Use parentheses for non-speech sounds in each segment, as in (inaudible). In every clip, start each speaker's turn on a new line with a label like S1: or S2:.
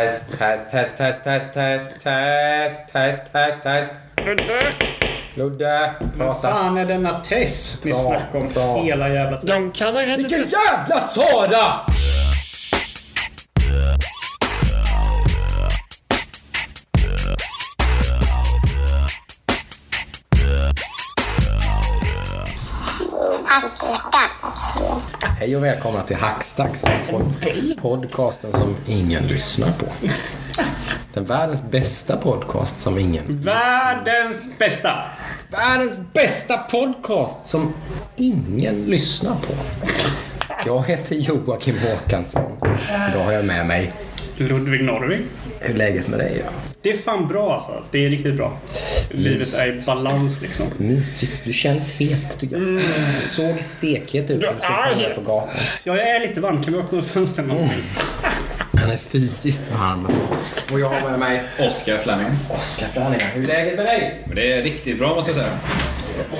S1: Test, test, test, test, test, test, test, test, test, test.
S2: Ludde!
S1: Ludde,
S3: Vad
S1: prata.
S3: fan är denna test ni snackar om
S1: bra.
S3: hela jävla tiden?
S2: De kallar henne
S1: Vilken
S2: Tess.
S1: jävla Sara! Hej och välkomna till Hackstacks. pod- Podcasten som ingen lyssnar på. Den världens bästa podcast som ingen...
S3: Världens bästa!
S1: Världens bästa podcast som ingen lyssnar på. Jag heter Joakim Håkansson. Idag har jag med mig...
S3: Ludvig Norvig.
S1: Hur är läget med dig? Ja?
S3: Det är fan bra alltså. Det är riktigt bra. Livet är i balans liksom.
S1: Mysigt. Du känns het tycker jag. Du såg stekhet ut när du stod
S2: är
S1: framme
S2: het.
S1: på gatan.
S3: Ja, jag är lite varm. Kan vi öppna fönstren någonting?
S1: Han är fysiskt varm alltså. Och jag har med mig
S4: Oskar Fleming.
S1: Oskar Flanagan. Hur är läget med dig?
S4: Det är riktigt bra måste jag säga.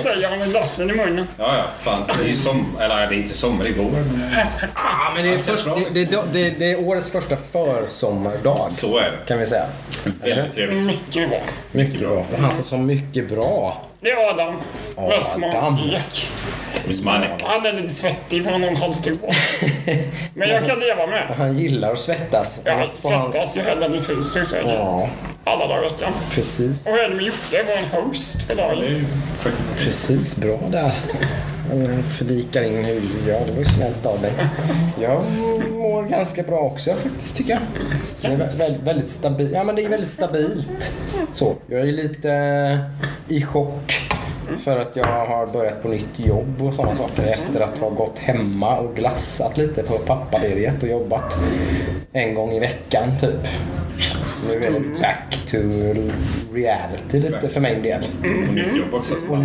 S2: Säger han med glassen i munnen.
S4: Ja, ja. Fan, det är ju som... Eller det är inte sommar, det är vår. men
S1: Ja, men det är,
S4: Ja,
S1: först, det, det, det, det är årets första försommardag.
S4: Så är det.
S1: Kan vi säga.
S4: Väldigt trevligt.
S2: Mycket bra.
S1: Mycket bra. Han som sa mycket bra.
S2: Det är Adam.
S1: Adam.
S2: Westman Ek.
S4: Miss Money.
S2: Han är lite svettig för han har en halsduk på. Men jag kan leva med.
S1: Han gillar att svettas. Han-
S2: svettas ju hellre än fryser är det
S1: Ja,
S2: alla dagar i veckan.
S1: precis.
S2: Och med Jocke? Var en host för dagen.
S1: Precis, bra där. Jag Förlikar in hur ja, det var ju snällt av dig. Jag mår ganska bra också faktiskt tycker jag. Det är vä- väldigt, väldigt stabilt. Ja men det är väldigt stabilt. Så, jag är lite eh, i chock. För att jag har börjat på nytt jobb och sådana saker efter att ha gått hemma och glassat lite på pappaledigheten och jobbat en gång i veckan typ. Nu är det back to reality lite för min del.
S4: Nytt jobb också.
S1: Och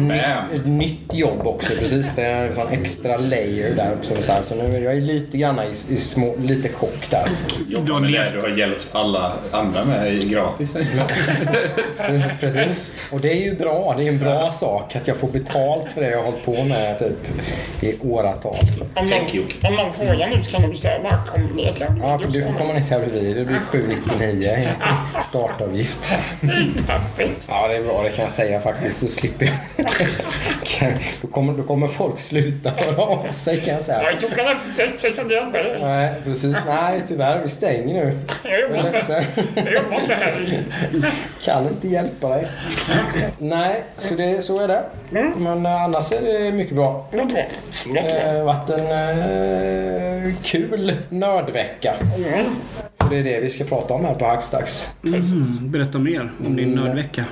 S1: ett nytt jobb också, precis. Det är en sån extra layer där. Som så, här, så nu är jag lite grann i, i små, lite chock där.
S4: Jobba med det du har hjälpt alla andra med gratis. (laughs)
S1: Precis, precis. Och det är ju bra. Det är en bra sak att jag får betalt för det jag har hållit på med typ i åratal.
S2: Om någon, om någon frågar nu så kan de säga bara kom ner till
S1: Ja, du får komma ner till Avril. Det blir 799 i (laughs) startavgift.
S2: Perfekt.
S1: Ja, det är bra. Det kan jag säga faktiskt. Så slipper jag. Kan- (laughs) Då kommer, då kommer folk sluta höra av sig kan jag säga.
S2: Jag han efter sex, jag kan inte hjälpa dig.
S1: Nej, precis. Nej, tyvärr. Vi stänger nu.
S2: Jag
S1: Jag
S2: jobbar inte.
S1: ledsen.
S2: Jag jobbar inte här.
S1: Kan inte hjälpa dig. Nej, så, det, så är det. Men eh, annars är det mycket bra. Det har varit en eh, kul nördvecka.
S2: Mm.
S1: Och det är det vi ska prata om här på Hackstacks.
S3: Mm, berätta mer om din nördvecka.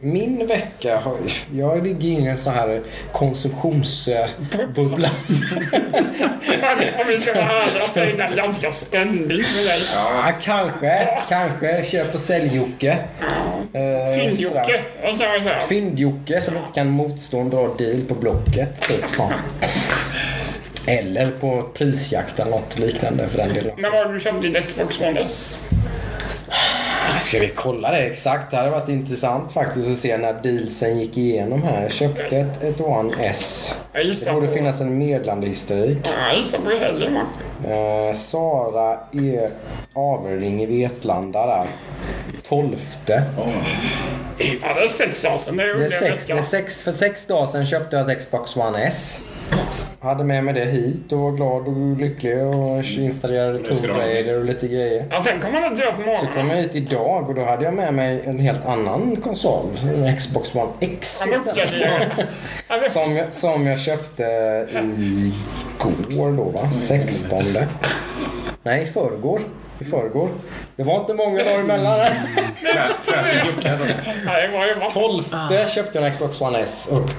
S1: Min vecka har... Jag ligger i en sån här konsumtionsbubbla. (laughs)
S2: Om vi ska vara ärliga så är den ganska ständig för dig.
S1: Ja, kanske. Kanske. Köp och sälj-Jocke. Eh,
S2: Fynd-Jocke.
S1: Fynd-Jocke som inte kan motstå en bra deal på Blocket. Typ. Eller på prisjakt eller något liknande för den delen.
S2: När var det du köpte din Xbox One S?
S1: Ska vi kolla det exakt? Det hade varit intressant faktiskt att se när dealsen gick igenom här. Jag köpte ett, ett One S. Det borde
S2: på...
S1: finnas en meddelandehistorik.
S2: Ja, Jag gissar på helgen va?
S1: Eh, Sara E. Averling i Vetlanda där. 12.
S2: Ja, det är sex dagar sedan. Det är
S1: Det är sex, det är sex, för sex dagar sedan köpte jag ett Xbox One S. Hade med mig det hit och var glad och lycklig och installerade Tomb och lite grejer.
S2: Ja, sen kommer han dö på
S1: Så
S2: morgonen.
S1: kom jag hit idag och då hade jag med mig en helt annan konsol. En Xbox One X istället. (laughs) Som jag, som jag köpte igår då va? 16. Nej, i förrgår. I förrgår. Det var inte många dagar emellan.
S4: Fräsig Jocke alltså.
S1: 12 köpte jag en Xbox One S och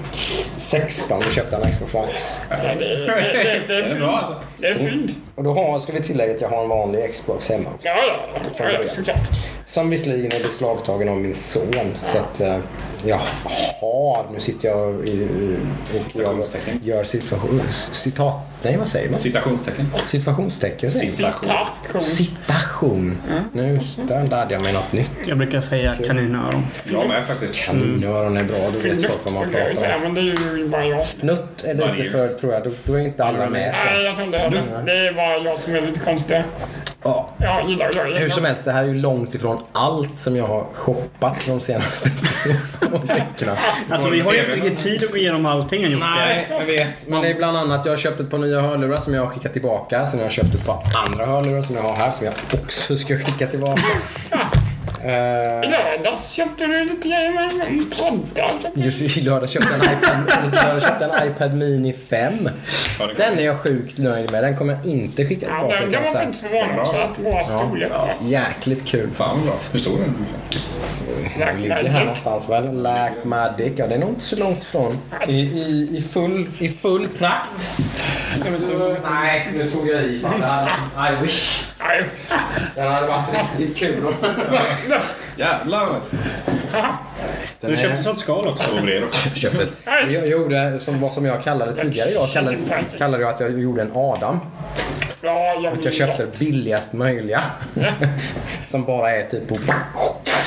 S1: 16 köpte jag en Xbox One X.
S2: Ja, det, det, det, det är
S4: bra alltså.
S2: Det är fynd.
S1: Och då har, ska vi tillägga att jag har en vanlig Xbox hemma. också.
S2: Ja, ja, ja, ja, såklart.
S1: Som visserligen är beslagtagen av min son. Så att eh, jag har, nu sitter jag i, och jag gör situation, citat, nej vad säger man?
S4: Citationstecken.
S1: Situationstecken. man.
S4: Citation.
S2: Citation.
S1: Citation. Nu där lärde jag mig något nytt.
S3: Jag brukar säga kaninöron.
S4: Jag med faktiskt.
S1: Kaninöron är bra, då vet
S2: Fnutt
S1: folk vad man pratar om.
S2: men det är ju bara jag.
S1: Fnutt är lite för, tror jag, då, då är inte alla med.
S2: Nej, jag tror inte det. Det är bara jag som är lite konstig.
S1: Ja,
S2: Jag gillar jag
S1: hur som helst, det här är ju långt ifrån allt som jag har shoppat de senaste (laughs) veckorna.
S3: Alltså vi har ju inte riktigt tid att gå igenom allting än Jocke.
S1: Nej, jag vet. Men det är bland annat, jag har köpt ett par nya hörlurar som jag har skickat tillbaka. Sen har jag köpt ett par andra hörlurar som jag har här som jag också ska skicka tillbaka. (laughs) Eh,
S2: I lördags köpte du lite grejer med en padda.
S1: just i lördags köpte jag en iPad, lördags köpte en iPad Mini 5.
S4: Ja, det kan-
S1: Den är jag sjukt nöjd med. Den kommer jag inte skicka
S2: Ja,
S1: tillbaka.
S2: den
S1: kan
S2: kan
S1: jag
S2: vara
S1: säga.
S2: faktiskt förvånansvärt bra storlek.
S1: Jäkligt kul.
S4: Fan bra. Hur stor är den?
S1: Det ligger här någonstans väl. Lacmadic. Ja, det är nog inte så långt ifrån. I, i, i, full, i full prakt. Så, nej, nu tog jag i. Fan, I wish. Den hade varit riktigt kul.
S4: Jävlar alltså.
S1: Den
S3: Du
S1: är-
S3: köpte sånt skal också.
S4: Och bred också.
S1: köpet. Jag gjorde som, vad som jag kallade tidigare idag. Kallade, kallade jag att jag gjorde en Adam.
S2: Ja, jag
S1: Att jag köpte det billigast möjliga. (laughs) som bara är typ att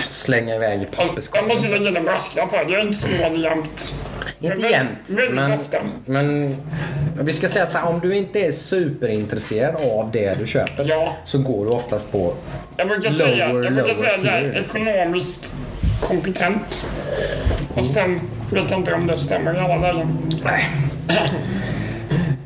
S1: slänga iväg i
S2: Jag
S1: papperskorgen.
S2: måste lägga in en brasklapp här. Jag är inte snål jämt.
S1: Inte jämt.
S2: Väldigt
S1: Men,
S2: ofta.
S1: men vi ska säga så här, om du inte är superintresserad av det du köper
S2: Ja.
S1: så går du oftast på
S2: Jag brukar säga, jag
S1: Lower,
S2: brukar
S1: lower
S2: säga att jag är ekonomiskt kompetent. Och sen vet jag inte om det stämmer i alla lägen.
S1: Nej.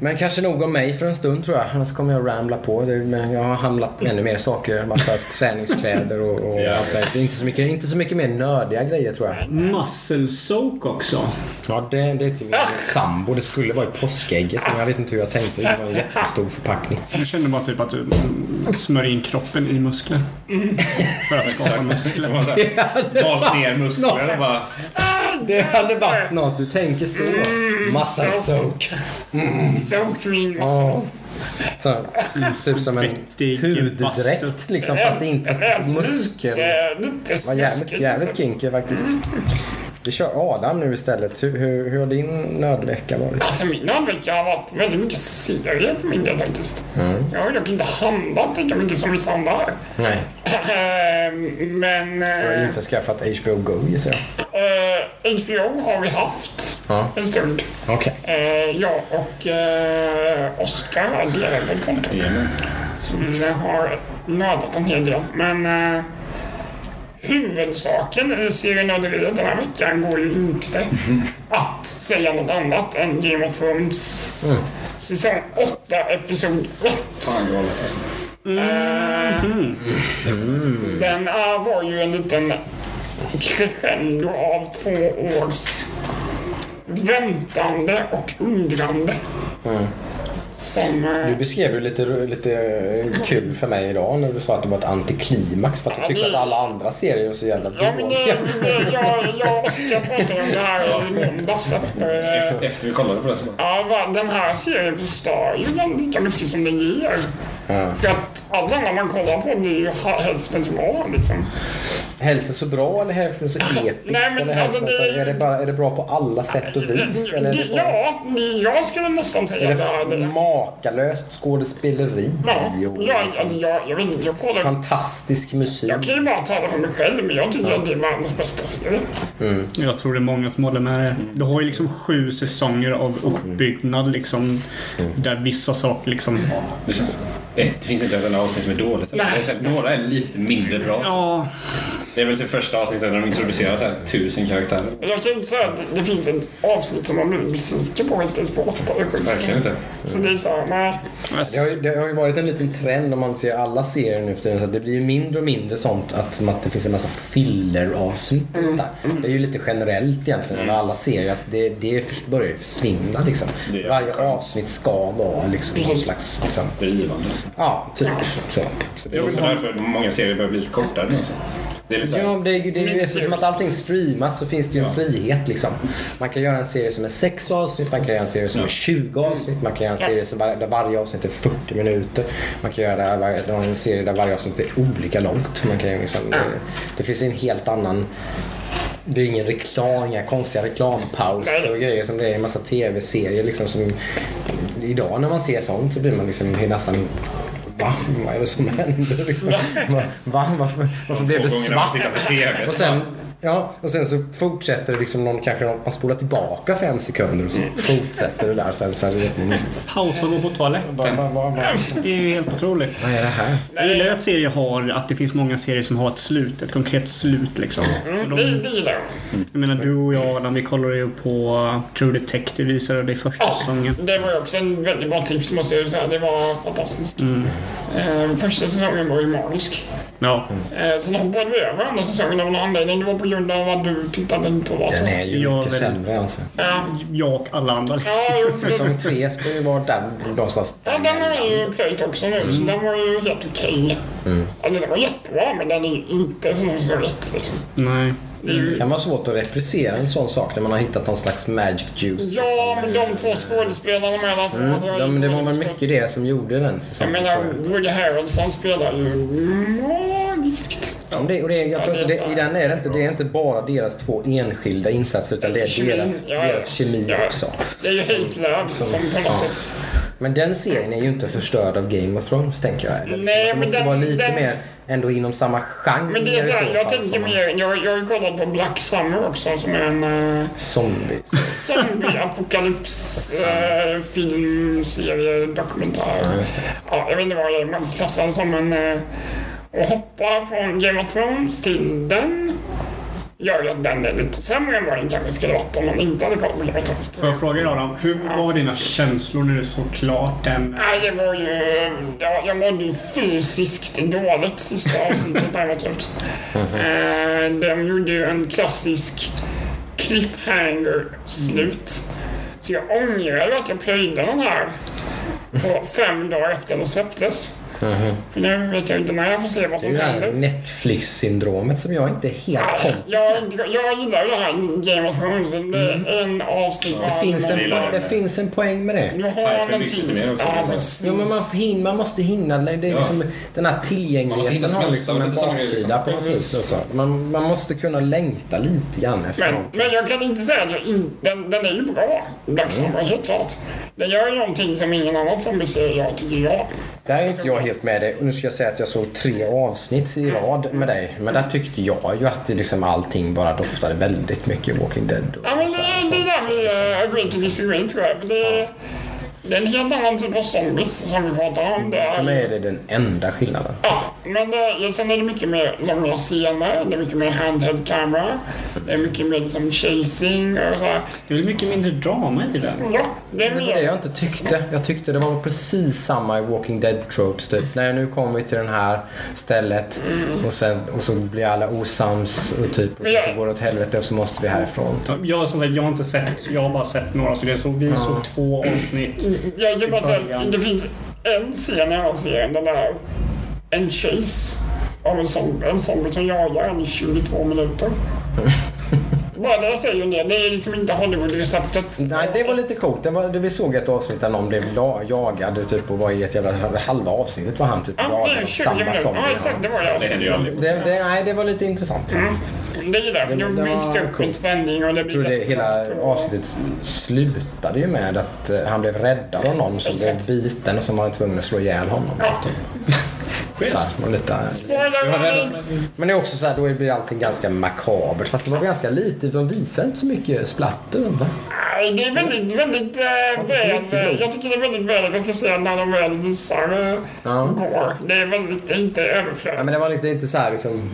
S1: Men kanske nog om mig för en stund tror jag. Annars kommer jag ramla på. Det, men jag har handlat ännu mer saker. Massa (laughs) träningskläder och, och
S4: Ja.
S1: allt det. det inte så, mycket, inte så mycket mer nördiga grejer tror jag.
S3: Muscle soak också.
S1: Ja, det, det är till min sambo. Det skulle vara i påskägget men jag vet inte hur jag tänkte. Det var en jättestor förpackning.
S3: Jag kände bara typ att du mm, smörjer in kroppen i muskler. För att skapa muskler.
S4: Valt (laughs) ner muskler och bara...
S1: Det hade varit något. Du tänker så. Massa soak.
S2: So clean muscles.
S1: Så, typ som en huddräkt liksom. Fast inte muskel.
S2: lite
S1: var jävligt, jävligt
S2: liksom.
S1: kinky faktiskt. Vi kör Adam nu istället. Hur, hur, hur har din nödvecka varit?
S2: Alltså min nödvecka har varit väldigt mycket serier för min del faktiskt.
S1: Mm.
S2: Jag har dock inte handlat lika mycket som vissa andra.
S1: Nej,
S2: Ehm, Men
S1: jag har
S2: eh,
S1: införskaffat HBO Go gissar jag.
S2: eh, HBO har vi haft
S1: Ja.
S2: en stund.
S1: Okej.
S2: Eh, jag och eh, Oskar har delat på ett konto.
S4: Jajamän.
S2: Så vi har nördat en hel del. Men eh, huvudsaken i serienörderiet den här veckan går ju inte att säga något annat än Game of Thrones säsong 8, episod 1.
S4: Fan galet alltså.
S2: Den eh, var ju en liten crescendo av två års väntande och undrande. Eh,
S1: Du beskrev ju lite, lite kul för mig idag när du sa att det var ett antiklimax för att du tyckte att alla andra serier var så jävla
S2: Ja, men det,
S1: dåliga.
S2: det, jag, jag och Oskar pratade om det här i måndags efter... eh,
S4: Efter, efter vi kollade på det så.
S2: Ja, den här serien förstör ju den lika mycket som den ger.
S1: Ja.
S2: För att alla andra man kollar på blir ju hälften så bra liksom.
S1: Hälften så bra eller hälften så episkt?
S2: Nej, men
S1: eller hälften
S2: alltså,
S1: så,
S2: det-
S1: är, det bara, är det bra på alla sätt och vis? Eller är det, bara,
S2: Ja, jag skulle nästan säga
S1: är
S2: det.
S1: det
S2: är det.
S1: Makalöst skådespeleri
S2: Ja,
S1: och
S2: jag, alltså, jag, jag vet inte, jag kollar...
S1: fantastisk musik?
S2: Jag kan ju bara tala för mig själv, men jag tycker att det är världens bästa serie.
S3: Jag tror det är många som håller med dig. Du har ju liksom sju säsonger av uppbyggnad liksom. Där vissa saker liksom...
S4: Det, finns inte ett avsnitt som är dåligt. här, några är lite mindre bra.
S3: Ja,
S4: Det är väl typ första avsnittet när de introducerar så här, tusen karaktärer.
S2: Jag kan inte säga att det, finns ett avsnitt som man blir besviken på inte ens på åtta eller sju
S4: Verkligen inte.
S2: Så det är så här, nej.
S1: Det har, ju, det har ju varit en liten trend om man ser alla serier nu för tiden så att det blir ju mindre och mindre sånt att, att det finns en massa filler-avsnitt och sånt där. Det är ju lite generellt egentligen med alla serier att det, det börjar ju försvinna liksom. Varje avsnitt ska vara liksom någon slags, liksom,
S4: Drivande.
S1: Ja typ så. så
S4: Det är också därför många serier börjar bli lite kortare nu. Det är
S1: Ja, det är ju det är eftersom att allting streamas så finns det ju en frihet liksom. Man kan göra en serie som är 6 avsnitt, man kan göra en serie som är 20 avsnitt, man kan göra en serie som var, där varje avsnitt är 40 minuter. Man kan göra en serie där varje avsnitt är olika långt. Man kan ju liksom, det, det finns en helt annan det är ingen reklam, inga konstiga reklampauser och grejer som det är i en massa tv-serier liksom som Idag när man ser sånt så blir man liksom nästan Va? Vad är det som händer? Liksom? Va? (laughs) Va? Varför, varför blev det svart? Och sen, Ja, och sen så fortsätter det liksom någon, kanske någon, man spolar tillbaka fem sekunder och så fortsätter det där sen. sen mm.
S3: Pausa och gå på toaletten. Det är ju helt otroligt.
S1: vad är det här?
S3: Jag gillar ju att serier har, att det finns många serier som har ett slut. Ett konkret slut liksom.
S2: Mm, det,
S3: de,
S2: det gillar jag.
S3: menar du och jag Adam, vi kollade ju på True Detective visade det i första
S2: Ja,
S3: säsongen.
S2: det var ju också en väldigt bra tips måste jag säga. Det var fantastiskt. Eh, första säsongen var ju magisk.
S3: Ja.
S2: Eh, sen hoppade vi över andra säsongen av någon anledning. Det var på grund av att du den inte var
S1: Den är ju
S3: Jag
S1: mycket
S3: vill-
S1: sämre alltså.
S2: Ja,
S3: Jag och alla andra.
S2: ja, (laughs)
S1: Säsong tre ska ju vara där någonstans.
S2: Ja, den har ju plöjt också nu, så den var ju helt okej.
S1: Mm.
S2: Alltså den var jättebra, men den är ju inte så rätt liksom.
S3: Nej.
S2: Det
S1: Det
S2: ju...
S1: kan vara svårt att reprisera en sån sak när man har hittat någon slags magic juice.
S2: Ja, men de två skådespelarna med som
S1: Mm,
S2: var-
S1: de, det var väl mycket det som gjorde den
S2: Jag
S1: säsongen
S2: menar,
S1: jag.
S2: Woody Harrelson spelar ju magiskt.
S1: Ja, och det, och det, jag tror
S2: Ja,
S1: inte
S2: det är
S1: det,
S2: så.
S1: I den är det inte, det är inte bara deras två enskilda insatser utan det är
S2: Kemin,
S1: deras,
S2: ja,
S1: deras kemi
S2: Ja.
S1: också.
S2: Det är ju helt löv som på något
S1: Ja.
S2: sätt.
S1: Men den serien är ju inte förstörd av Game of Thrones tänker jag.
S2: Nej,
S1: det
S2: men
S1: måste
S2: den-
S1: vara lite
S2: den-
S1: mer ändå inom samma genre
S2: Men det är så här, jag
S1: fall,
S2: tänker mer, jag, jag har ju kollat på Black Summer också som är en uh,
S1: Zombies.
S2: zombie-apokalyps uh, film, serie, dokumentär.
S1: Ja.
S2: Ja, jag vet inte vad det är, man klassar som en... Uh, och hoppa från Game of Thrones till den gör ju att den är lite sämre än vad den kanske skulle varit om man inte hade kollat på Thrones.
S3: Får jag fråga dig Adam, hur var dina känslor när du såg klart den?
S2: Nej, det var ju... Ja, jag mådde ju fysiskt dåligt sista avsnittet däremot. Uh, de gjorde ju en klassisk cliffhanger-slut. Så jag ångrar ju att jag plöjde den här på fem dagar efter den släpptes. För nu vet jag inte när jag får se vad
S1: Det är
S2: som
S1: ju det här
S2: händer.
S1: Netflix-syndromet som jag inte är helt
S2: Ja,
S1: kompis
S2: jag, jag gillar ju det här Game of Thrones. Det är en avsnitt
S1: Det finns, en, det
S4: det.
S1: finns en poäng med det.
S2: Du har
S4: lite
S2: tid.
S4: mer också,
S2: Ja,
S4: liksom.
S2: precis.
S1: Jo, men man, hin, man måste hinna. Det är
S4: Ja.
S1: liksom, den här
S4: hinna
S1: tillgängligheten har
S4: smälta
S1: liksom en baksida på något vis. Alltså. Man, man måste kunna längta lite grann efter
S2: Men,
S1: någonting.
S2: men jag kan inte säga att jag inte... Den, den är ju bra, Black Summer, helt klart. Den gör ju någonting som ingen annan zombie-serie gör, tycker jag.
S1: Där är inte jag helt med dig. Och nu ska jag säga att jag såg tre avsnitt i rad med dig. Men där tyckte jag ju att det liksom allting bara doftade väldigt mycket Walking Dead. Och
S2: Ja, men
S1: så
S2: det,
S1: här,
S2: det
S1: så.
S2: är där vi uh, agree to disagree, tror jag. För det, det är en helt annan typ av zombies som vi pratar om. Det är,
S1: För mig är det den enda skillnaden.
S2: Ja, men det, sen är det mycket mer långa scener, det är mycket mer handheld camera, det är mycket mer liksom chasing och så här.
S3: Det är väl mycket mindre drama i den?
S2: Ja, det är
S1: Det var det
S2: mer...
S1: jag inte tyckte. Jag tyckte det var precis samma i Walking Dead tropes typ. När nu kommer vi till det här stället och, sen, och så blir alla osams och typ och så, så går det åt helvete och så måste vi härifrån. Typ.
S3: Jag, som sagt, jag har inte sett, jag har bara sett några så jag såg, vi såg två avsnitt.
S2: Jag kan bara säga,
S3: att
S2: det finns en scen i den serien, den där en chase av en zombie, en zombie som jagar en i 22 minuter. Det säger ju det. Det är liksom inte Hollywood-receptet.
S1: Nej, det var lite coolt. Det var, det vi såg ett avsnitt där någon blev la, jagad typ och var i ett jävla... Halva avsnittet var han typ
S2: Ja, det
S1: jagad
S2: är
S1: av
S2: 20
S1: samma
S2: minuter. Ja, exakt. Det var.
S4: Det
S1: det, nej, det var lite intressant faktiskt.
S2: Det är därför
S1: Det-
S2: det
S1: det
S2: byggs upp en spänning och det
S1: Jag tror
S2: blir
S1: det hela avsnittet slutade ju med att eh, han blev räddad av någon som
S2: Exakt.
S1: blev biten och som var tvungen att slå ihjäl honom.
S2: Ja.
S1: Typ. (laughs) Så här, och lite, men det är också så här, då blir allting ganska makabert. Fast det var ganska lite, de visar inte så mycket splatter. Va?
S2: Nej, det är väldigt, väldigt äh,
S1: så
S2: väl...
S1: blod.
S2: Jag tycker det är väldigt väl, säga, när de väl visar äh,
S1: Ja.
S2: går. Det är väldigt, inte
S1: Ja,
S2: överflödigt.
S1: men det var liksom, inte så här liksom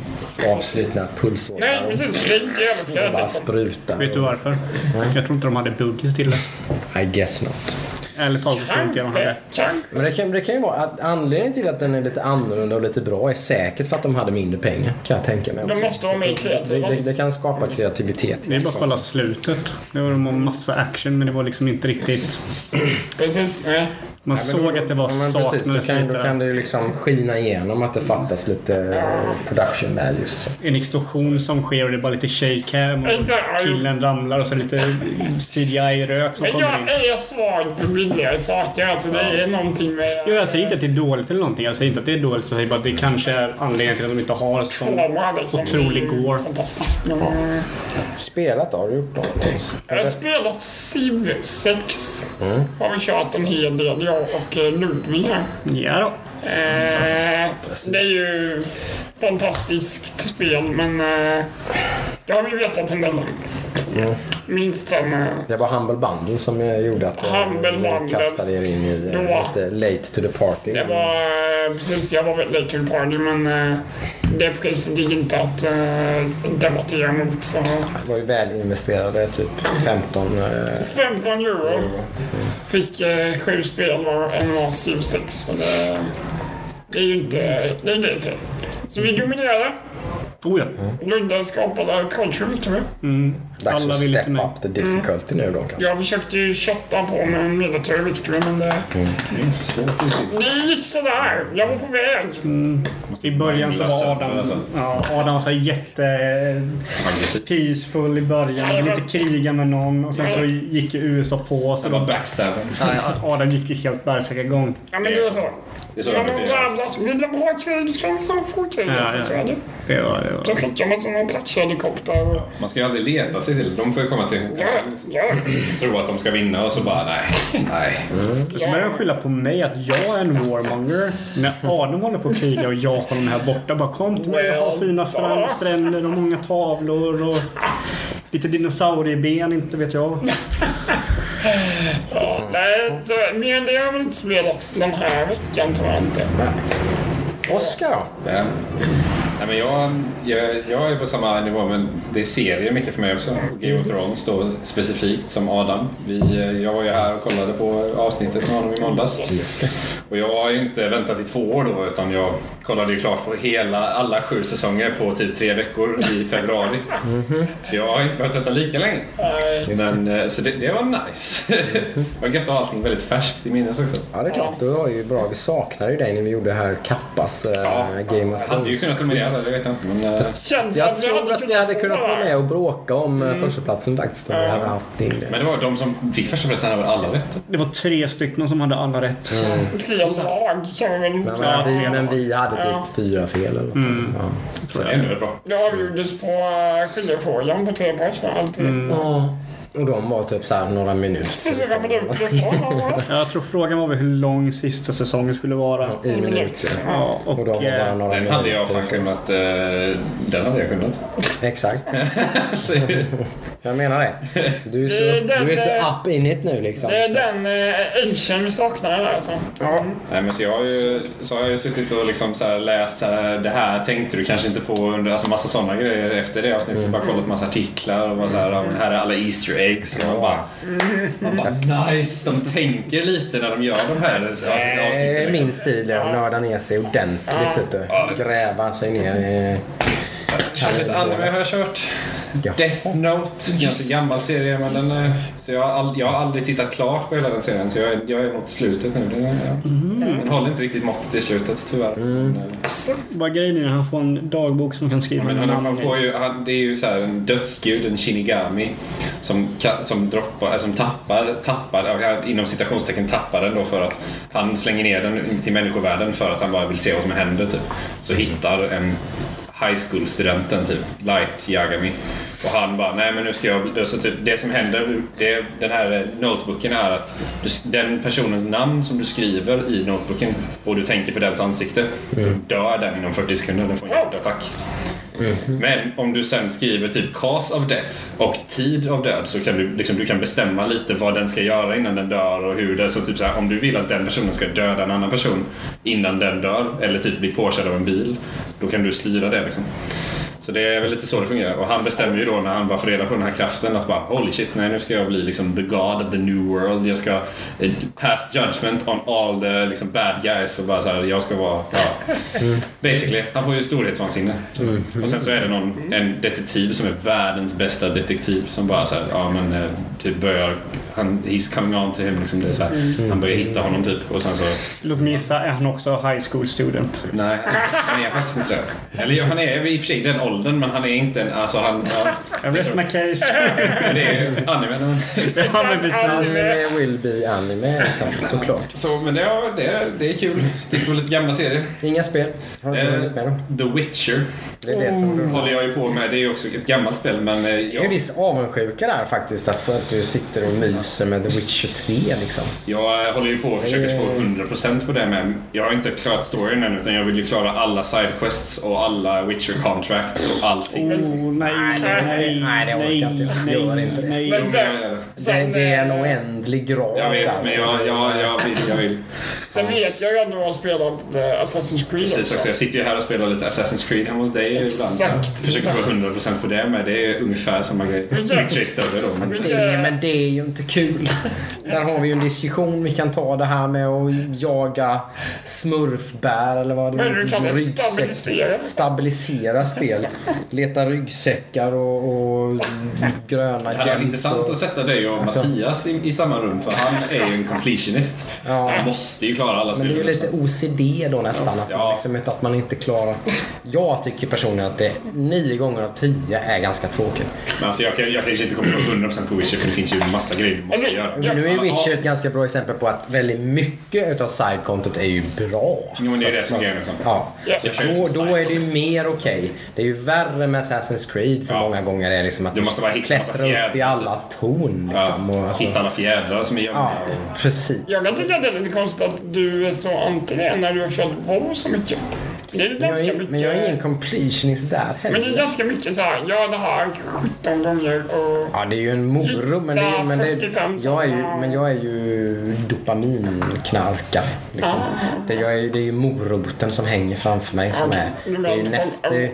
S1: avslutna pulsådrar.
S2: Nej, precis. Det är inte
S1: bara
S2: överflödigt. liksom.
S1: sprutar.
S3: Vet du varför? Jag tror inte de hade budget till det.
S1: I guess not.
S3: Ärligt talat tror inte jag de hade.
S1: Men det kan, det kan ju vara att anledningen till att den är lite annorlunda och lite bra är säkert för att de hade mindre pengar. Kan jag tänka mig.
S2: De måste vara mer
S1: det,
S2: kreativa.
S1: det, det kan skapa kreativitet.
S3: Det är bara att kolla slutet. Det var en massa action men det var liksom inte riktigt...
S2: Precis. Nej.
S3: Man
S1: Ja,
S3: såg
S1: då-
S3: att det var
S1: ja, men precis, då kan, då kan det ju liksom skina igenom att det fattas lite eh, production values.
S3: En explosion som sker och det är bara lite shake cam och killen ramlar och så lite CGI-rök som kommer
S2: jag
S3: in.
S2: är svag för billigare saker. Alltså det är någonting med...
S3: Jo, jag säger inte att det är dåligt eller någonting. Jag säger inte att det är dåligt. Jag säger bara att det kanske är anledningen till att de inte har
S2: Forma liksom.
S3: otrolig gore.
S2: Fantastiskt. Eh,
S1: Spelat? Har du gjort någonting?
S2: Jag har spelat Civ 6. Har vi kört en hel del jag och eh, Ludvig här.
S3: Ja då.
S2: Eh, det är ju fantastiskt spel, men eh, det har vi vetat en del om. Minst sen... Eh,
S1: Det var Humble Bundle som gjorde att eh, ni kastade er in i
S2: Då.
S1: eh, lite late to the party.
S2: det var precis, jag var väl late to the party, men det priset gick inte att debattera mot. Så
S1: Det var ju väl investerade, typ 15. eh,
S2: 15 euro. Fick eh, sju spel var en var 7-6. Det, är ju inte... Det är inte fel. Så vi dominerade.
S3: Oh ja.
S2: Ludde skapade culture, tror jag.
S3: Mm.
S1: Dags
S3: Alla
S1: att
S3: vill
S1: step up the difficulty nu då kanske.
S2: Jag försökte ju chatta på med en military victory, men det,
S4: Det är inte så svårt i princip.
S2: det gick sådär. Jag var på väg.
S3: I början så var Adam,
S4: alltså.
S3: ja, Adam var så jätte peaceful i början. Ville inte kriga med någon. Och sen så gick ju USA på. Så
S4: Det var
S3: då,
S4: backstabben.
S3: Adam gick ju helt bärsärkagång.
S2: Ja, men det är så.
S4: Det är så
S2: Ja,
S4: de
S2: så vill de ha krig ska de fan få krig.
S3: Ja,
S2: alltså,
S3: ja.
S2: så är det.
S3: Det var, det var.
S2: Så skickar man sina Apache-helikoptrar och...
S4: Man ska ju aldrig leta sig till De får ju komma till
S2: Ja, ja. (clears throat)
S4: tro att de ska vinna och så bara nej. (laughs) Nej.
S3: Och så började de skylla på mig att jag är en warmonger. När Adam håller på att kriga och jag håller mig här borta. Bara kom till mig och ha fina stränder och många tavlor och lite dinosaurieben, inte vet jag.
S2: Ja, nej, så mer än det har jag väl inte spelat den här veckan tror jag inte.
S1: Oscar då?
S4: Ja. Nej, men jag, jag, jag är på samma nivå, men det är serier mycket för mig också. Game of Thrones då specifikt som Adam. Vi, jag var ju här och kollade på avsnittet med honom i måndags. Och jag har ju inte väntat i två år då, utan jag kollade ju klart på hela, alla sju säsonger på typ tre veckor i (laughs) februari. Så jag har inte behövt vänta lika länge. Men, eh, så det, det var nice. (laughs) Det var gött att ha allting väldigt färskt i minnet också.
S1: Ja, det är klart. Du var ju bra. Vi saknade ju dig när vi gjorde här Kappas eh,
S4: Ja,
S1: Game of
S4: hade ju
S1: Thrones.
S4: kunnat nominera, det vet jag inte. Men, eh,
S2: känns
S1: Jag
S2: att
S1: tror att vi hade kunnat vara med och bråka om
S2: Mm.
S1: eh, förstaplatsen faktiskt. Om vi hade haft din.
S4: men det var de som fick första platsen hade alla rätt?
S3: Det var tre stycken som hade alla rätt.
S2: Tre lag.
S1: Men,
S3: Ja,
S1: vi, men vi hade typ
S2: Ja.
S1: fyra fel eller något.
S3: Mm.
S1: Ja.
S4: Så det är ändå bra.
S2: Det avgjordes på skiljefrågan på tre bärs. Alltid.
S1: Ja. Och de var typ så här några minuter.
S2: Fyra minuter.
S3: Jag tror frågan var väl hur lång sista säsongen skulle vara.
S1: I minuter.
S3: Ja,
S1: Och
S3: och
S1: de var
S3: eh,
S1: några
S4: Den
S1: minuter.
S4: hade jag fan kunnat... eh, den hade jag kunnat. (laughs)
S1: Exakt. (laughs) (laughs) Jag menar det. Du är så,
S2: den,
S1: du är så
S2: eh,
S1: up in it nu liksom.
S2: Det är
S1: Så-
S2: den uh, agen vi saknar där alltså.
S1: Ja.
S4: Nej, men så jag har ju, så har jag ju suttit och liksom så här läst så här, det här tänkte du kanske inte på under, alltså massa sådana grejer efter det avsnittet. Bara kollat massa artiklar och bara så här, här är alla Easter eggs. Och man bara, man bara nice, de tänker lite när de gör de här
S1: Det
S4: avsnitten.
S1: är
S4: Liksom.
S1: min stil, att nörda ner sig ordentligt.
S4: är
S1: Gräva sig ner i...
S4: Lite anime har jag kört.
S1: Ja.
S4: Death Note, ganska gammal serie. Men den, är- så jag, har all, jag har aldrig tittat klart på hela den serien. Så jag, är- jag är mot slutet nu. Den, ja. den håller inte riktigt måttet i slutet tyvärr. Men, eh,
S3: vad grejen är han får en dagbok som kan skriva
S4: men
S3: en
S4: han, han får ju, han, det är ju så här en dödsgud, en shinigami, som, som, droppar, som tappar, tappar, ja, inom citationstecken tappar den då för att han slänger ner den till människovärlden för att han bara vill se vad som händer typ. Så hittar en high school-studenten typ, Light Yagami. Och han bara, nej men nu ska jag... Så typ, det som händer, det, den här notebooken är att du, den personens namn som du skriver i notebooken och du tänker på dens ansikte, då dör den inom 40 sekunder. Den får en hjärtattack. Mm-hmm. Men om du sen skriver typ cause of death och tid av död så kan du, liksom, du kan bestämma lite vad den ska göra innan den dör och hur det så typ så här, Om du vill att den personen ska döda en annan person innan den dör eller typ bli påkörd av en bil då kan du styra det liksom. Så det är väl lite så det fungerar. Och han bestämmer ju då när han bara får reda på den här kraften att bara holy shit, nej nu ska jag bli liksom the god of the new world. Jag ska eh, pass judgment on all the liksom, bad guys och bara så här, jag ska vara, ja. Basically, han får ju storhetsvansinne. Och sen så är det någon, en detektiv som är världens bästa detektiv som bara så här, ja men eh, typ börjar, han, he's coming on to him liksom. Det är så här, Han börjar hitta honom typ och sen så
S3: Låt mig gissa, är han också high school student?
S4: Nej, han är faktiskt inte det. Eller ja, han är i och för sig den åldern men han är inte en... Alltså han...
S3: I rest my case.
S4: men det är ju anime.
S3: ja, men precis.
S1: Anime will be anime, liksom, såklart.
S4: Så, men det, ja, det, det är kul. Titta på lite gamla serier.
S1: Inga spel. Har du inte
S4: Eh,
S1: med dem?
S4: The Witcher
S1: Det är det som du
S4: håller jag ju på med. Det är ju också ett gammalt spel men... eh,
S1: Det är en
S4: Jag,
S1: viss avundsjuka där faktiskt, att för att du sitter och myser med The Witcher 3 liksom.
S4: jag eh, håller ju på och försöker få 100% på det med. Jag har inte klarat storyn än utan jag vill ju klara alla sidequests och alla Witcher contracts och allting.
S3: Oh, nej, nej,
S1: Nej, det orkar inte jag. Gör inte det.
S3: Nej,
S2: Men
S3: nej.
S2: sen,
S1: Det,
S2: sen,
S1: det är en
S2: eh,
S1: oändlig grad
S4: Jag vet,
S1: där,
S4: men jag, jag, jag vill. Jag vill.
S2: sen vet jag ju att du har spelat eh, Assassin's Creed
S4: Precis
S2: också.
S4: Jag sitter ju här och spelar lite Assassin's Creed hemma hos dig
S2: Exakt,
S4: ibland. Försöker få
S2: exakt.
S4: 100% på det med. Det är ungefär samma grej. Witcher är större då. Men
S1: men det är ju inte kul. (laughs) Där har vi ju en diskussion vi kan ta det här med att jaga smurfbär eller vad det
S2: du kan
S1: ryggsäck-
S2: stabilisera?
S1: Stabilisera spel. (laughs) Leta ryggsäckar och, och gröna
S4: det hade varit
S1: gems.
S4: intressant
S1: Och,
S4: att sätta dig och
S1: Alltså-
S4: Mattias i, i samma rum för han är ju en completionist.
S1: Ja.
S4: Han måste ju klara alla
S1: men det är ju
S4: spel.
S1: lite OCD då nästan. Att, man
S4: Ja.
S1: liksom, inte- att man inte klarar... Jag tycker personligen att det nio gånger av tio är ganska tråkigt.
S4: Men alltså jag, kan- jag kanske inte kommer få 100% på Witcher det finns ju en massa grejer du måste göra.
S1: Men nu är ju Witcher ett ganska bra exempel på att väldigt mycket utav sidecontent är ju bra.
S4: Jo men det är det som är grejen liksom.
S1: Ja. Då, då är det ju mer okej. Det är ju värre med Assassin's Creed som
S4: Ja.
S1: många gånger är liksom att
S4: Du måste bara hitta
S1: klättra upp i
S4: fjädrar,
S1: alla torn. Liksom,
S4: Ja,
S1: och, alltså,
S4: hitta alla fjädrar som är gömda.
S1: ja, precis.
S2: Jag kan tycka att det är lite konstigt att du är så anti det när du har kört WoW så mycket. Det är
S1: Men jag,
S2: ganska
S1: är,
S2: mycket...
S1: men jag är ingen completionist där
S2: Men det är
S1: heller.
S2: ganska mycket så här, gör det här 17 gånger och...
S1: Ja, det är ju en moro. Men, det, är- men, det,
S2: 45
S1: jag är ju, men jag är ju dopaminknarkare. Liksom. Det, jag är, ju- det är ju moroten som hänger framför mig som är... Det är ju nästa, det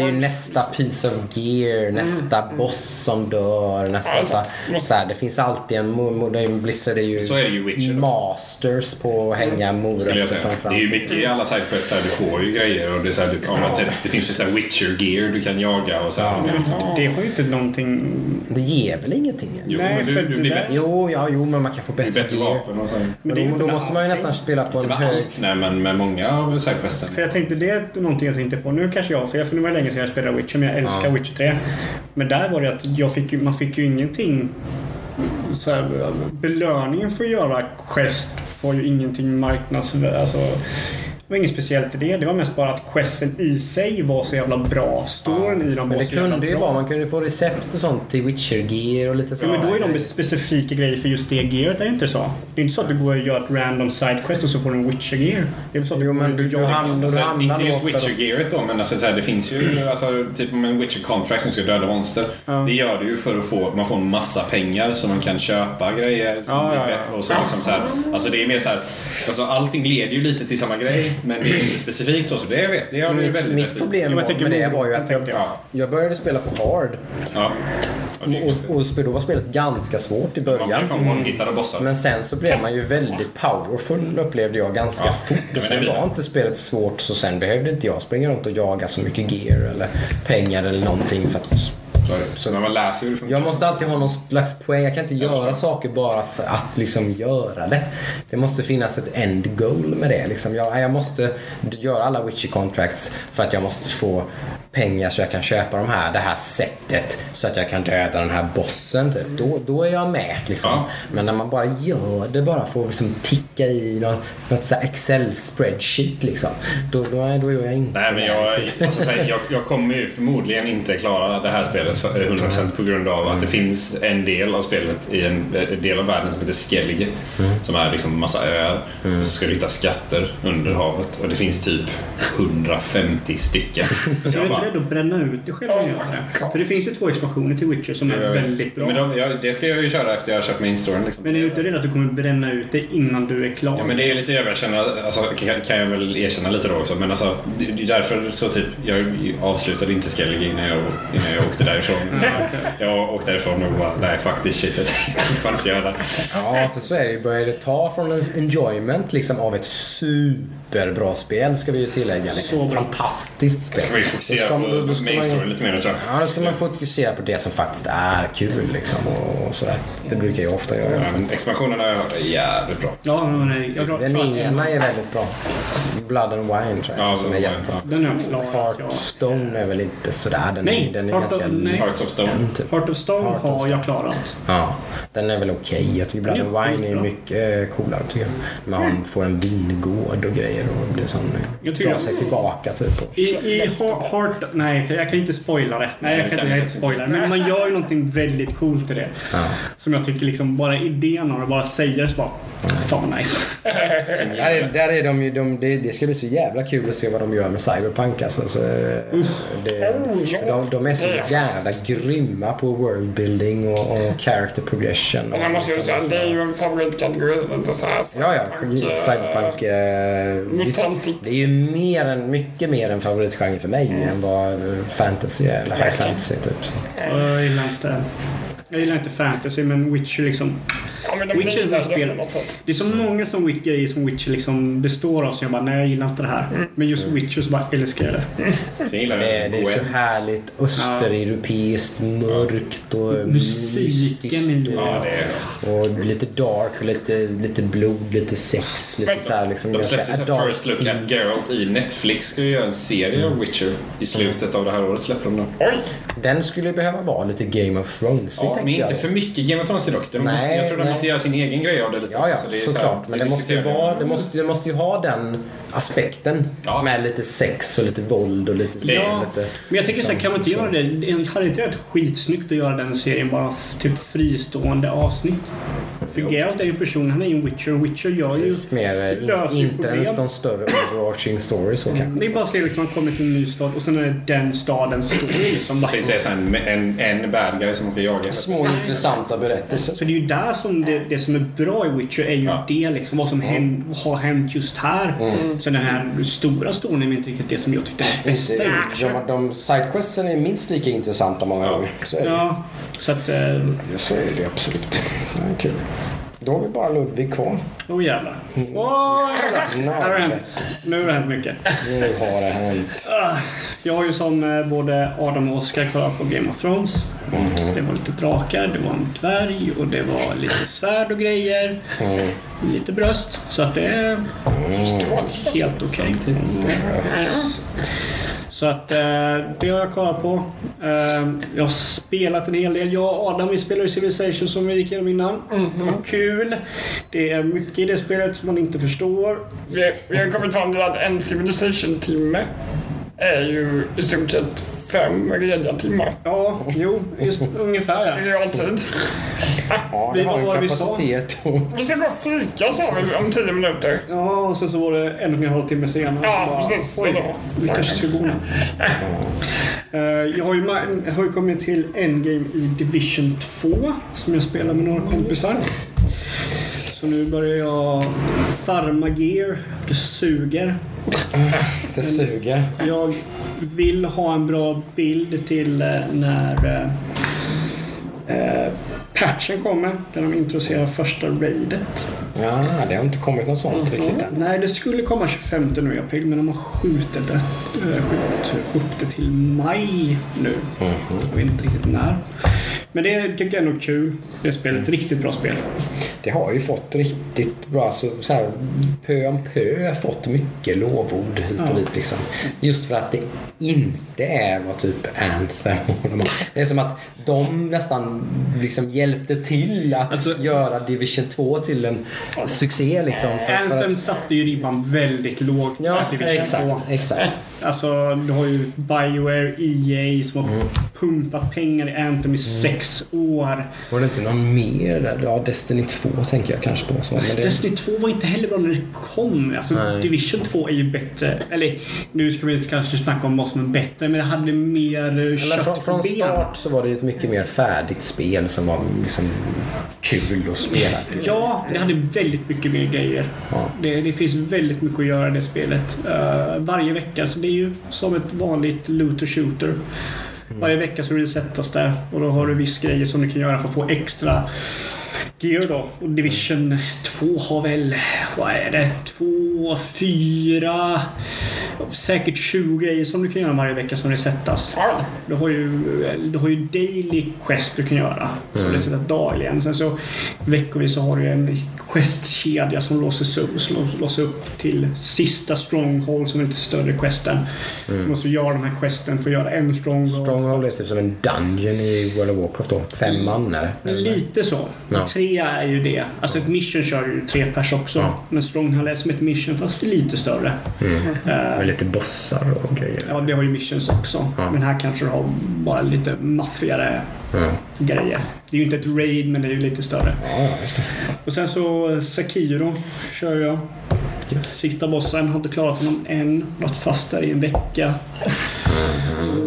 S1: är ju nästa piece of gear, nästa boss som dör, nästa... Så, här, så här, det finns alltid en... mo- mo- det är- Blizzard är ju,
S4: Så är det ju Witcher
S1: masters på att hänga morötter framför
S4: Det är ju mycket i alla sidequests här, du får ju grejer och det, är så här, du, ja, men typ, det finns ju så här Witcher gear du kan jaga och så här.
S3: Det har ju inte någonting...
S1: Det ger väl ingenting?
S4: Jo,
S3: Nej,
S4: men du,
S3: för
S4: du
S3: det
S4: blir bättre,
S1: Jo, ja, jo, men man kan få bättre,
S4: bättre
S1: gear.
S4: vapen och så.
S1: Men
S3: det är
S1: då, då måste man ju nästan spela på en hög...
S4: nej men med många av sidequesten.
S3: För jag tänkte det är någonting jag tänkte på. Nu kanske jag, för jag för nu var det länge sedan jag spelade Witcher, men jag älskar
S1: Ja.
S3: Witcher 3. Men där var det att jag fick man fick ju ingenting så här, belöningen för att göra quest var ju ingenting marknadsvärde. Alltså, det var inget speciellt i det. Det var mest bara att questen i sig var så jävla bra. Storyn i dem
S1: Men
S3: var
S1: det
S3: så jävla
S1: kunde ju
S3: bra.
S1: vara, man kunde ju få recept och sånt till Witcher-gear och lite
S3: Ja, men då är de specifika grejer för just det gearet är ju inte så. Det är inte så att du går och gör ett random sidequest och så får du en Witcher-gear. Det är så att
S1: Jo, men du- du
S3: jagar-
S1: hamnar-
S4: Alltså, inte just Witcher-gearet då, men alltså, det finns ju (clears throat) alltså, typ med en Witcher contract som ska döda monster. Det gör du ju för att få, man får en massa pengar så man kan köpa grejer som
S3: Ja,
S4: blir
S3: ja, ja.
S4: bättre. Och så, liksom, så här, alltså det är mer så här, alltså, allting leder ju lite till samma grej, men det är inte specifikt så. så det, vet, du ju
S1: Mitt,
S4: väldigt
S1: mitt
S4: rätt
S1: problem
S3: Jag
S1: var, med det var ju att jag,
S3: jag.
S4: Ja,
S1: jag började spela på hard.
S4: ja. Och
S1: Och, då var spelet ganska svårt i början.
S4: bossar.
S1: Men sen så blev man ju väldigt powerful upplevde jag ganska
S4: Ja,
S1: fort. Och sen var inte spelet svårt så sen behövde inte jag springa runt och jaga så mycket gear eller pengar eller någonting för att.
S4: Så när man läser hur det funkar.
S1: Jag måste alltid ha någon slags poäng. Jag kan inte göra saker bara för att liksom göra det. Det måste finnas ett end goal med det. Liksom jag, jag måste göra alla Witcher contracts för att jag måste få pengar så jag kan köpa de här, det här sättet så att jag kan döda den här bossen. Typ. Då, då är jag med. Liksom.
S4: Ja.
S1: Men när man bara gör det bara för att liksom ticka i något, något Excel-spreadsheet liksom. Då, då, då är jag inte
S4: Nej, men jag, så här, (laughs) jag, jag kommer ju förmodligen inte klara det här spelet för 100% på grund av att det finns en del av spelet i en, del av världen som heter Skellige. Som är liksom massa öar. Och så ska du hitta skatter under havet och det finns typ 150 stycken. (laughs)
S3: Jag är inte rädd att bränna ut det själv
S2: Oh.
S3: För det finns ju två expansioner till Witcher som är väldigt bra.
S4: Men de, ja, det ska jag ju köra efter jag har köpt main storyn. Liksom.
S3: Men är du inte rädd att du kommer bränna ut det innan du är klar?
S4: Ja men det är lite överkänna, alltså, kan, kan jag väl erkänna lite då också. Men alltså, det, det är därför så typ, jag avslutade inte Skellige innan jag, innan jag åkte därifrån. Jag åkte därifrån och bara, nej this shit, jag tänkte fan inte göra det.
S1: Ja, för så är det. Börjar det ta från ens enjoyment liksom av ett superbra spel ska vi ju tillägga. Liksom. Fantastiskt spel.
S4: Ska vi fokusera
S1: ska-
S4: på
S1: då- då ska
S4: main
S1: man ju-
S4: story lite mer tror jag.
S1: Ja, då ska man fokusera på det som faktiskt är kul liksom och sådär. Det brukar jag ofta göra i alla fall.
S4: Men expansionerna är jävligt bra.
S3: Ja, men jag drar
S1: Den ena är väldigt bra. Blood and Wine tror jag,
S4: Ja,
S1: som är jättebra.
S3: Den har jag klarat. Ja.
S1: Hearthstone är väl inte sådär. Den,
S3: Nej,
S1: är, den är ganska
S3: nej.
S4: Hearts of Stone.
S1: liten typ.
S3: Heart of Stone
S1: Heart of
S3: har
S1: Stone.
S3: jag klarat.
S1: Ja, den är väl okej. Jag tycker Blood
S3: Den
S1: and Wine är mycket coolare tycker jag. Men han får en vingård och grejer och blir sån...
S3: Jag tycker-
S1: Drar sig tillbaka typ. Och,
S3: I, i Heart... Nej, jag kan inte spoila det. Nej, jag kan inte, jag inte spoila det. Men man gör ju någonting väldigt coolt i det.
S1: ja.
S3: Som jag tycker liksom bara idén av det, bara säger så bara... Fan vad nice.
S1: Där är, där är de ju, de, det, det ska bli så jävla kul att se vad de gör med Cyberpunk alltså. Så, det, de, de är så jävla grymma på worldbuilding och, och (laughs) character progression.
S2: Och här måste jag säga, det är ju en favoritkategori. Inte så här,
S1: Ja, ja.
S2: cyberpunk, eh,
S1: Cyberpunk. Eh, visst, det är ju mer än, mycket mer en favoritgenre för mig än vad eh, fantasy är, eller high fantasy typ. Så.
S3: Jag gillar inte... Jag gillar inte fantasy, men Witcher liksom...
S2: Ja, men de
S3: Witcher är ett
S2: det
S3: spel. Det är så många som Witcher, grejer som Witcher liksom består av som jag bara, nej jag gillar inte det här. Men just Witcher så bara älskar jag det. (laughs)
S4: Sen gillar
S1: Det,
S4: jag
S1: det är så härligt östereuropeiskt, mörkt och
S3: Musiken
S1: mystiskt.
S3: i det.
S1: Och,
S4: Ja, det
S1: och lite dark och lite, lite blod, lite sex. Lite
S2: Men-
S1: så här, liksom,
S4: De släppte sin first look at. Geralt i Netflix. Ska ju göra en serie av Witcher i slutet av det här året. Släpper de den.
S2: Oj!
S1: Den skulle behöva vara lite Game of Thrones
S4: Ja, men
S1: jag.
S4: inte för mycket Game of Thrones dock.
S1: Nej,
S4: måste, jag tror
S1: nej.
S4: Måste göra sin egen grej av det lite.
S1: Ja, ja,
S4: så det är så här-
S1: såklart. Men det måste, ju vara, det, måste, det måste ju ha den aspekten.
S4: Ja.
S1: Med lite sex och lite våld och lite...
S3: Ja,
S1: lite
S3: Men jag tänker så här, kan man inte
S1: så.
S3: göra det? Det hade inte varit skitsnyggt att göra den serien bara typ fristående avsnitt? För. Geralt är ju en person, han är ju en Witcher och Witcher gör ju...
S1: Precis, mer, eh,
S3: löser ju
S1: in, inte ens någon större overarching story så kanske.
S3: Det är bara att se liksom, man kommer till en ny stad och sen är det den stadens story liksom.
S4: Så det inte är så en, en, en bad guy som åker jaga.
S1: Små intressanta berättelser.
S3: Så det är ju där som det, det som är bra i Witcher är ju
S4: Ja.
S3: det liksom. Vad som hän, har hänt just här. Så den här stora storyn är inte riktigt det som jag tyckte var
S1: Inte,
S3: Witcher.
S1: de, de sidequesten är minst lika intressanta många gånger. Så är det.
S3: Ja, så att... eh,
S1: Så är det absolut. Det är kul. Då har vi bara Ludvig kvar.
S3: Åh jävlar. Åh jävlar. Här har det hänt. Nu har det hänt mycket.
S1: Nu har det hänt.
S3: Ah, Jag har ju som eh, både Adam och Oskar kollat på Game of Thrones. Det var lite drakar, det var en dvärg och det var lite svärd och grejer.
S1: Mm.
S3: Lite bröst. Så att det är helt okej. Så att eh, det har jag kollat på. Eh, jag har spelat en hel del. Jag och Adam vi spelade Civilization som vi gick igenom innan. Det var kul. Det är mycket i det spelet som man inte förstår.
S2: Vi, vi har kommit fram till att en civilization-timme är ju i stort sett fem rediga timmar
S3: Ja, jo, just ungefär ja.
S2: i realtid.
S1: Ja,
S3: Vi
S1: det har
S3: var
S1: en
S3: vi
S1: kapacitet. Och...
S2: Vi ska gå och fika sa vi om tio minuter.
S3: Ja, och sen så var det en och en halv timme senare.
S2: Ja,
S3: bara,
S2: precis.
S3: Oj, vi kanske ska gå nu. (laughs) Eh, Jag har ju, jag har ju kommit till Endgame i Division 2 som jag spelar med några kompisar. Så nu börjar jag farma gear. Det suger.
S1: Det suger.
S3: Jag vill ha en bra bild till eh, när eh, patchen kommer. Där de introducerar första raidet.
S1: Ja, det har inte kommit något sånt riktigt än.
S3: Nej, det skulle komma 25 nu i april men de har skjutit det, äh, skjutit upp det till maj nu. Jag vet inte riktigt när. Men det tycker jag är nog kul. Det är spelet. Riktigt bra spel.
S1: Det har ju fått riktigt bra, så, så här, pö om pö fått mycket lovord hit och
S3: Ja.
S1: dit liksom. Just för att det inte är vad typ Anthem. (laughs) Det är som att de nästan liksom hjälpte till att
S3: Alltså-
S1: göra Division 2 till en succé liksom. För, för
S3: Anthem
S1: att,
S3: satte ju ribban väldigt lågt.
S1: ja,
S3: för Division 2.
S1: exakt, exakt.
S3: Alltså, du har ju Bioware, EA som har
S1: Mm.
S3: pumpat pengar i Anthem i sex år.
S1: Var det inte någon mer där? Ja, Destiny 2 tänker jag kanske på. Så, men det,
S3: Destiny 2 var inte heller bra när det kom. Alltså,
S1: Nej.
S3: Division 2 är ju bättre. Eller nu ska vi inte kanske snacka om vad som är bättre, men det hade mer eh, kött
S1: från,
S3: på
S1: från
S3: benen.
S1: start så var det ju ett mycket mer färdigt spel som var liksom kul att spela.
S3: Ja, det hade väldigt mycket mer grejer.
S1: Ja.
S3: Det, det finns väldigt mycket att göra i det spelet. Eh, varje vecka, så det är ju som ett vanligt looter shooter. Varje vecka så resetas det och då har du viss grejer som du kan göra för att få extra gear då. Och Division 2 har väl, vad är det? 2, 4, säkert 20 grejer som du kan göra varje vecka som resetas.
S2: Ja,
S3: Du har ju, du har ju daily quest du kan göra. Som mm. resetar dagligen. Sen så veckovis så har du en questkedja som låses upp, låser upp till sista stronghold som är lite större questen. Du måste göra de här questen för att göra en stronghold.
S1: Stronghold är typ som en dungeon i World of Warcraft då. Fem man eller?
S3: Lite så.
S1: Ja.
S3: Tre är ju det. Alltså ett mission kör ju tre pers också.
S1: Ja.
S3: Men Stronghold är som ett mission fast lite större. Eh,
S1: Med lite bossar och grejer.
S3: ja, det har ju missions också.
S1: Ja.
S3: Men här kanske du har bara lite maffigare
S1: Ja,
S3: grejer. Det är ju inte ett raid men det är ju lite större.
S1: ja just det.
S3: Och sen så eh, Sakiro kör jag. Sista bossen, har inte klarat honom än. Varit fast där i en vecka.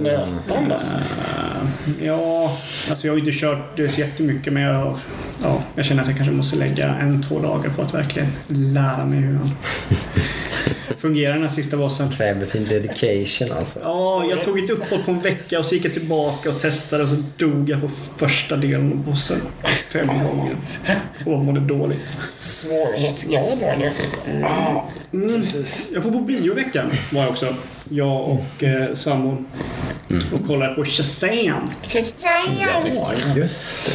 S2: nötan alltså.
S3: Eh, ja, alltså jag har inte kört det så jättemycket men jag, har- ja, jag känner att jag kanske måste lägga en, två dagar på att verkligen lära mig hur han (laughs) fungerar den här sista bossen.
S1: Kräver sin dedication alltså.
S3: Ja, jag tog ett uppehåll på en vecka och så gick jag tillbaka och testade och så dog jag på första delen av bossen fem gånger. Och mådde dåligt.
S2: Svårighetsgrad var det.
S3: Mm. Jag får på bioveckan var jag också. Jag och eh, sambon. Och kollade på Shazam.
S1: Ja, just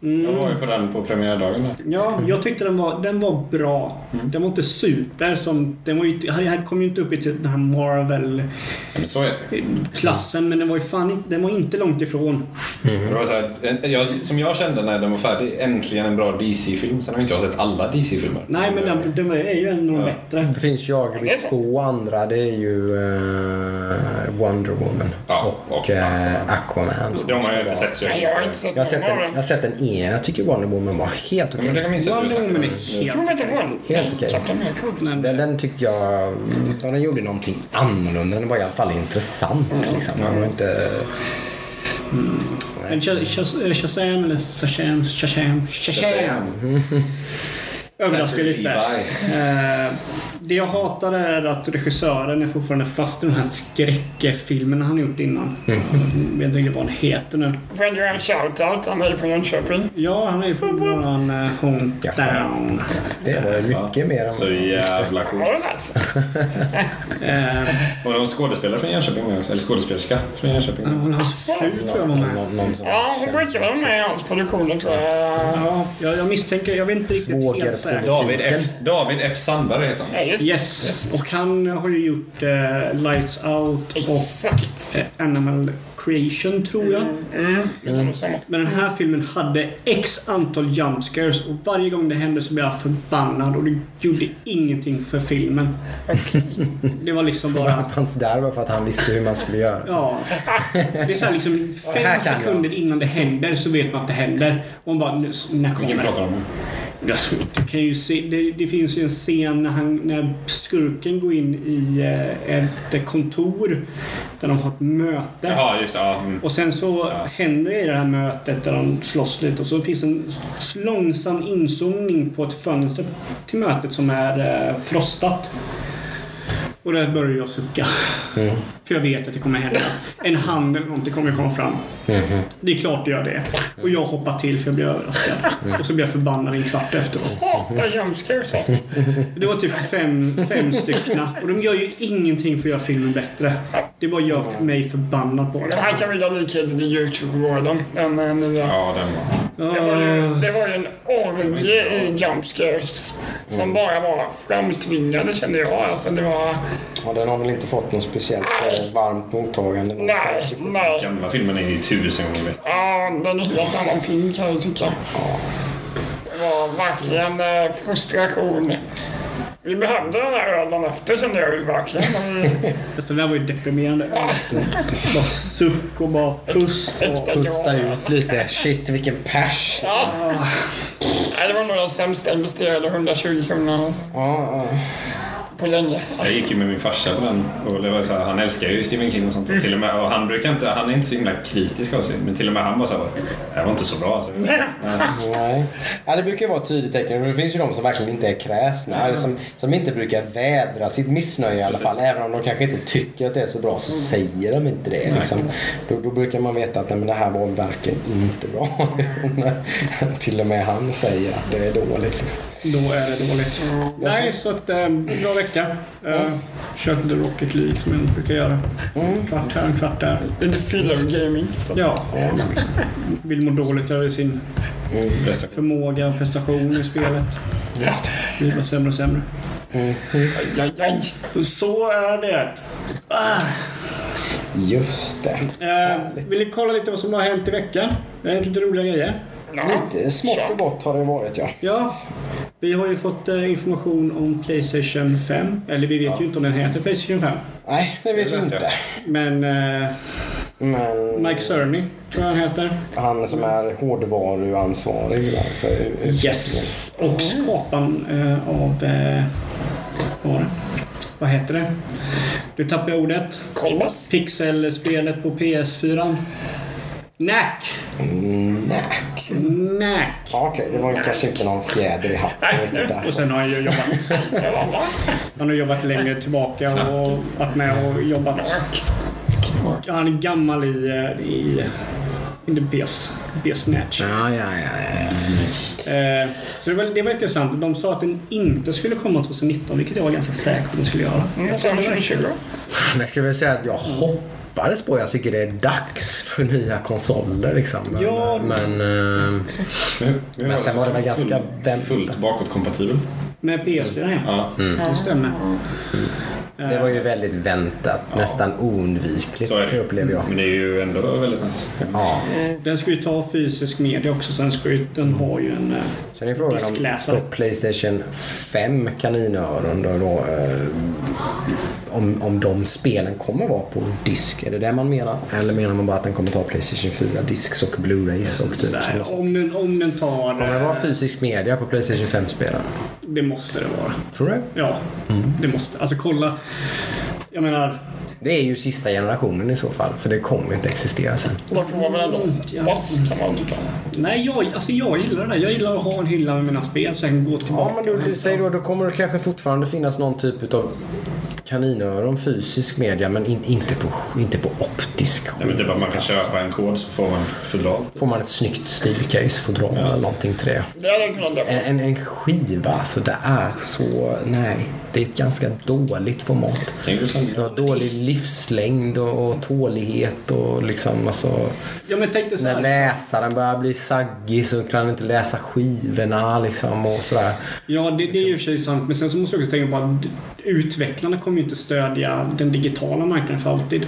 S1: det.
S4: Jag var ju på den på premiärdagen.
S3: Ja, jag tyckte den var, den var bra. Den var inte super som... Den var ju, inte- här kom ju inte upp i till den här Marvel-klassen
S4: Ja, men
S3: den var ju fan den var inte långt ifrån.
S4: Det var så här, jag, som jag kände när den var färdig, äntligen en bra DC-film. Sen har inte jag sett alla DC-filmer.
S3: Nej, men den, den är ju en av de
S4: Ja.
S3: bättre.
S1: Det finns ju två andra. Det är ju eh, Wonder Woman
S4: Ja,
S1: och,
S4: och
S1: eh, Aquaman.
S4: De har jag inte sett så jag
S2: har
S4: inte.
S2: sett
S1: Jag har sett
S2: någon av
S1: den, jag har sett den ena. Jag tycker Wonder Woman var helt okej.
S4: du
S3: Wonder Woman är helt...
S2: Jag vet inte vad.
S1: Helt okej.
S3: Men,
S1: Den, den tyckte jag... ja, Den gjorde någonting annorlunda. Den var i alla fall intressant. Liksom. Den var inte...
S3: men Shaz- Shazam eller Shazam, Shazam, Shazam. Överraskar lite. Eh, det jag hatar är att regissören är fortfarande fast i de här skräckfilmerna han gjort innan.
S1: Mm.
S3: Jag vet inte riktigt vad han heter nu.
S2: Får jag göra en shoutout? Han är ju från Jönköping.
S3: Ja, han är ju från våran uh, hometown.
S1: Det var mycket mer än
S4: Så jävla coolt.
S3: Eh,
S4: Och det var skådespelare från Jönköping med också. Eller skådespelerska från Jönköping.
S3: hans fru tror jag var med.
S1: någon, någon
S2: Ja, hon brukar vara med i hans produktioner tror jag.
S3: Ja, jag, jag misstänker, jag vet inte riktigt helt säkert.
S4: David F. David F. Sandberg heter han.
S2: Ja, just det.
S3: Yes,
S2: Just det.
S3: och han har ju gjort eh, Lights Out och
S2: Exakt.
S3: eh, Animal Creation tror jag.
S2: Mm, nog stämma.
S3: Men den här filmen hade x antal jumpscares och varje gång det hände så blev jag förbannad och det gjorde ingenting för filmen. Det var liksom bara...
S1: Han fanns där bara för att han visste hur man skulle göra.
S3: Ja. Det är så här liksom fem
S1: kan jag.
S3: sekunder innan det händer så vet man att det händer. Och man bara, när kommer det? Alltså, Du kan ju se, det, det finns ju en scen när, han, när skurken går in i eh, ett kontor där de har ett möte.
S4: Jaha, just det. Ja. Mm.
S3: Och sen så
S4: Ja.
S3: händer det i det här mötet där de slåss lite och så finns en långsam inzoomning på ett fönster till mötet som är eh, frostat. Och där börjar jag sucka. För jag vet att det kommer hända. En hand eller någonting kommer komma fram. Det är klart det gör det. Och jag hoppar till för jag blir överraskad. Och så blir jag förbannad en kvart efteråt.
S2: Hatar jumpscares alltså.
S3: Det var typ fem, fem styckna. Och de gör ju ingenting för att göra filmen bättre. Det bara gör mig förbannad på det.
S2: här kan vi dra likheter till YouTube-gården. Den eh, nya.
S4: Ja, den var...
S2: Det var, ju,
S3: Ah.
S2: det var ju en orgie i jumpscares. Som bara var framtvingade kände jag. Alltså det var...
S1: Ja, den har väl inte fått något speciellt eh, varmt mottagande
S2: Nej, nej.
S4: Gamla filmen är ju tusen gånger bättre.
S2: Ja, den är en helt annan film kan jag tycka. Det var verkligen eh, frustration. Vi behövde den här ölen efter kände jag ju verkligen. Men vi- (laughs)
S3: Så det där var ju deprimerande. Bara suck och bara pust. Och...
S1: Pusta ut lite. Shit, vilken pers.
S2: Ja. Nej, det var nog den sämsta investerade 120 kronorna. Alltså.
S1: Ja, ja.
S2: På länge.
S4: Jag gick ju med min farsa på den och det var så här, han älskar ju Stephen King och sånt. Och till och, med, och han, brukar inte, han är inte så himla kritisk av sig men till och med han var Det här var inte så bra alltså. (laughs) Ja.
S1: Nej. Ja, det brukar ju vara ett tydligt tecken. Men det finns ju de som verkligen inte är kräsna. Eller som, som inte brukar vädra sitt missnöje i alla fall. Även om de kanske inte tycker att det är så bra så säger de inte det. Liksom. Då, då brukar man veta att nej, men det här var verkligen inte bra. (laughs) Till och med han säger att det är dåligt. Liksom.
S3: Då är det dåligt. Nej, så att eh, bra vecka. Eh, kört lite Rocket League som jag brukar göra. Kvart här, en kvart där.
S2: Lite filler gaming.
S3: Ja, vill må dåligt över sin
S4: Bästa.
S3: förmåga och prestation i spelet. Blir bara sämre och sämre.
S2: aj, aj, aj.
S3: Så är det. Ah.
S1: Just det.
S3: Eh, vill ni kolla lite vad som har hänt i veckan? Det har hänt lite roliga grejer.
S1: Lite smått och gott har det varit ja.
S3: Ja, vi har ju fått eh, information om Playstation 5. Eller vi vet ju inte om den heter Playstation 5.
S1: Nej, det vet vi inte.
S3: Men eh,
S1: Men
S3: Mike Cerny tror jag han heter.
S1: han som är hårdvaruansvarig va, för.
S3: Yes. Och skaparen eh, av... Eh, vad var det? Vad heter det? Du tappade ordet.
S2: Kolbas.
S3: Pixelspelet på PS4. Knack!
S1: Nack.
S3: Knack!
S1: Ja, Okej, det var ju kanske inte någon fjäder i hatten riktigt där.
S3: Och sen har han ju jobbat. Han har jobbat längre tillbaka och varit med och jobbat. Han är gammal i... i in the BS, BS Snatch.
S1: Ja, ja, ja, ja.
S3: Eh, så det var, det var intressant. De sa att den inte skulle komma 2019, vilket jag var ganska säker på att den skulle göra.
S2: Mm, sen 2020.
S1: Jag skulle väl säga att jag hoppades på. Jag tycker det är dags för nya konsoler liksom. Men,
S3: Ja.
S1: men eh,
S4: Men,
S1: Men sen var det väl ganska väntat.
S4: Fullt bakåtkompatibel.
S3: Med PS4 ja.
S4: Ja.
S3: Det stämmer.
S1: Det var ju väldigt väntat. Nästan oundvikligt
S4: Så är det.
S1: upplever jag.
S4: Men det är ju ändå väldigt nice.
S1: Ja.
S3: Den ska ju ta fysisk media också. Sen ska ju, den har ju en... eh,
S1: Sen är frågan om
S3: Diskläsare.
S1: på Playstation 5 kaninöron då, då eh, om, om de spelen kommer vara på disk. Är det det man menar? Eller menar man bara att den kommer ta Playstation 4 disks och Blu-rays och typ så?
S3: om, den, om den tar...
S1: Kommer det
S3: eh,
S1: vara fysisk media på Playstation 5-spelen?
S3: Det måste det vara.
S1: Tror du?
S3: Ja, det måste. Alltså kolla. Jag menar...
S1: Det är ju sista generationen i så fall, för det kommer inte existera sen.
S2: Då får man väl ändå hoppas kan man tycka.
S3: Nej, jag, alltså jag gillar det där. Jag gillar att ha en hylla med mina spel så jag kan gå tillbaka.
S1: Ja, men du, du säger då, då kommer det kanske fortfarande finnas någon typ av kaninöron fysisk media, men in, inte, på, inte på optisk
S4: Jag vet typ att man kan köpa en kod så får man fodral.
S1: Får man ett snyggt stilcase, fodral eller någonting till det.
S2: Det.
S1: En, en, en skiva, alltså det är så... Nej. Det är ett ganska dåligt format. Du har dålig livslängd och, och tålighet och liksom alltså...
S3: Ja, men tänk dig så
S1: När
S3: här.
S1: läsaren börjar bli saggig så kan han inte läsa skivorna liksom och sådär.
S3: Ja, det, det är ju i och för sig sant. Men sen så måste jag också tänka på att utvecklarna kommer ju inte stödja den digitala marknaden för alltid.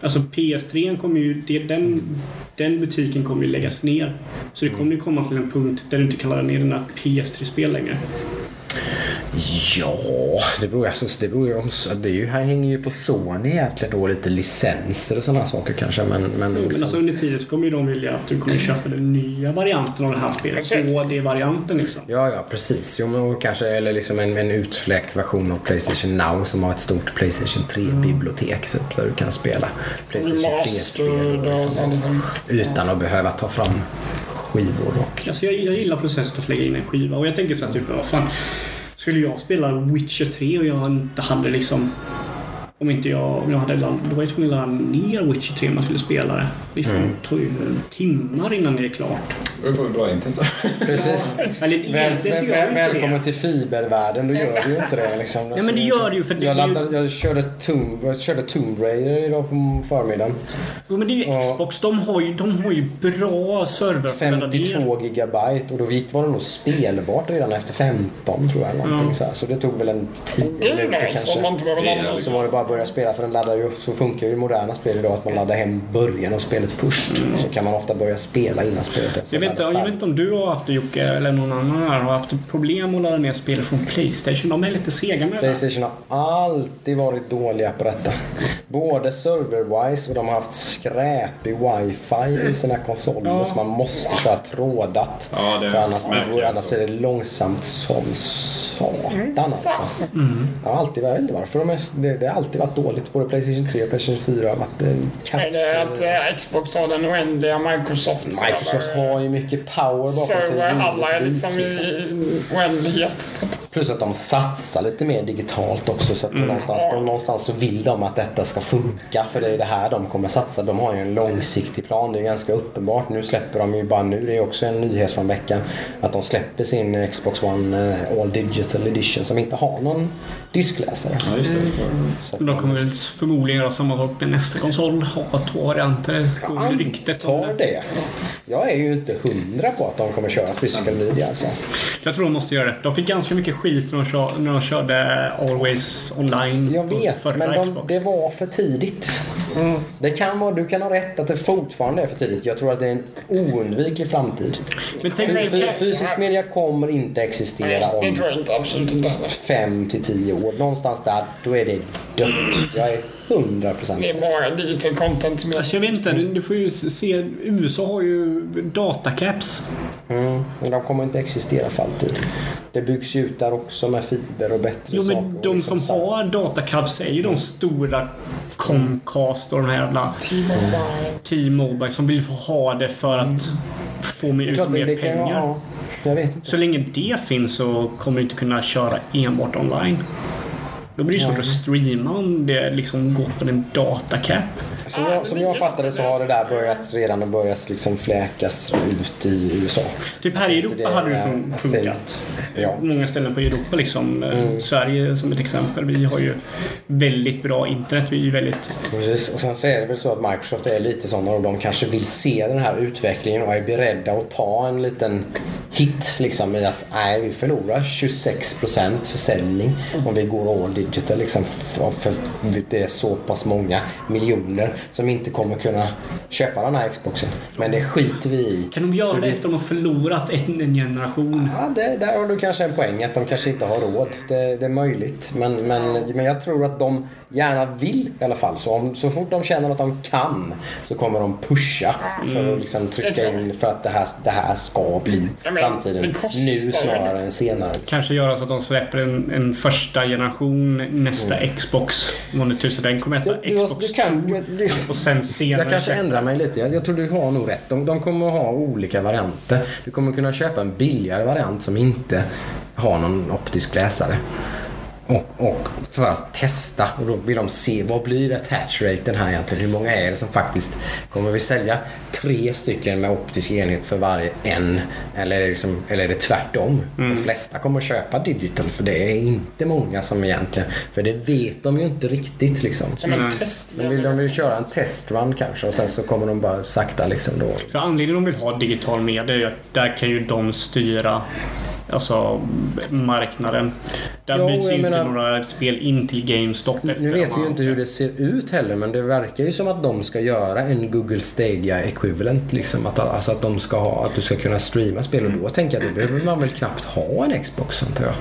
S3: Alltså PS3 kommer ju... Det, den, den butiken kommer ju läggas ner. Så det kommer ju komma till en punkt där du inte kan ladda ner dina PS3-spel längre.
S1: Ja, det beror, alltså, det beror ju om... Det är ju, här hänger ju på Sony egentligen då lite licenser och sådana saker kanske men... men
S3: Men
S1: liksom,
S3: alltså under tiden så kommer ju de vilja att du kommer köpa den nya varianten av det här spelet. 2D-varianten liksom.
S1: Ja, ja precis. Jo, men och kanske eller liksom en, en utfläkt version av Playstation Now som har ett stort Playstation 3-bibliotek typ, där du kan spela Playstation 3-spel
S2: Remastered och sånt liksom.
S1: utan att behöva ta fram skivor och...
S3: Alltså jag, jag gillar processen att lägga in en skiva och jag tänker så här typ, vad fan. Skulle jag spela Witcher 3 och jag inte hade liksom... Om inte jag... Om jag hade ladd- Då var jag tvungen att ladda ner Witcher 3 om man skulle spela det. Det får-
S1: Mm.
S3: tar ju timmar innan det är klart.
S4: Det beror på hur bra internet
S1: Precis.
S3: Eller
S1: Väl, väl, väl, välkommen
S3: det.
S1: till fibervärlden, då gör det ju inte det liksom.
S3: Ja men det gör det ju för det
S1: Jag, laddade, jag, körde Tomb, jag körde Tomb Raider idag på förmiddagen.
S3: Jo, men det är ju
S1: Ja.
S3: Xbox. De har ju, de har ju bra server.
S1: 52 gigabyte och då gick, var det nog spelbart redan efter 15 tror jag. Någonting, så, här. så det tog väl en 10
S2: Det är
S1: minuter kanske. Så var det bara att börja spela för den laddar ju, så funkar ju moderna spel idag att man laddar hem början av spelet först. Så kan man ofta börja spela innan spelet är så
S3: Jag vet, inte, jag vet inte om du har haft det Jocke eller någon annan här har haft problem att ladda ner spel från Playstation. De är lite sega med det.
S1: Playstation har alltid varit dåliga på detta. Både server-wise och de har haft skräpig wifi i sina konsoler
S3: Ja.
S1: så man måste köra trådat.
S4: Ja, det är
S1: för annars,
S4: märkligt
S1: annars är det långsamt som satan alltså. Jag har alltid, jag vet inte varför, de är, det, det har alltid varit dåligt. Både Playstation 3 och Playstation 4 har varit eh,
S2: Nej, det är att
S1: kass.
S2: eh, Xbox har den oändliga Microsoft.
S1: Microsoft har ju mycket power bakom sig.
S2: Serverhallar
S1: givetvis,
S2: liksom i oändlighet.
S1: Plus att de satsar lite mer digitalt också. Så att någonstans, de, någonstans så vill de att detta ska funka. För det är det här de kommer satsa. De har ju en långsiktig plan. Det är ganska uppenbart. Nu släpper de ju bara nu. Det är också en nyhet från veckan. Att de släpper sin Xbox One eh, All Digital Edition som inte har någon diskläsare.
S4: Ja, just det.
S1: Så att
S3: De kommer väl förmodligen göra samma sak med nästa konsol. Ha två varianter. Går
S1: jag
S3: ju ryktet
S1: antar
S3: det.
S1: det. Jag är ju inte hundra på att de kommer köra physical media alltså.
S3: Jag tror de måste göra det. De fick ganska mycket skit när de, kör, när de körde Always Online.
S1: Jag vet, men de, det var för tidigt. Det kan vara, du kan ha rätt att det fortfarande är för tidigt. Jag tror att det är en oundviklig framtid.
S3: Men tänk
S1: Fy- Fysisk media kommer inte existera om fem till tio år. Någonstans där, då är det dött. Jag är hundra procent
S2: Det är bara digital content som
S3: Alltså jag vet inte, du får ju se. USA har ju datacaps.
S1: mm. Men de kommer inte existera för alltid. Det byggs ju ut där också med fiber och bättre
S3: Jo
S1: saker.
S3: men
S1: och
S3: de
S1: liksom
S3: som har datacaps är ju de stora Comcast och de här jävla
S2: T-Mobile.
S3: T-Mobile som vill få ha det för att få
S1: Det är
S3: ut
S1: det,
S3: mer
S1: det kan jag,
S3: pengar.
S1: ja, jag vet inte.
S3: Så länge det finns så kommer du inte kunna köra enbart online. Då blir det svårt att streama om det liksom går på en datacap.
S1: Som jag, som jag fattade så har det där börjat redan och börjat liksom fläkas ut i USA.
S3: Typ här i Europa hade det funkat.
S1: Ja.
S3: Många ställen på Europa liksom. Eh,
S1: Mm.
S3: Sverige som ett exempel. Vi har ju väldigt bra internet. Vi är ju väldigt...
S1: Precis. Och sen så är det väl så att Microsoft är lite sådana och de kanske vill se den här utvecklingen och är beredda att ta en liten hit liksom i att nej, vi förlorar 26% försäljning om vi går all digital liksom för, för det är så pass många miljoner som inte kommer kunna köpa den här Xboxen. Men det skiter vi i.
S3: Kan de göra
S1: För
S3: det
S1: vi-
S3: efter att de har förlorat en, en generation?
S1: Ja, det, där har du kanske en poäng att de kanske inte har råd. Det, det är möjligt. Men, men, men jag tror att de gärna vill i alla fall. Så, om, så fort de känner att de kan så kommer de pusha för att liksom trycka
S2: tror jag.
S1: in för att det här, det här ska bli
S2: Ja, men
S1: framtiden. Nu snarare än senare.
S3: Kanske göra så att de släpper en, en första generation nästa Xbox. Vad nu tusen den kommer heta.
S1: Du, du,
S3: Xbox
S1: du kan, du,
S3: Och sen senare...
S1: jag kanske ändrar mig lite. Jag, jag tror du har nog rätt. De, de kommer att ha olika varianter. Du kommer kunna köpa en billigare variant som inte har någon optisk läsare. Och, och för att testa och då vill de se vad blir attach raten här egentligen? Hur många är det som faktiskt kommer vi sälja tre stycken med optisk enhet för varje en? Eller liksom, eller är det tvärtom? De flesta kommer att köpa digital för det är inte många som egentligen för det vet de ju inte riktigt liksom.
S2: Som en test.
S1: De vill, de vill köra en testrun kanske och sen så kommer de bara sakta liksom då.
S3: För anledningen de vill ha digital media är ju att där kan ju de styra Alltså marknaden. Där
S1: Jo,
S3: byts ju inte
S1: menar-
S3: några spel in till GameStop efter.
S1: Nu vet vi ju inte hur det ser ut heller men det verkar ju som att de ska göra en Google Stadia equivalent. Liksom. Att, alltså att, de ska ha, att du ska kunna streama spel och då tänker jag då behöver man väl knappt ha en Xbox antar jag.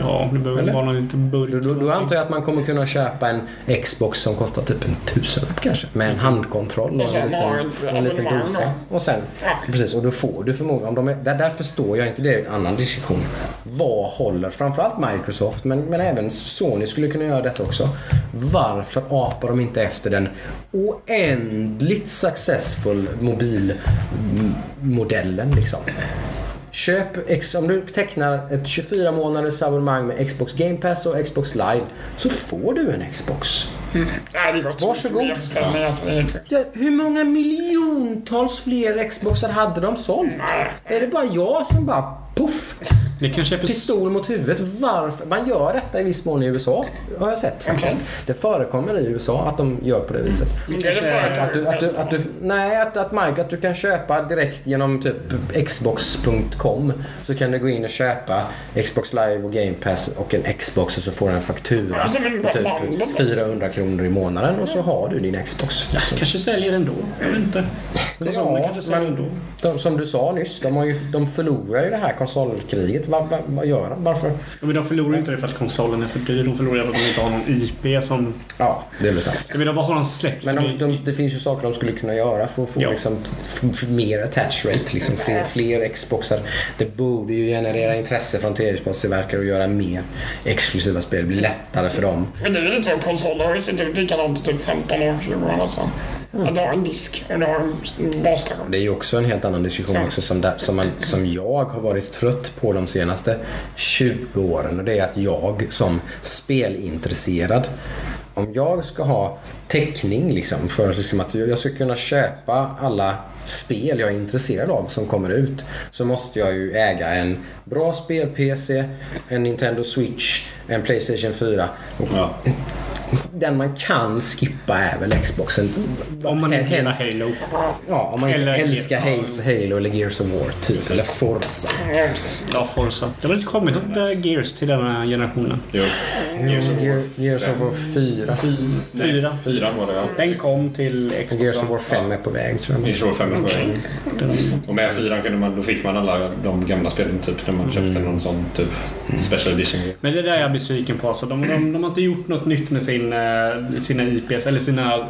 S3: Ja, det behöver
S1: Eller?
S3: vara någon liten burk.
S1: Då, då, då antar jag att man kommer kunna köpa en Xbox som kostar typ en tusenlapp kanske. Med en handkontroll och en liten, en liten dosa. Och sen, precis, och då får du förmodligen, om de är, där, där förstår jag inte, det är en annan diskussion. Vad håller framförallt Microsoft men, men även Sony skulle kunna göra detta också. Varför apar de inte efter den oändligt successful mobilmodellen liksom? Köp, om du tecknar ett 24 månaders abonnemang med Xbox Game Pass och Xbox Live så får du en Xbox.
S2: Nej, det är gott.
S1: Varsågod.
S2: alltså, det
S1: hur många miljontals fler Xboxar hade de sålt? Är det bara jag som bara poff,
S3: Det kanske är för...
S1: pistol mot huvudet? Varför? Man gör detta i viss mån i USA, har jag sett faktiskt. Det förekommer i USA att de gör på det viset.
S2: Det är det
S1: Att du, att du, att du, nej, att, att, Mike, att du kan köpa direkt genom typ xbox.com så kan du gå in och köpa Xbox Live och Game Pass och en Xbox och så får du en faktura
S2: en
S1: på typ
S2: bundle.
S1: 400 kronor i månaden och så har du din Xbox.
S3: Kanske säljer ändå. Jag vet inte. Konsolerna kanske säljer ändå.
S1: de, som du sa nyss, de, har ju, de förlorar ju det här konsolkriget. Vad, vad, vad gör de? Varför?
S3: Ja, Men de förlorar ju inte det för att konsolen är för dyr. De förlorar för att de inte har någon IP som...
S1: Ja, det är väl sant.
S3: Jag menar, vad har de släppt
S1: Men de, de, det finns ju saker de skulle kunna göra för att få
S3: Ja.
S1: liksom, mer attach rate. Liksom, fler, fler Xboxar. Det borde ju generera intresse från tredjepartstillverkare och göra mer exklusiva spel. Det blir lättare för dem.
S2: Men det är lite så, konsoler har ju sett ut likadant i typ 15 år, 20 år nästan. Att du har en disk och du har en basstation.
S1: Det är ju också en helt annan diskussion
S2: Så.
S1: också som, där, som, man, som jag har varit trött på de senaste 20 åren. Och det är att jag som spelintresserad om jag ska ha täckning liksom för liksom att jag ska kunna köpa alla spel jag är intresserad av som kommer ut så måste jag ju äga en bra spel-PC, en Nintendo Switch, en Playstation 4 och
S4: Ja.
S1: Den man kan skippa är väl Xboxen.
S3: Om man inte gillar Halo.
S1: Ja, om man inte
S3: Eller-
S1: älskar. Halo, Halo eller Gears of War typ. Eller Forza.
S2: Ja,
S3: Forza. Det har väl inte kommit något äh, Gears till den här generationen.
S4: Jo. Gears of War
S1: Gear- Gears of War 4.
S4: Nej,
S3: Fyra.
S4: Fyran var det ja.
S3: Den kom till Xbox.
S1: Gears of War 5 är på väg tror jag.
S4: Gears of War 5 är på väg. Och med fyran kunde man, då fick man alla de gamla spelen typ när man köpte någon sån typ special edition.
S3: Men det där är jag besviken på. Alltså, de, de, de har inte gjort något nytt med sin, eh, sina IPs, eller sina eh,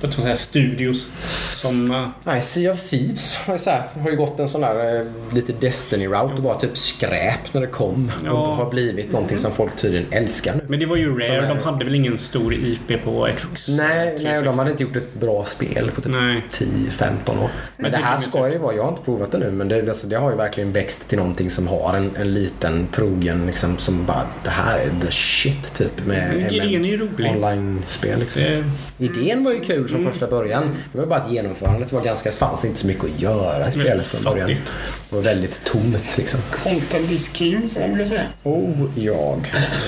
S3: vad ska man säga, studios. Som... eh,
S1: Nej, Sea of Thieves har ju, så här, har ju gått en sån där lite Destiny-route och bara typ skräp när det kom.
S3: Ja.
S1: Och har blivit någonting som folk tydligen älskar nu.
S3: Men det var ju Rare.
S1: är-
S3: De hade väl ingen stor IP på Xbox?
S1: Nej, nej, de hade inte gjort ett bra spel på typ
S3: Nej.
S1: 10-15 år. Men det
S3: tycker
S1: här ska ju vara, jag har inte provat det nu, men det, alltså, det har ju verkligen växt till någonting som har en, en liten trogen liksom som bara, det här är the shit typ med,
S3: Mm, ju rolig.
S1: online-spel liksom.
S3: Det,
S1: Idén var ju kul
S3: Mm.
S1: från första början. Det var bara att genomförandet var ganska, fanns inte så mycket att göra i spelet från början.
S3: fattigt.
S1: Det var väldigt tomt liksom.
S2: Content is king, som man brukar säga.
S1: Oh, jag.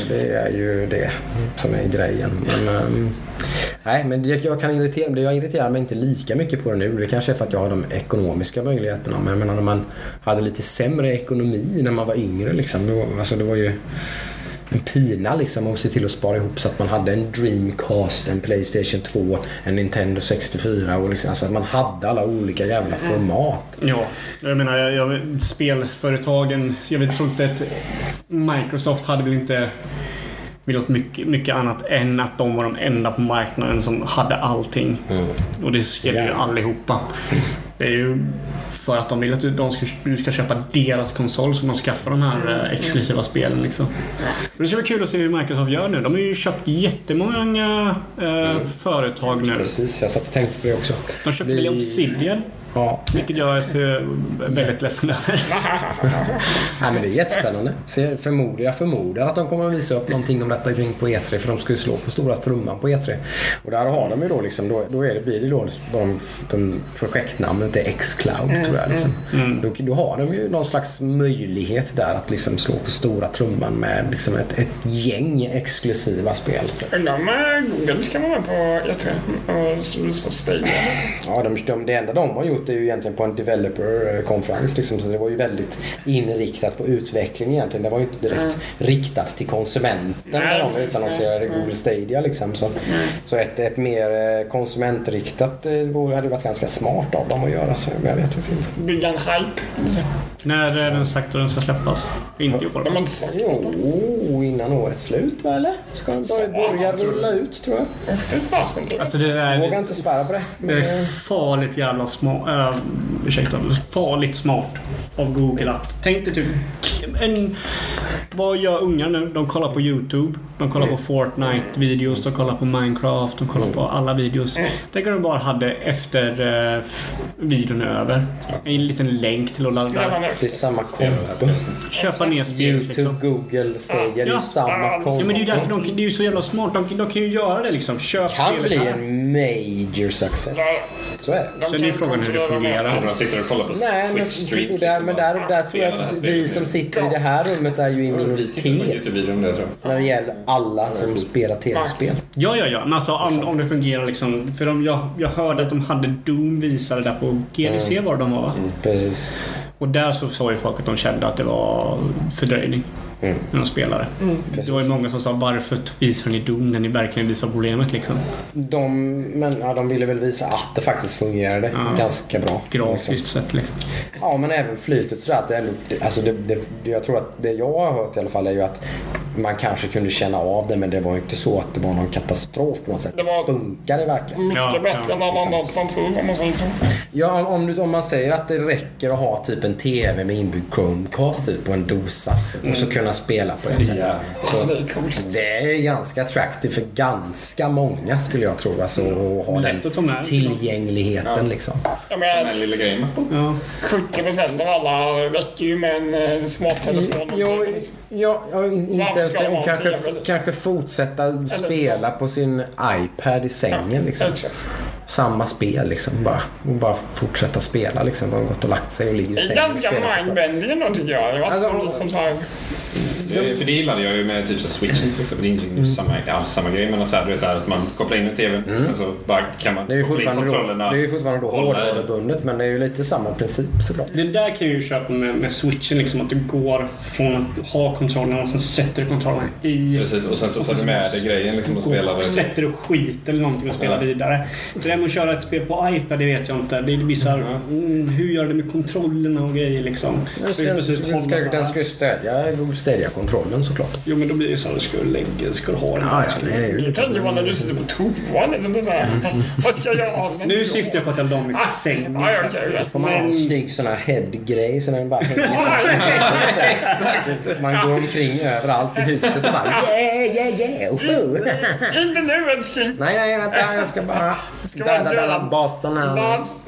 S1: Det är ju det som är grejen. Men, ehm, nej, men jag kan irritera mig. Jag irriterar mig inte lika mycket på det nu. Det kanske är för att jag har de ekonomiska möjligheterna. Men jag menar när man hade lite sämre ekonomi när man var yngre liksom. Var, alltså, det var ju en pina liksom att se till att spara ihop så att man hade en Dreamcast, en Playstation 2, en Nintendo 64 och liksom, alltså att man hade alla olika jävla format.
S3: ja, jag menar, jag, jag, spelföretagen. Jag vet, tror inte att Microsoft hade väl inte velat mycket, mycket annat än att de var de enda på marknaden som hade allting. Och det gäller ju allihopa. Det är ju för att de vill att du, de ska, du ska köpa deras konsol som de skaffar de här eh, exklusiva spelen. Liksom. Det ska bli kul att se hur Microsoft gör nu. De har ju köpt jättemånga eh, företag nu.
S1: Precis, jag satt och tänkte på det också.
S3: De köpte väl
S1: Vi-
S3: Obsidian,
S1: Ja,
S3: vilket jag är väldigt ledsen över. (laughs)
S1: Nej, men det är jättespännande. Så jag, förmodar, jag förmodar att de kommer att visa upp någonting om detta kring på E3 för de ska ju slå på stora trumman på E3. Och där har de ju då liksom, då, då är det, blir det då de, de projektnamnet är X-Cloud tror jag. Liksom. Då, då har de ju någon slags möjlighet där att liksom slå på stora trumman med liksom ett, ett gäng exklusiva spel.
S2: Om eh, Google ska vara på E3 och visa Stadia.
S1: Ja, de, de, det enda de har gjort är ju egentligen på en developer-konferens. Liksom, så det var ju väldigt inriktat på utveckling egentligen. Det var ju inte direkt riktat till konsumenten när de utannonserade
S2: Nej.
S1: Google Stadia. Liksom. Så, så ett, ett mer eh, konsumentriktat eh, hade varit ganska smart av dem att göra. Så, men jag vet inte.
S2: Bygga en hype.
S3: När är den sagt att den ska släppas? Inte i år.
S2: De har inte sagt
S1: Jo, innan årets slut va eller? Ska den börja, rulla ut tror jag.
S2: Fy fasen.
S3: Alltså det
S1: Jag vågar
S3: där...
S1: inte svära på det.
S3: Det är farligt jävla smart. Äh, ursäkta. Farligt smart av Google att... Tänk dig typ... En, vad gör ungar nu? De kollar på YouTube. De kollar på Fortnite-videos. De kollar på Minecraft. De kollar på alla videos. Tänk om de bara hade efter f- videon är över. En liten länk till att ladda.
S1: det är samma konto.
S3: Köpa ner spel
S1: YouTube,
S3: liksom.
S1: Google, Stadia. Det är
S3: Ja.
S1: samma konto.
S3: Ja men det är ju därför de, det är ju så jävla smart. De, de kan ju göra det liksom. Köp
S1: kan
S3: spelet
S1: bli
S3: här.
S1: en major success. Så är det.
S2: De
S3: Sen är ju
S2: kan
S3: frågan hur det fungerar.
S4: Om man sitter och kollar på
S1: Nej, men,
S4: Twitch-streams.
S1: där,
S4: liksom
S1: men där, där tror jag att
S4: spelet
S1: vi som sitter i det här rummet är ju i minoritet när det gäller alla som spelar tv-spel.
S3: Ja, ja, ja. Men alltså om, om det fungerar liksom. För de, jag, jag hörde att de hade Doom visade där på GDC
S1: Mm.
S3: var de var va?
S1: Precis.
S3: Och där så sa ju folk att de kände att det var fördröjning.
S1: Mm.
S3: när de spelade. Det var ju många som sa varför visar ni Doom när ni verkligen visar problemet liksom.
S1: De, men ja, de ville väl visa att det faktiskt fungerade
S3: Ja.
S1: ganska bra.
S3: Grafiskt sett liksom.
S1: Ja, men även flytet sådär. Att det, alltså det, det, jag tror att det jag har hört i alla fall är ju att man kanske kunde känna av det men det var ju inte så att det var någon katastrof på något sätt.
S2: Det var-
S1: Funkar det verkligen?
S2: Mycket
S3: Ja,
S2: bättre än alla andra alternativ om man säger så.
S1: Ja, om, om, du, om man säger att det räcker att ha typ en TV med inbyggd Chromecast typ och en dosa och så kunna spela på det sättet. Så
S2: Det är
S1: ganska attractive för ganska många skulle jag tro. Alltså att ha den
S3: med.
S1: tillgängligheten liksom.
S4: Den lilla grejen.
S3: Ja.
S2: 70% av alla räcker ju med en eh, smarttelefon.
S1: Jo, ja, ja, in- inte ens det.
S2: vara
S1: kanske,
S2: liksom?
S1: kanske fortsätta spela på sin iPad i sängen. Liksom.
S2: Exakt.
S1: Samma spel liksom. Bara, och bara fortsätta spela liksom. Har gått och lagt sig och ligger i
S2: Det är
S1: sängen
S2: ganska mindbending ändå tycker jag. Det var
S1: Alltså,
S2: som, som så här,
S4: Det- För det gillade jag ju med typ så switchen till exempel. Det är inte
S1: Mm.
S4: samma, alls samma grej men så här, du vet att man kopplar in en TV och sen så bara kan man
S1: Det är ju
S4: koppla in
S1: fortfarande då,
S4: kontrollerna.
S1: det är ju fortfarande då hårdvarubundet men det är ju lite samma princip såklart.
S3: Det där kan jag ju köpa med, med switchen, liksom, att du går från att ha kontrollen och sen sätter du kontrollen i...
S4: Precis, och sen så tar du med dig grejen liksom och spelar
S3: och sätter du skit eller någonting och spelar
S4: Ja.
S3: vidare. Det där med att köra ett spel på iPad, det vet jag inte. Det är vissa... Mm, hur gör det med kontrollerna och grejer liksom?
S1: Den ska, den ska, ju stödja Google Stadia-kontrollen såklart.
S3: Jo men då blir det så att ska du lägga, ska du ha den
S1: Ja,
S3: här.
S1: ja,
S3: Ska du-
S1: det är ju
S2: det
S1: lite...
S2: tänker man när du sitter på toan. Liksom, det är så här, (laughs) vad ska jag göra av (laughs) den?
S3: Nu syftar jag på att jag la mig i sängen.
S2: Ja, ja, okej, okej.
S1: Får man ha en snygg sån här head-grej så den bara hänger (laughs) Exakt. Man går omkring överallt i huset och bara yeah, yeah, yeah.
S2: Inte nu älskling!
S1: Nej, nej, vänta. Jag ska bara
S2: Ska vara
S1: döda basen här.
S2: Bas.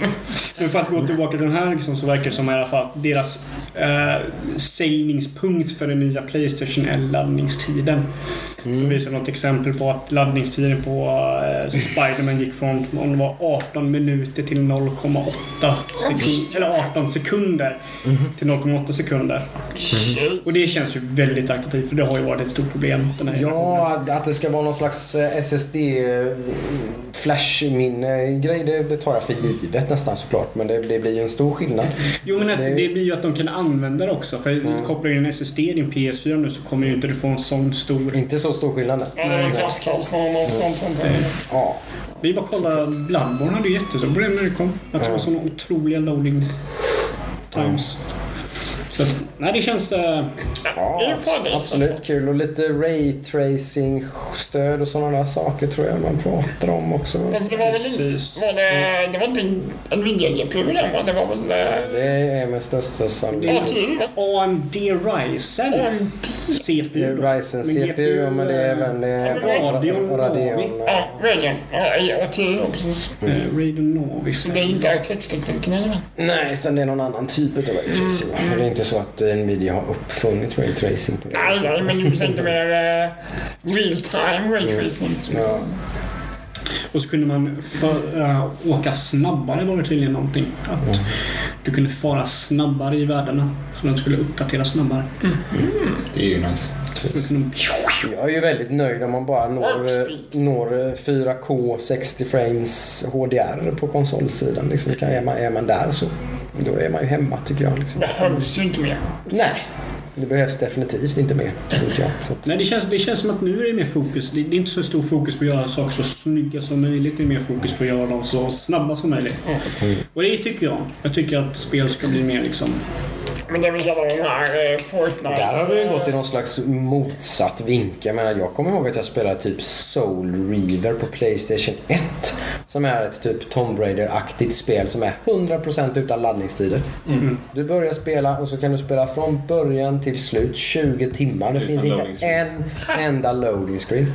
S3: Men för att gå tillbaka till den här liksom, så verkar det som i alla fall att deras eh, säljningspunkt för den nya Playstation är laddningstiden.
S1: Mm.
S3: De visar något exempel på att laddningstiden på eh, Spiderman gick från om det var 18 minuter till 0,8 sekunder. Eller 18 sekunder
S1: Mhm.
S3: till 0,8 sekunder. Och det känns ju väldigt attraktivt för det har ju varit ett stort problem. Den här
S1: Ja, att det ska vara någon slags eh, SSD eh, flashminne-grej det, det tar jag för givet nästan såklart. Men det, det blir ju en stor skillnad.
S3: Jo men
S1: Det-
S3: det, blir ju att de kan använda det också. För
S1: Mm.
S3: kopplar du in en SSD i din PS4 nu så kommer ju inte du få en sån stor...
S1: Inte så stor skillnad.
S2: Ja, det är en flaskhals någonstans.
S1: Ja.
S3: Vi bara kolla Bloodborne hade ju jättestora problem när det kom. Att det var såna otroliga loading times. Så, nej det känns...
S2: är
S1: Ja,
S2: farligt.
S1: absolut kul. Och lite raytracing-stöd och sådana där saker tror jag man pratar om också.
S2: Fast det var väl
S3: precis.
S2: Var det, det var inte Nvidia-GPU den va? Det var väl... eh,
S1: Det är med största sannolikhet.
S3: AMD Ryzen CPU. då.
S1: Ryzen
S3: Men
S1: CPU, men det är väl det är
S3: Radeon
S1: och Radeon.
S2: Ja, Radeon. Ja, ja, precis.
S3: Eh, Radeon Navis.
S2: Så det är inte RTX-tekniken eller?
S1: Nej, utan det är någon annan typ av raytracing. För det är inte så att Nvidia har uppfunnit raytracing. På det
S2: Nej, nej, men du tänkte mer uh, real-time ray-tracing. som-
S1: Ja.
S3: Och så kunde man för, äh, åka snabbare var det tydligen någonting. Att du kunde fara snabbare i världarna. Så den skulle uppdatera snabbare.
S4: Det är ju nice.
S1: Jag är ju väldigt nöjd om man bara når, eh, når eh, 4K 60 frames HDR på konsolsidan. Liksom, kan, är, man, är man där så då är man ju hemma tycker jag. Liksom.
S2: Behövs ju inte mer.
S1: Nej, det behövs definitivt inte mer. Jag. Så att,
S3: nej, det känns, det känns som att nu är det mer fokus. Det, det är inte så stor fokus på att göra saker så snygga som möjligt. Det är mer fokus på att göra dem så snabba som möjligt. Och det tycker jag. Jag tycker att spel ska bli mer liksom...
S2: Men det är väl hela den här eh, Fortnite...
S1: där har vi ju gått i någon slags motsatt vinkel. Jag, menar, jag kommer ihåg att jag spelade typ Soul Reaver på Playstation 1. Som är ett typ Tomb Raider-aktigt spel som är 100% utan laddningstider. Du börjar spela och så kan du spela från början till slut 20 timmar. Det
S4: Utan
S1: finns inte en enda loading screen.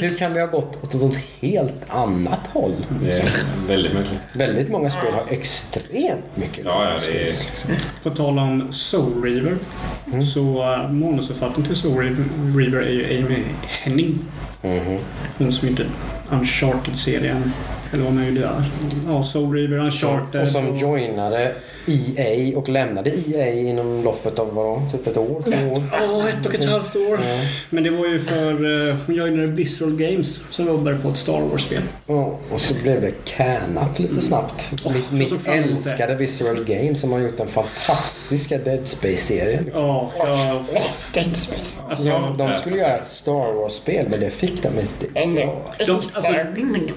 S1: Hur kan vi ha gått åt ett helt annat håll?
S4: Det är väldigt märkligt.
S1: Väldigt många spel har extremt mycket
S4: Ja, ja, det är-
S1: liksom.
S3: På tal om Soul Reaver. Så uh, manusförfattaren till Soul Reaver- Reaver är ju Amy Henning.
S1: Mhm.
S3: Hon som gjorde Uncharted-serien. Eller vad man gjorde där. Ja, Soul Reaver, Uncharted.
S1: Och som joinade EA och lämnade EA inom loppet av vad, typ ett år, två år.
S3: Ja, ett och ett halvt år.
S1: Ja.
S3: Men det var ju för... eh, Hon joinade Visceral Games som jobbade på ett Star Wars-spel.
S1: Ja, och så blev det canat lite snabbt. Mitt
S3: jag
S1: mitt
S3: det.
S1: älskade Visceral Games som har gjort den fantastiska Dead Space-serien. Liksom.
S3: Ja, ja.
S2: Dead Space.
S3: Alltså,
S1: Ja, de skulle göra ett Star Wars-spel men det fick de inte.
S2: Ändå.
S3: De- alltså-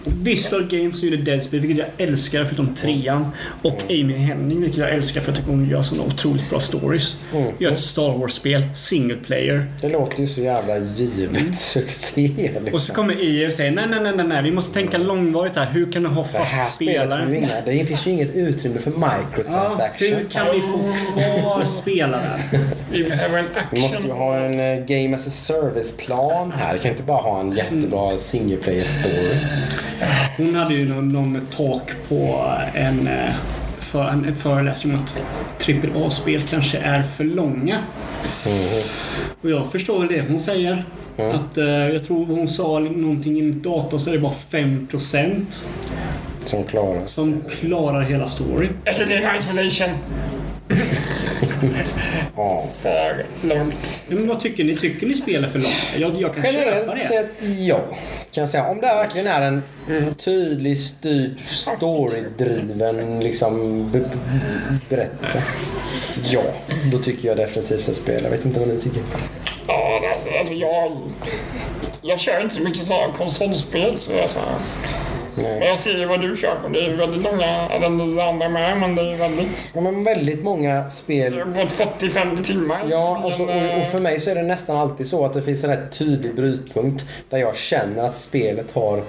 S3: Visual Games gjorde Dead Space, vilket jag älskar förutom trean. Och Amy Henning, vilket jag älskar för att hon gör sådana otroligt bra stories.
S1: Mm.
S3: Gör ett Star Wars-spel, single player.
S1: Det låter ju så jävla givet succé. Liksom.
S3: Och så kommer EA och säger nej, nej, nej, nej, nej, vi måste tänka långvarigt här. Hur kan du ha
S1: det här
S3: fast
S1: har ju
S3: spelare?
S1: inga, det finns ju inget utrymme för
S3: Ja, hur
S1: microtransactions.
S3: kan vi få kvar (laughs) spelare?
S2: Vi behöver en
S1: Vi måste ju
S2: action.
S1: ha en eh, Game as a Service-plan här. Vi kan inte bara ha en jättebra single player story.
S3: Hon hade ju någon, någon talk på en, eh, för, en föreläsning om att AAA-spel kanske är för långa. Och jag förstår väl det hon säger. Att, eh, jag tror hon sa någonting i data så är det bara 5%
S1: Som klarar
S3: som klarar hela storyn.
S2: Alien Isolation.
S1: Ja.
S2: För långt.
S3: Men vad tycker ni? Tycker ni spel är för långa? Jag, jag kan köpa
S1: Generellt
S3: det.
S1: sett ja. Kan jag säga. Om det här verkligen är en tydlig, styrd, storydriven liksom, be- be- berättelse. Ja, då tycker jag definitivt ett spel. Jag vet inte vad ni tycker.
S2: Ja, alltså jag... Jag kör inte så mycket sådana konsolspel så jag så här. Men
S1: Nej.
S2: jag ser ju vad du kör och det är väldigt långa, eller ni andra med, men det är väldigt...
S1: Ja, men väldigt många spel
S2: gått 40-50 timmar.
S1: Ja, och, så, och, och för mig så är det nästan alltid så att det finns en rätt tydlig brytpunkt där jag känner att spelet har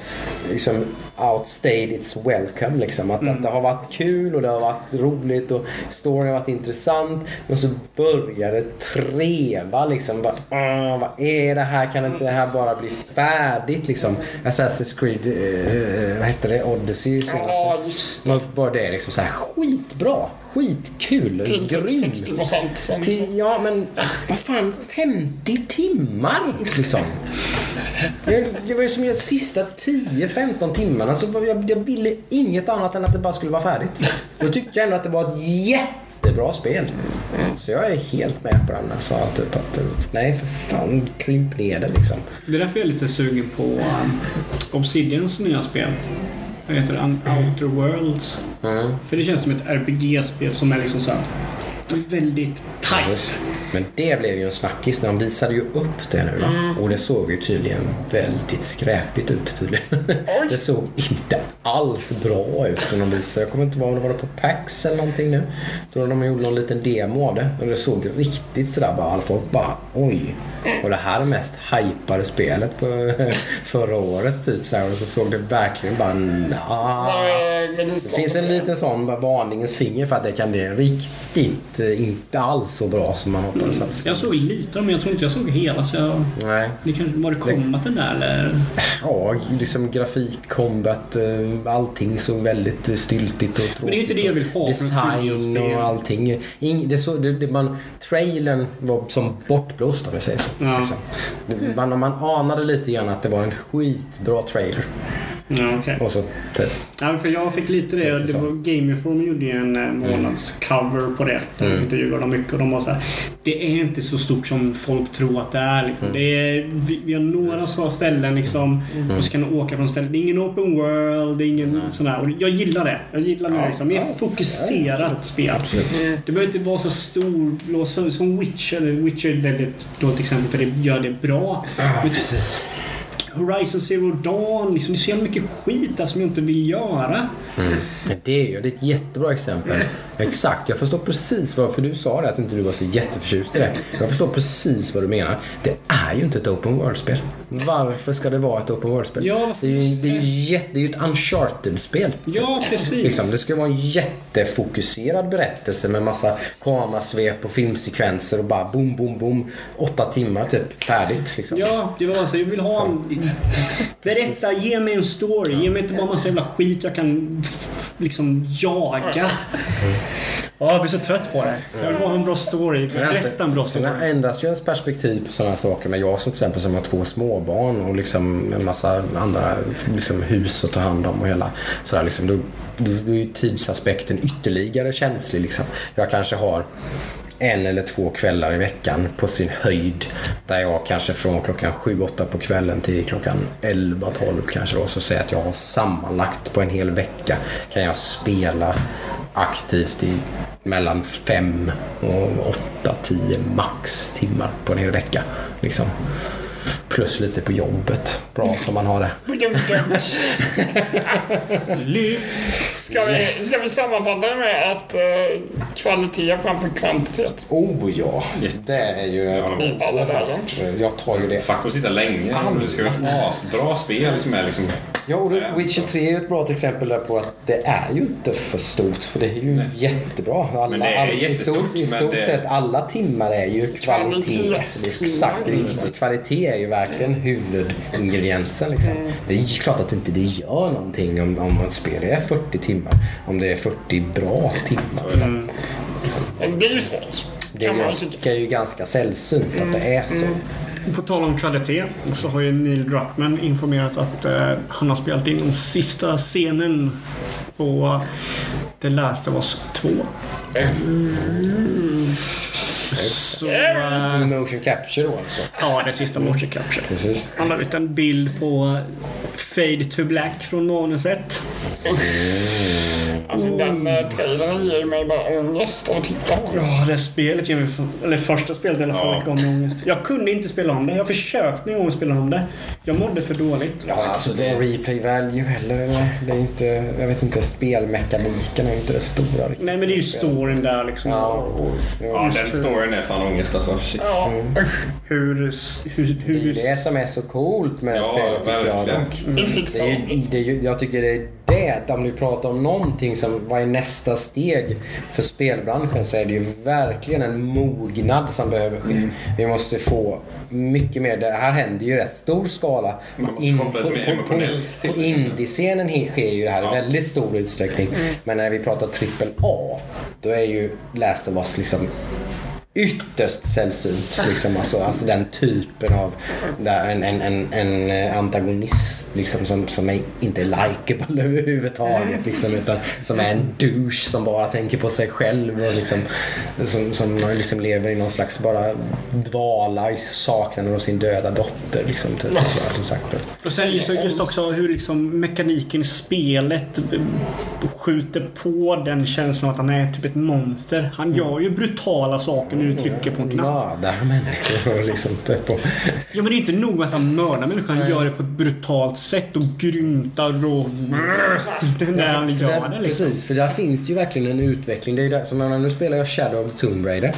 S1: liksom outstayed its welcome. Liksom. Att, att det har varit kul och det har varit roligt och storyn har varit intressant. Men så börjar det treva liksom. Bara, "Ah, vad är det här? Kan inte det här bara bli färdigt liksom? Assassin's Creed, eh, vad hette det? Odyssey senaste.
S2: Ja, just det.
S1: Var det liksom så här skitbra, skitkul,
S2: typ
S1: grym.
S2: 60 procent.
S1: Ja men vad fan 50 timmar liksom. Jag, det var ju som de sista 10-15 timmarna så jag, jag ville inget annat än att det bara skulle vara färdigt. Då tyckte jag ändå att det var ett jättebra spel. Så jag är helt med på den. Sa typ att nej för fan krymp ner det liksom.
S3: Det är därför jag är lite sugen på um, Obsidians nya spel. Vad heter det? Outer Worlds.
S1: Mm.
S3: För det känns som ett RPG-spel som är liksom så här väldigt tight.
S1: Men det blev ju en snackis när de visade ju upp det nu va? Och det såg ju tydligen väldigt skräpigt ut tydligen. (laughs) Det såg inte alls bra ut när de visade. Jag kommer inte ihåg om det var på PAX eller någonting nu. Då de gjorde någon liten demo av det. Och det såg riktigt sådär bara. Folk bara oj. Och det här är mest hypade spelet på (laughs) förra året typ så här. Och så såg det verkligen bara nah. Det finns en liten sån varningens finger för att det kan bli riktigt eh, inte alls så bra som man att det skulle.
S3: Jag såg lite men jag tror inte jag såg hela. Så jag,
S1: Nej.
S3: det kanske, var det kombaten där eller?
S1: Ja, liksom grafik, combat, eh, allting såg väldigt eh, styltigt och tråkigt.
S3: Men det är inte det jag vill ha
S1: Design och allting. Ing, det så, det, det, man, trailern var som bortblåst om jag säger så.
S3: Ja.
S1: Liksom. Man, man anade lite grann att det var en skitbra trailer.
S3: Ja, okej.
S1: Och så typ.
S3: Ja, för jag fick lite det.
S1: Lite
S3: det var Gamerforum gjorde ju en eh, månadscover på det. Där de
S1: Mm.
S3: intervjuade dem mycket och de var så här. Det är inte så stort som folk tror att det är. Liksom.
S1: Mm.
S3: Det är vi, vi har några små ställen liksom. Och så kan du åka från ställen. Det är ingen open world. Det är ingen sån här. Och jag gillar det. Jag gillar det
S1: Ja,
S3: liksom. Mer
S1: ja,
S3: fokuserat spel.
S1: Absolut.
S3: Det behöver inte vara så stor. Som, som Witcher. Witcher är ett väldigt dåligt exempel för det gör det bra.
S1: Ja, precis.
S3: Horizon Zero Dawn. Liksom, det är så jävla mycket skit där som jag inte vill göra.
S1: Men Det är ju det är ett jättebra exempel. Exakt, jag förstår precis vad, för du sa det att inte du var så jätteförtjust i det. Jag förstår precis vad du menar. Det är ju inte ett open world-spel. Varför ska det vara ett open world-spel?
S3: Ja,
S1: det, är ju, det, är jätte, det är ju ett uncharted-spel.
S3: Ja, precis.
S1: Liksom, det ska vara en jättefokuserad berättelse med massa kamerasvep och filmsekvenser och bara boom, boom, boom. Åtta timmar typ, färdigt. Liksom.
S3: Ja, det var alltså, jag vill ha en... (laughs) Berätta, ge mig en story. Ge mig inte bara massa jävla skit jag kan liksom jaga. (laughs) Ja, jag blir så trött på det. Jag vill ha en bra story. Berätta en bra
S1: Sen
S3: story.
S1: ändras ju ens perspektiv på sådana saker. Men jag som till exempel som har två småbarn och liksom en massa andra liksom hus att ta hand om och hela sådär liksom. Då, då är ju tidsaspekten ytterligare känslig liksom. Jag kanske har en eller två kvällar i veckan på sin höjd. Där jag kanske från klockan 7-8 på kvällen till klockan 11-12 kanske då. Så säger att jag har sammanlagt på en hel vecka kan jag spela aktivt i mellan 5 och 8-10 max timmar på en hel vecka. Liksom. Plus lite på jobbet. Bra som man har det. (laughs) (laughs)
S3: Lyx!
S2: Ska vi, ska vi sammanfatta det med att eh, kvalitet framför kvantitet?
S1: Oh ja, det är ju...
S2: I alla lägen.
S1: Jag tar ju det.
S4: Fuck att sitta länge. Det ska vara ett asbra spel som är liksom...
S1: Ja, och då- Witcher 3 är ett bra exempel där på att det är ju inte för stort. För det är ju jättebra. Alla,
S4: Men det är
S1: all- I
S4: jättestort,
S1: stort, i stort
S4: det-
S1: sett alla timmar är ju kvalitet.
S2: Kvalitetstimmar.
S1: Exakt. det är- Kvalitet är ju verkligen huvudingrediensen. Liksom. Det är klart att inte det gör någonting om, om ett spel är 40 timmar. Om det är 40 bra timmar. Så att, liksom,
S2: Det är ju svårt.
S1: det är
S2: ju tycka.
S1: det är ju ganska sällsynt att det är så.
S3: På tal om kvalitet så har ju Neil Druckmann informerat att eh, han har spelat in den sista scenen på The Last of Us 2. Så...
S1: I motion capture då alltså.
S3: ja, det sista motion capture.
S1: Precis.
S3: Han la ut en bild på Fade to Black från manuset.
S2: Alltså den eh, trailern ger mig bara ångest att titta på.
S3: Ja, det spelet ger mig... Eller första spelet i alla fall
S4: Ja.
S3: gav mig ångest. Jag kunde inte spela om det. Jag försökte en gång spela om det. Jag mådde för dåligt.
S1: Ja, alltså det är replay value heller. eller? Det är ju inte, jag vet inte, spelmekaniken är ju inte det stora riktigt.
S3: Nej, men det är ju storyn där liksom.
S1: Ja.
S3: Och
S4: Ja,
S3: Just
S4: den
S3: hur-
S4: storyn är fan ångest alltså. Shit.
S2: Ja, usch.
S3: hur... hur,
S1: Det är
S3: hur
S1: det som är så coolt med
S4: Ja,
S1: spelet tycker jag. dock.
S2: Det är
S1: Det är ju, det är ju, jag tycker det är det, om du pratar om någonting som, vad är nästa steg för spelbranschen så är det ju verkligen en mognad som behöver ske. Vi måste få mycket mer, det här händer ju i rätt stor skala.
S4: Man måste lite mer emotionellt till
S1: på
S4: det.
S1: indie-scenen sker ju det här i väldigt stor utsträckning. Men när vi pratar trippel A då är ju Last of Us liksom ytterst sällsynt. Liksom, alltså, alltså den typen av där en, en, en, en eh, antagonist liksom, som, som är, inte är likeable (laughs) överhuvudtaget. Liksom, utan som är en douche som bara tänker på sig själv och liksom, som, som liksom lever i någon slags bara dvala i saknaden av sin döda dotter. Liksom, typ, så, som sagt.
S3: Och sen så just också hur liksom mekaniken i spelet skjuter på den känslan att han är typ ett monster. Han gör ju brutala saker nu du trycker på en knapp.
S1: Mördar människor liksom på,
S3: Ja men det är inte nog att han mördar människor. Han gör det på ett brutalt sätt och grymtar och... Det är när han gör
S1: där,
S3: det liksom.
S1: Precis, för där finns ju verkligen en utveckling. Det är där, som jag nu spelar jag Shadow of the Tomb Raider.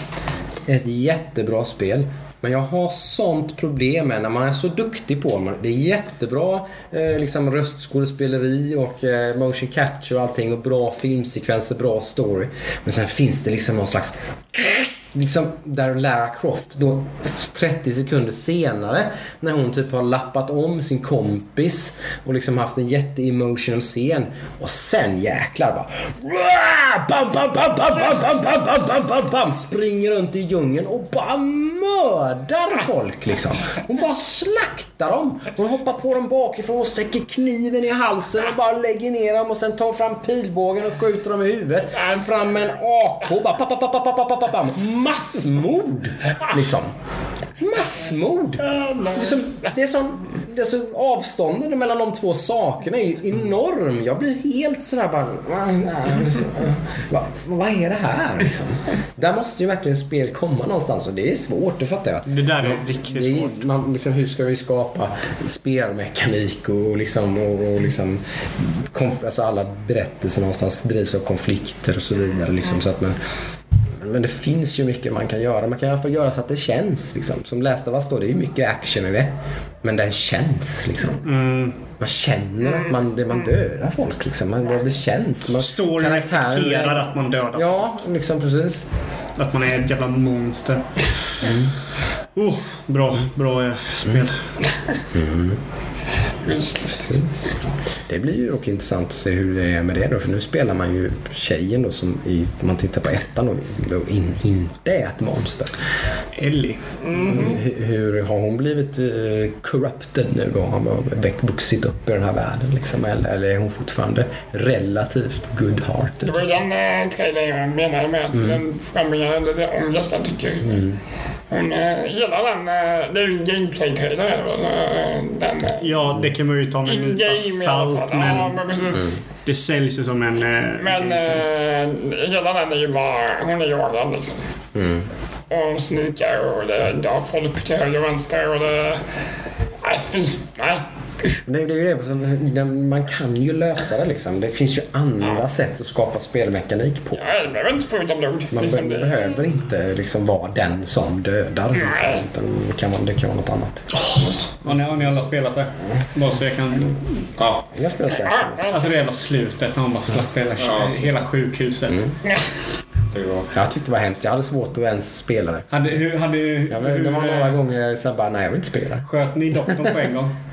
S1: Ett jättebra spel. Men jag har sånt problem med när man är så duktig på det. Det är jättebra eh, liksom röstskådespeleri och eh, motion capture och allting och bra filmsekvenser, bra story. Men sen finns det liksom någon slags Liksom där Lara Croft då 30 sekunder senare när hon typ har lappat om sin kompis och liksom haft en jätte-emotional scen och sen jäklar bara bam, bam, bam, bam, bam, bam, bam, bam, bam, bam, bam, springer runt i djungeln och bara mördar folk liksom. Hon bara slaktar dem. Hon hoppar på dem bakifrån och sticker kniven i halsen och bara lägger ner dem och sen tar hon fram pilbågen och skjuter dem i huvudet. Fram med en AK bara pam, pam, pam, pam, pam, pam, pam. Massmord liksom. Massmord! Liksom, det är sån, det är så avstånden mellan de två sakerna är ju enorm. Jag blir helt sådär bara... Va, vad är det här liksom? Där måste ju verkligen spel komma någonstans och det är svårt, det fattar jag.
S3: Det där är riktigt
S1: Det är,
S3: svårt.
S1: man, liksom, hur ska vi skapa spelmekanik och, och, liksom, och, och liksom, konf, alltså alla berättelser någonstans drivs av konflikter och så vidare. Liksom, så att man, men det finns ju mycket man kan göra. Man kan i alla fall göra så att det känns. Liksom. Som of Us då, det är ju mycket action i det. Men den känns liksom.
S3: Mm.
S1: Man känner att man, man dödar folk liksom. Man, det känns. Man,
S3: Storyn reflekterar att man dödar.
S1: Ja, liksom precis.
S3: Att man är ett jävla monster.
S1: Mm.
S3: Oh, bra, bra eh, spel.
S1: Precis. Det blir ju dock intressant att se hur det är med det då. För nu spelar man ju tjejen då som i, om man tittar på ettan och då in, inte är ett monster.
S3: Ellie.
S1: Hur, hur har hon blivit uh, corrupted nu då? Har hon växt- vuxit upp i den här världen liksom? Eller, eller är hon fortfarande relativt good-hearted?
S2: Det var ju den äh, trailern jag menade med att den frambringade det ångest jag tycker. Hon, äh, hela den, äh, det är ju en gameplay-trailer den, äh,
S3: Ja, det kan man ju ta med en nypa
S2: in-game i alla fall.
S3: salt.
S2: Ja,
S3: Men
S2: men precis.
S3: det säljs ju som en... eh,
S2: Men äh, hela den är ju bara, hon är jagad liksom. Och hon snikar och det dör folk till höger och vänster och det... Nej fy, nej.
S1: Det, det är ju det, som- man kan ju lösa det liksom. Det finns ju andra sätt att skapa spelmekanik på.
S2: Nej, det behöver inte spruta blod.
S1: Man
S2: Liksom,
S1: be-
S2: det-
S1: behöver inte liksom vara den som dödar. Liksom. Utan det, kan vara, det kan vara något annat.
S3: Har ni, har ni alla spelat det? Bara så jag kan...
S4: Ja,
S1: Jag har spelat flest.
S2: Ja,
S3: Alltså det jävla slutet när han bara slaktade hela,
S4: Ja.
S3: hela sjukhuset.
S4: var...
S1: Jag tyckte det var hemskt. Jag hade svårt att ens spela det.
S3: Hade, hur, hade,
S1: Ja, men det var
S3: hur,
S1: några gånger så jag bara, nej jag vill inte spela.
S3: Sköt ni doktorn på en gång? (laughs)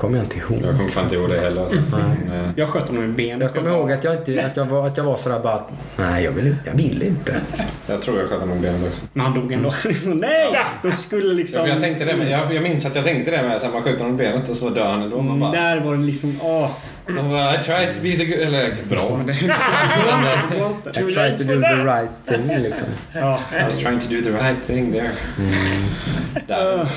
S1: Kommer jag inte ihåg.
S4: Jag kommer fan inte ihåg det heller. Alltså. Men, eh,
S3: Jag sköt honom i benet.
S1: Jag kommer ihåg att jag, inte, att jag, var, att jag var sådär bara, nej jag vill, inte- jag vill inte.
S4: jag tror jag sköt honom i benet också.
S3: Men han dog ändå. (laughs) Nej! De skulle
S4: Ja,
S3: liksom...
S4: för jag, tänkte det, med, jag, jag minns att jag tänkte det med att man skjuter honom i benet och så dör han ändå. Man bara,
S3: Där var det liksom... Åh.
S4: man bara I try to be the good... Eller bra.
S3: Inte. (laughs)
S1: I try to do the right thing liksom.
S3: Ja.
S4: I was trying to do the right thing there. Där.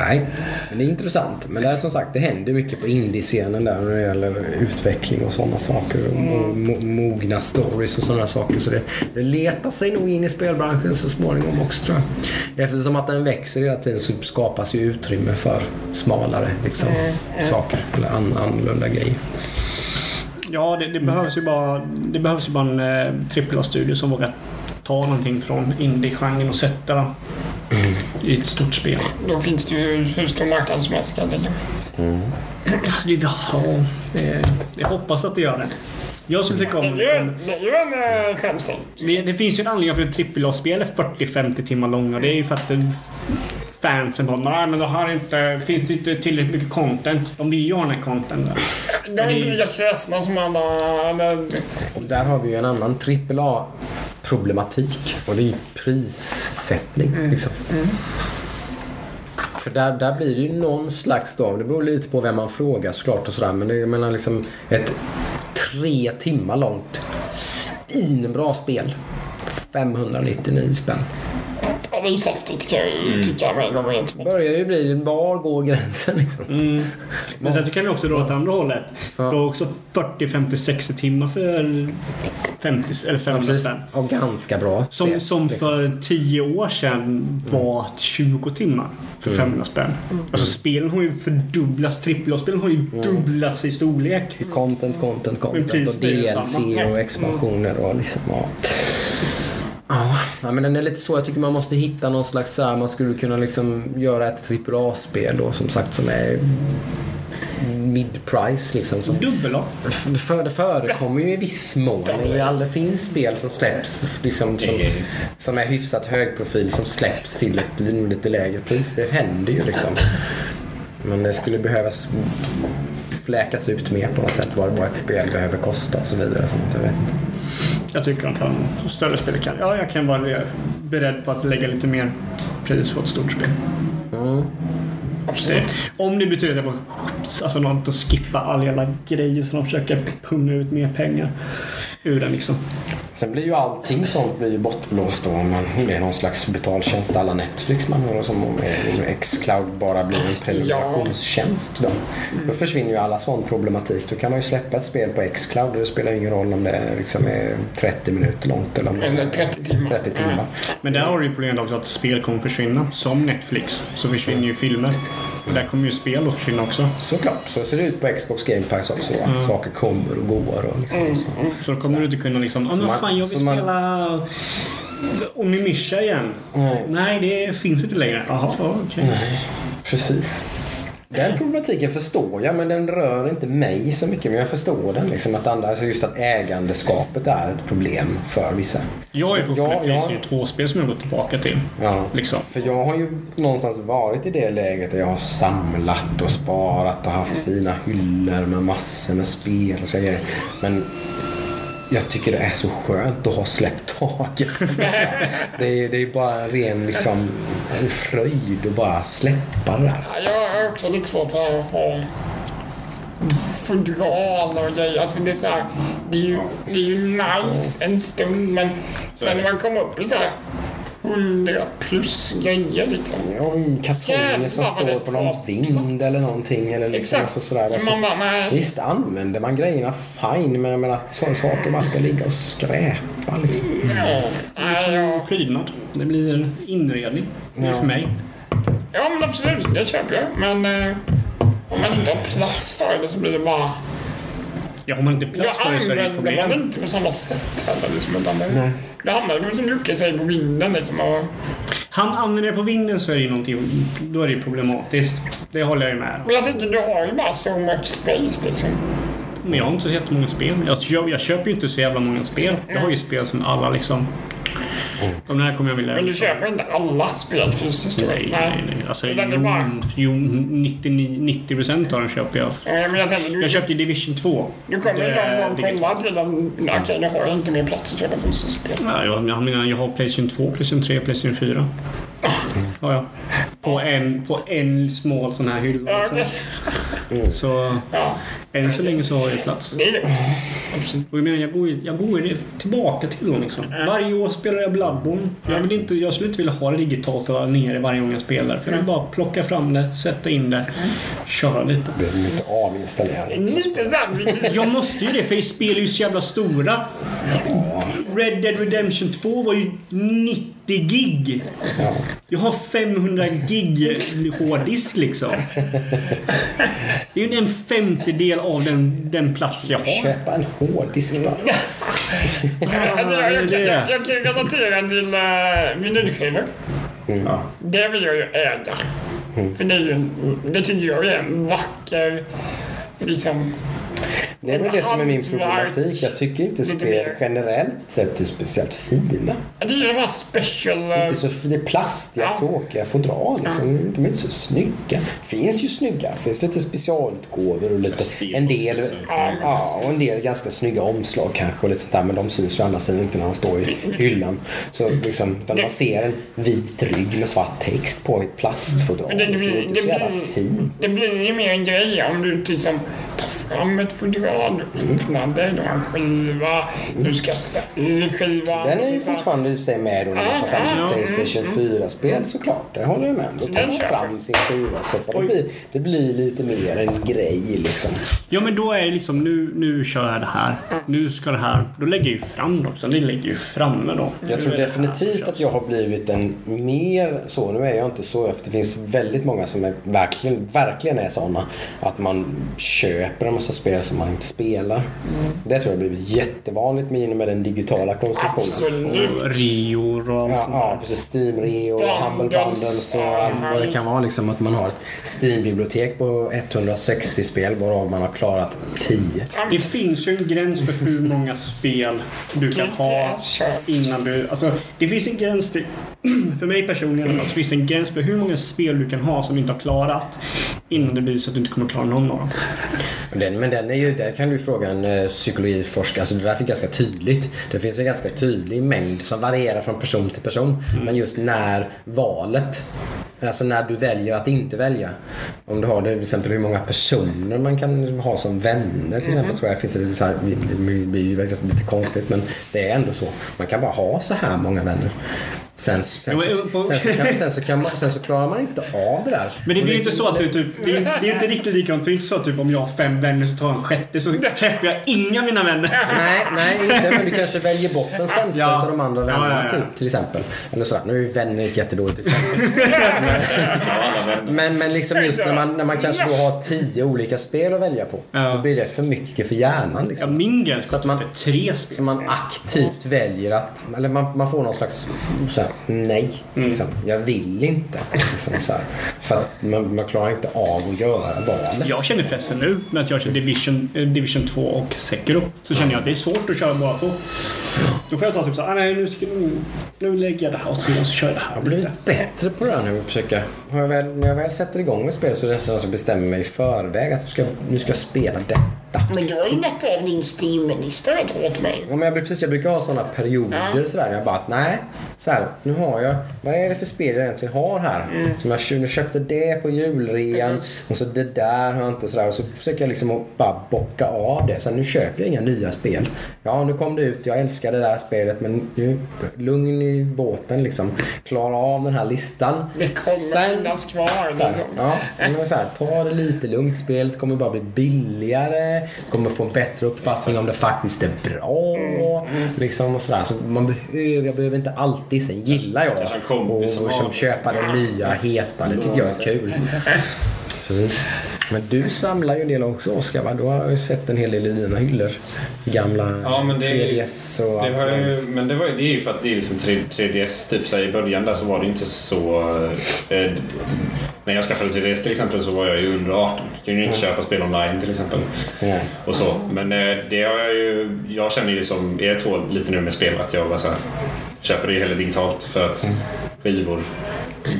S1: Nej, men det är intressant. Men det är som sagt, det händer mycket på indie-scenen där när det gäller utveckling och sådana saker. Och mo- mogna stories och sådana saker. Så det, det letar sig nog in i spelbranschen så småningom också tror jag. Eftersom att den växer hela tiden så skapas ju utrymme för smalare liksom, saker. Eller an, annorlunda grejer.
S3: Ja, det, det behövs ju bara... Det behövs ju bara en eh, AAA-studio som vågar ta någonting från indie-genren och sätta den i ett stort spel.
S2: Då finns det ju hur stor marknad som helst kan jag tänka mig.
S3: Alltså, det- Ja, jag hoppas att det gör det. Jag skulle tycka om det
S2: är ju en äh, skämsning.
S3: Det, det finns ju en anledning för ett AAA-spel är 40-50 timmar långa. Det är ju för att det, fansen bara nej men det här är inte, finns det inte tillräckligt mycket content. De vill ju ha den här contenten.
S2: De är inte lika kräsna som alla...
S1: Och där har vi ju en annan AAA-problematik. Och det är ju prissättning. Liksom. För där, där blir det ju någon slags då, det beror lite på vem man frågar såklart och sådär. Men det, jag menar liksom ett tre timmar långt svinbra spel. 599 spänn.
S2: Ja, det är saftigt kan jag ju tycka med en gång rent.
S1: Börjar ju bli, var går gränsen liksom?
S3: Men sen så kan vi också dra åt andra hållet.
S1: Ja.
S3: Du har också 40, 50, 60 timmar för 50 eller 500
S1: Precis.
S3: spänn.
S1: Och ganska bra
S3: Som,
S1: spel,
S3: som
S1: liksom.
S3: för 10 år sedan var 20 timmar för 500 spänn. Alltså spelen har ju fördubblats. AAA-spelen har ju dubblats i storlek.
S1: Content, content, content och DLC och expansioner och liksom, ja. Ja, men den är lite så. Jag tycker man måste hitta någon slags så här, man skulle kunna liksom göra ett AAA-spel då som sagt som är mid-price liksom. Som,
S3: Dubbel
S1: för, det förekommer ju i viss mån. Det finns spel som släpps liksom, som, som är hyfsat hög profil som släpps till ett lite lägre pris. Det händer ju liksom. Men det skulle behövas fläkas ut mer på något sätt vad, vad ett spel behöver kosta och så vidare. Så att jag vet inte.
S3: Jag tycker de kan, större spel kan. Ja, jag kan vara beredd på att lägga lite mer pris på ett stort spel.
S2: Absolut.
S3: Om det betyder att jag får alltså, något att skippa all jävla grejer som de försöker punga ut mer pengar ur den liksom.
S1: Sen blir ju allting sånt blir ju bortblåst då om man, är någon slags betaltjänst alla Netflix man har som om Xcloud bara blir en prenumerationstjänst. Då. då försvinner ju alla sån problematik. Då kan man ju släppa ett spel på Xcloud och det spelar ingen roll om det liksom är 30 minuter långt eller om
S2: Eller
S1: är
S2: 30 timmar.
S1: 30 timmar.
S3: Men där har du ju problemet också att spel kommer försvinna. Som Netflix så försvinner ju filmer. Och där kommer ju spel att försvinna också.
S1: Såklart, så ser det ut på Xbox Game Pass också. Att saker kommer och går. Och liksom, så.
S3: Så då kommer du inte kunna liksom, ah, men fan jag vill
S1: så man-
S3: spela Onimisha igen.
S1: Nej.
S3: Nej, det finns inte längre. Jaha, ja, okej.
S1: Precis. Den problematiken förstår jag men den rör inte mig så mycket. Men jag förstår den. Liksom, att andra, alltså just att ägandeskapet är ett problem för vissa.
S3: Jag ju fortfarande
S1: Ja, ja.
S3: Playstation 2-spel som jag gått tillbaka till.
S1: Ja.
S3: Liksom.
S1: För jag har ju någonstans varit i det läget där jag har samlat och sparat och haft fina hyllor med massor med spel och så grejer. Men jag tycker det är så skönt att ha släppt taget. (laughs) det är det är bara en ren liksom, en fröjd att bara släppa det där.
S2: Ja, Jag har också lite svårt för att ha fodral och grejer. Alltså det är så här, det är ju, det är ju nice en stund men sen när man kommer upp i så här 100 plus grejer liksom.
S1: Ja, i kartonger som står
S2: det
S1: på någon vind
S2: plats.
S1: eller någonting. Eller liksom
S2: Exakt.
S1: alltså sådär. Alltså,
S2: man bara, nej.
S1: visst använder man grejerna fine men jag menar att sådana saker bara ska ligga och skräpa liksom.
S2: Ja, nej, ja.
S3: Prydnad. Det blir inredning. Det är
S1: Ja.
S3: för mig.
S2: ja men absolut, det köper jag. Men eh, om man inte har plats för det så blir det bara...
S3: Ja, har man inte plats
S2: Jag
S3: för det så är det ett
S2: använder man
S3: problem.
S2: inte på samma sätt heller. Liksom, utan det,
S1: Nej.
S2: det hamnar väl som Jocke säger på vinden liksom. Och,
S3: Han använder det på vinden så är det ju någonting, då är det ju problematiskt. Det håller jag ju med
S2: men jag tänker, du har ju bara so much space liksom.
S3: Men jag har inte så jättemånga spel. Jag, köper- jag köper ju inte så jävla många spel. Jag har ju spel som alla liksom... De här kommer jag vilja...
S2: Men du köper inte alla spel fysiskt?
S3: Nej, nej, nej. Alltså, jo,
S2: bara-
S3: jo, 99, 90% av dem köper jag.
S2: Ja, men jag tänker, du,
S3: Jag köpte Division 2.
S2: du kommer ju någon gång komma till en... Okej, nu har jag inte mer plats att köpa fysiskt spel.
S3: Ja, jag, jag menar, jag har Playstation 2, Playstation 3, Playstation 4. (laughs) Ja, ja. På en, på en smal sån här hylla. Liksom.
S2: Okej.
S3: Så
S2: Ja,
S3: än så länge så har jag plats.
S2: det är lugnt.
S3: Och jag menar, jag går jag går ju tillbaka till dem liksom. Varje år spelar jag Bloodborne. Jag, vill inte, jag skulle inte vilja ha det digitalt och nere varje gång jag spelar. För jag vill bara plocka fram det, sätta in det, köra lite.
S1: Behöver inte avinstallera det.
S2: Lite såhär...
S3: Jag måste ju det för spel är ju så jävla stora. Red Dead Redemption 2 var ju 90 gig.
S1: Ja.
S3: Jag har 500 gig hårddisk liksom. Det är ju en femtedel av den, den plats jag har.
S1: Köpa en hårddisk bara.
S2: Alltså, jag, jag, jag, jag kan ju relatera till uh, vinylskivor. Det vill jag ju äga. För det, är ju, det tycker jag är en vacker... Liksom,
S1: Det är väl det som är min problematik. Jag tycker inte spel generellt sett är speciellt fina.
S2: det är ju de här special...
S1: Inte så, det är plastiga,
S2: Ja.
S1: tråkiga fodral. Liksom. De är inte så snygga. finns ju snygga. Det finns lite specialutgåvor och lite,
S4: Så
S1: en del,
S2: Ja,
S1: och en del ganska snygga omslag kanske. Och lite sånt där, men de syns ju andra sidan inte när de står i hyllan. Så liksom, när man ser en vit rygg med svart text på ett plastfodral
S2: Men det, det,
S1: så är det
S2: blir,
S1: inte
S2: det,
S1: så jävla
S2: blir,
S1: fint.
S2: det blir ju mer en grej om du liksom tar fram ett fodral, öppnar det, du har en skiva, du ska ställa i skivan.
S1: Den är ju fortfarande i och för sig med då när man tar fram sitt Playstation 4-spel såklart. Det håller jag med. Då tar man fram sin skiva och stoppar. Det blir, det blir lite mer en grej liksom.
S3: Ja men då är det liksom nu, nu kör jag det här. Nu ska det här. Då lägger jag ju fram det också. Det lägger ju framme då.
S1: Jag
S3: Nu
S1: tror definitivt att jag har blivit en mer så. Nu är jag inte så. Det finns väldigt många som är, verkligen, verkligen är sådana. Att man köper en massa spel som man inte spelar. Det tror jag har blivit jättevanligt med, med den digitala konsumtionen.
S2: Absolut.
S3: Och Rio och allt
S1: Ja, ja precis. Steam Rio och Humble Bundles och allt vad det kan vara. Liksom att man har ett Steam-bibliotek på 160 spel varav man har klarat 10.
S3: Det finns ju en gräns för hur många spel du kan ha innan du... Alltså, det finns en gräns till... För mig personligen i alla fall, så finns det en gräns för hur många spel du kan ha som du inte har klarat innan det blir så att du inte kommer klara någon av dem.
S1: Men den, men den är ju, där kan du fråga en eh, psykologiforskare. Alltså det där är ganska tydligt. Det finns en ganska tydlig mängd som varierar från person till person. Men just när valet, alltså när du väljer att inte välja. Om du har det, till exempel hur många personer man kan ha som vänner till exempel. Tror jag finns det så här, det blir ju lite konstigt men det är ändå så. Man kan bara ha så här många vänner. Sen, sen, så,
S3: på-
S1: sen, så, kan, sen, så kan man, sen så klarar man inte av det där.
S3: Men det blir ju inte så att du typ... Det är, det är inte riktigt likadant. För det är inte så att typ om jag har fem vänner så tar jag en sjätte så träffar jag inga av mina vänner.
S1: Nej, nej inte. Men du kanske väljer bort den sämsta
S3: Ja.
S1: av de andra vännerna
S3: Ja, ja, ja.
S1: Typ, till exempel. Eller sådär. Nu är ju vänner ett jättedåligt exempel. (laughs)
S4: Vänner.
S1: Men, men liksom just när man, när man kanske då har tio olika spel att välja på.
S3: Ja.
S1: Då blir det för mycket för hjärnan.
S3: Ja,
S1: Liksom.
S3: min gräns
S1: Så att man-
S3: tre spel.
S1: Så man aktivt väljer att, eller man, man får någon slags så nej.
S3: Mm.
S1: Liksom. Jag vill inte. Liksom, så här. För att man, man klarar inte av att göra valet.
S3: Jag känner pressen nu med att jag kör Division, eh, Division 2 och Sekiro. Så känner jag att det är svårt att köra bara två. Då får jag ta typ såhär, ah, nej nu, ska, nu, nu lägger jag det här åt sidan så kör jag det här
S1: Jag har blivit bättre på det här nu. Försöka, har jag väl, när jag väl sätter igång ett spel så är det nästan så bestämmer mig i förväg att jag ska, nu ska jag spela detta.
S2: Men du har ju lagt av din Steam-lista rätt hårt mig.
S1: Ja, men jag, precis, jag brukar ha sådana perioder sådär. Jag bara att nej, så här, nu har jag, vad är det för spel jag egentligen har här? Som jag köpte det på julrean
S2: Precis.
S1: och så det där har jag inte sådär. Och så försöker jag liksom bara bocka av det. Så nu köper jag inga nya spel. Ja, nu kom det ut, jag älskar det där spelet men nu, lugn i båten liksom. Klara av den här listan.
S2: Det kommer finnas kvar.
S1: Så här,
S2: Liksom.
S1: ja, men så här, ta det lite lugnt. Spelet kommer bara bli billigare. Kommer få en bättre uppfattning om det faktiskt är bra. Liksom och sådär. Så man behöver, jag behöver inte alltid. Sen gillar jag
S4: som
S1: och,
S4: har-
S1: som köpa det nya heta. Det tycker jag är kul. Så, men du samlar ju en del också Oskar va? Du har ju sett en hel del i dina hyllor. Gamla
S4: Ja, men det,
S1: 3DS och
S4: det
S1: allt
S4: ju. Men det, var, det är ju för att det är liksom 3, 3DS. Typ så I början där så var det inte så... Eh, när jag skaffade 3DS till exempel så var jag ju under 18. Jag kunde ju inte köpa spel online till exempel.
S1: Nej.
S4: Och så. Men eh, det har jag ju... Jag känner ju som er två lite nu med spel att jag bara så här, köper det ju hellre digitalt för att skivor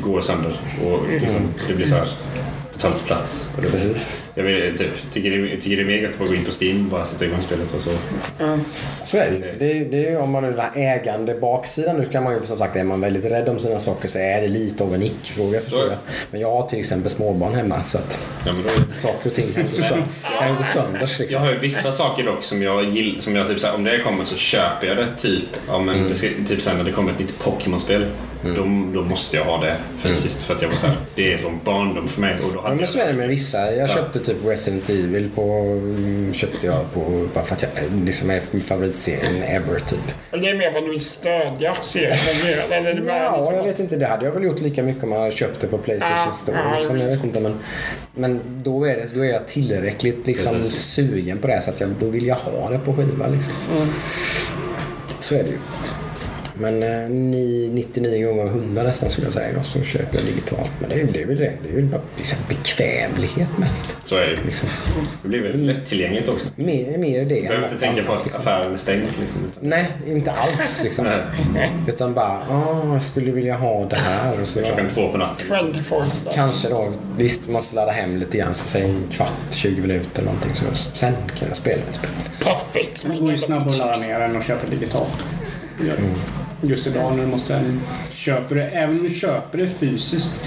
S4: går sönder och liksom, det blir så här tar lite plats. Och det,
S1: Precis.
S4: jag vill, typ, tycker, det, tycker det är mer gött att gå in på Steam och bara sätta igång spelet och så.
S1: Så är det ju. Det är, det är, ju- om man är den här ägande baksidan nu kan man ju som sagt, är man väldigt rädd om sina saker så är det lite av en icke-fråga förstår jag. Men jag har till exempel småbarn hemma så att
S4: Ja, men då,
S1: saker och ting kan gå sönder. Kan gå sönder
S4: Jag
S1: liksom.
S4: har ju vissa saker dock som jag gillar. Som jag typ såhär, om det kommer så köper jag det. Typ, ja, men det ska, typ sen när det kommer ett nytt Pokémon-spel. Då, då måste jag ha det fysiskt. För att jag var såhär, det är som barndom för mig. Och då hade
S1: Ja, men
S4: jag
S1: så är det med vissa. Jag köpte typ Resident Evil på... mm, Köpte jag på... Bara för att jag liksom är min favoritserien ever typ.
S2: Det är mer vad du vill stödja serien. Eller det mer
S1: Ja,
S2: liksom
S1: jag vet inte. Det hade jag väl gjort lika mycket om jag hade köpt det på Playstation
S2: Ja,
S1: Store. liksom. Jag vet inte, men, men då, är det, då är jag tillräckligt liksom,
S4: Precis.
S1: sugen på det så att jag, då vill jag ha det på skiva. Liksom. Så är det ju. Men eh, ni, 99 gånger av 100 nästan skulle jag säga då, så köper jag digitalt. Men det är, det är väl det. Det är ju bara liksom bekvämlighet mest.
S4: Så är det ju.
S1: Liksom.
S4: Det blir väldigt lättillgängligt också.
S1: Mer, mer det.
S4: Jag behöver inte tänka på att
S1: liksom.
S4: affären är stängd. Liksom.
S1: Nej, inte alls. Liksom.
S4: Nej.
S1: Utan bara, ah, jag skulle vilja ha det här. Och så
S4: Klockan två på natten.
S2: 24-7.
S1: Kanske då, visst måste ladda hem lite grann, så säg en kvart, 20 minuter någonting. Så sen kan jag spela ett spel. Liksom.
S2: Perfekt.
S3: Det går ju snabbare att ladda ner än att köpa digitalt. Det. Just idag när du måste köpa det, även om du köper det fysiskt.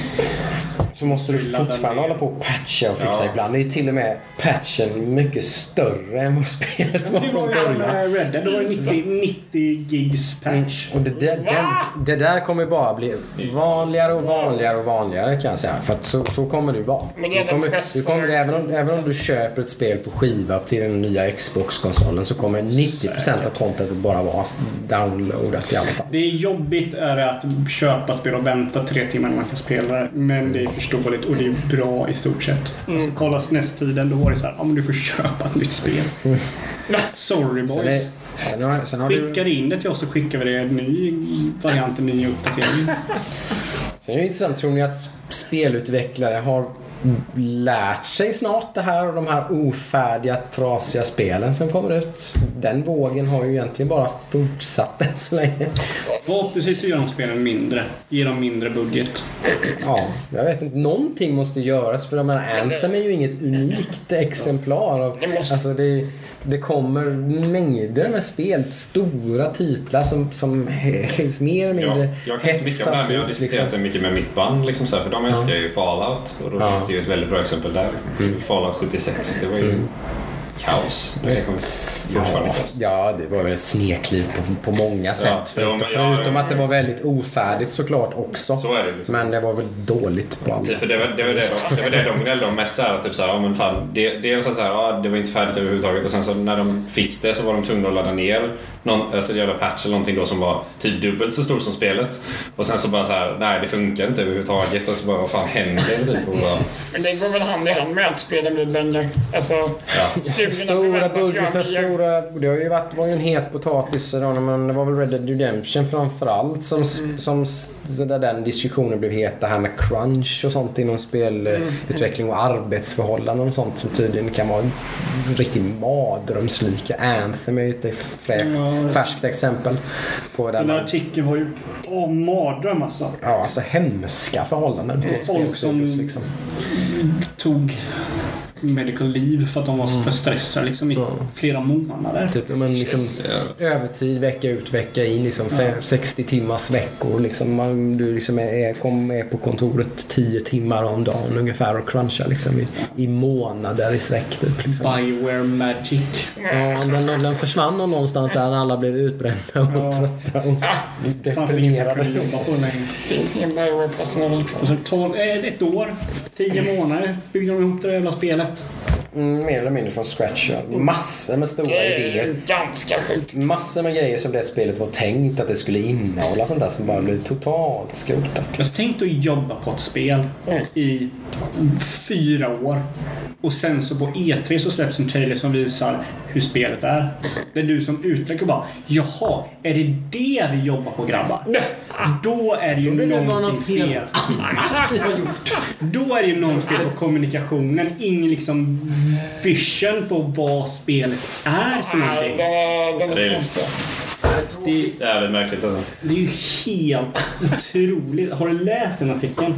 S1: Så måste du fortfarande
S3: ner.
S1: hålla på och patcha och fixa
S4: Ja.
S1: ibland. Det är ju till och med patchen mycket större än vad spelet var
S3: Det
S1: från
S3: var ju som
S1: början.
S3: med Red Dead, det var ju 90, 90 gigs patch.
S1: Och det, där- den, det där kommer bara bli vanligare och vanligare och vanligare kan jag säga. För att så, så kommer det ju vara.
S2: Men det
S1: kommer, du kommer, även, om, även om du köper ett spel på skiva till den nya Xbox-konsolen så kommer 90% av contentet bara vara downloadat i alla fall.
S3: Det är jobbigt är det att köpa ett spel och vänta tre timmar när man kan spela det. Men det är förståeligt och det är bra i stort sett.
S1: Mm.
S3: Alltså, kolla SNES-tiden, då var det så här, ja men du får köpa ett nytt spel. Sorry
S1: Sen, är,
S3: boys.
S1: sen har, sen har du,
S3: Skickar in det till oss så skickar vi det en ny variant, en ny uppdatering.
S1: sen är det intressant, tror ni att spelutvecklare har lärt sig snart det här och de här ofärdiga, trasiga spelen som kommer ut? Den vågen har ju egentligen bara fortsatt än så länge.
S3: Förhoppningsvis så gör de spelen mindre. Ger dem mindre budget.
S1: Ja, jag vet inte. Någonting måste göras för jag menar, Anthem är ju inget unikt exemplar. Av,
S2: Det måste-
S1: alltså det, det kommer mängder med spel, stora titlar som, som mer eller mindre
S4: Ja, jag kan inte mycket om det här men jag har diskuterat det mycket med mitt band. Liksom så här, för de älskar ju Fallout. Och då
S1: Ja.
S4: Det ju ett väldigt bra exempel där. Liksom. Fallout 76. Det var ju kaos. Det
S1: Ja, ja, det var väl ett snekliv på, på många sätt.
S4: jo,
S1: förutom
S4: jag-
S1: förutom att det var väldigt ofärdigt såklart också.
S4: Så är det liksom.
S1: Men det var väl dåligt på
S4: Typ, för det var det, var det, de, det, var det de gnällde om mest. Där, typ så här, ja, men fan, det, dels så här, ja, det var inte färdigt överhuvudtaget och sen så när de fick det så var de tvungna att ladda ner någon, alltså, jävla patch eller någonting då som var typ dubbelt så stor som spelet. Och sen så bara så här, nej det funkar inte överhuvudtaget. Och så bara, vad fan händer? Typ, och bara, (laughs)
S2: Men det går väl hand i hand med att spelen blir längre. Alltså,
S4: ja.
S1: Stora budgetar, stora... Det har ju varit, var ju en het potatis idag, men det var väl Red Dead Redemption framförallt som, som så där den diskussionen blev het. Det här med crunch och sånt inom spelutveckling och arbetsförhållanden och sånt som tydligen kan vara en riktig mardrömslika. Anthem är ju ett frä,
S3: Ja.
S1: färskt exempel på där
S3: Den
S1: man,
S3: artikeln var ju åh, mardröm alltså.
S1: ja, alltså hemska förhållanden på
S3: Folk som-
S1: liksom.
S3: Tog medical leave för att de var för stressade liksom, i
S1: Ja.
S3: flera månader.
S1: Typ, men liksom,
S4: Ja.
S1: övertid vecka ut vecka in. Liksom, fe- 60 timmars veckor. Liksom, man, du liksom är, är, kom, är på kontoret 10 timmar om dagen ungefär och crunchar liksom, i, i månader i sträck. Typ, liksom.
S3: Bioware Magic.
S1: Ja, den, den försvann någonstans där när alla blev utbrända och
S3: Ja.
S1: trötta och
S3: Det som
S1: deprimerade.
S3: längre.
S2: finns ingen Bioware-personal kvar.
S3: Och så tolv, eh, ett år, tio månader byggde de ihop det där jävla spelet.
S1: Mm, mer eller mindre från scratch. Ja. Massor med stora
S2: Det är
S1: idéer.
S2: ganska sjukt.
S1: Massor med grejer som det spelet var tänkt att det skulle innehålla. Sånt där som bara blev totalt skrotat.
S3: Alltså, tänk dig att jobba på ett spel i fyra år. Och sen så på E3 så släpps en trailer som visar hur spelet är. Det är du som utvecklare bara Jaha, är det det vi jobbar på grabbar? Då är det ju
S1: det
S3: någonting
S1: något
S3: fel. Då är det ju något fel på kommunikationen. Ingen liksom vision på vad spelet är för
S2: Nej,
S3: någonting.
S2: det, den
S4: Det är
S2: är konstig.
S3: Det,
S4: Jävligt märkligt alltså.
S3: det är ju helt otroligt. Har du läst den artikeln?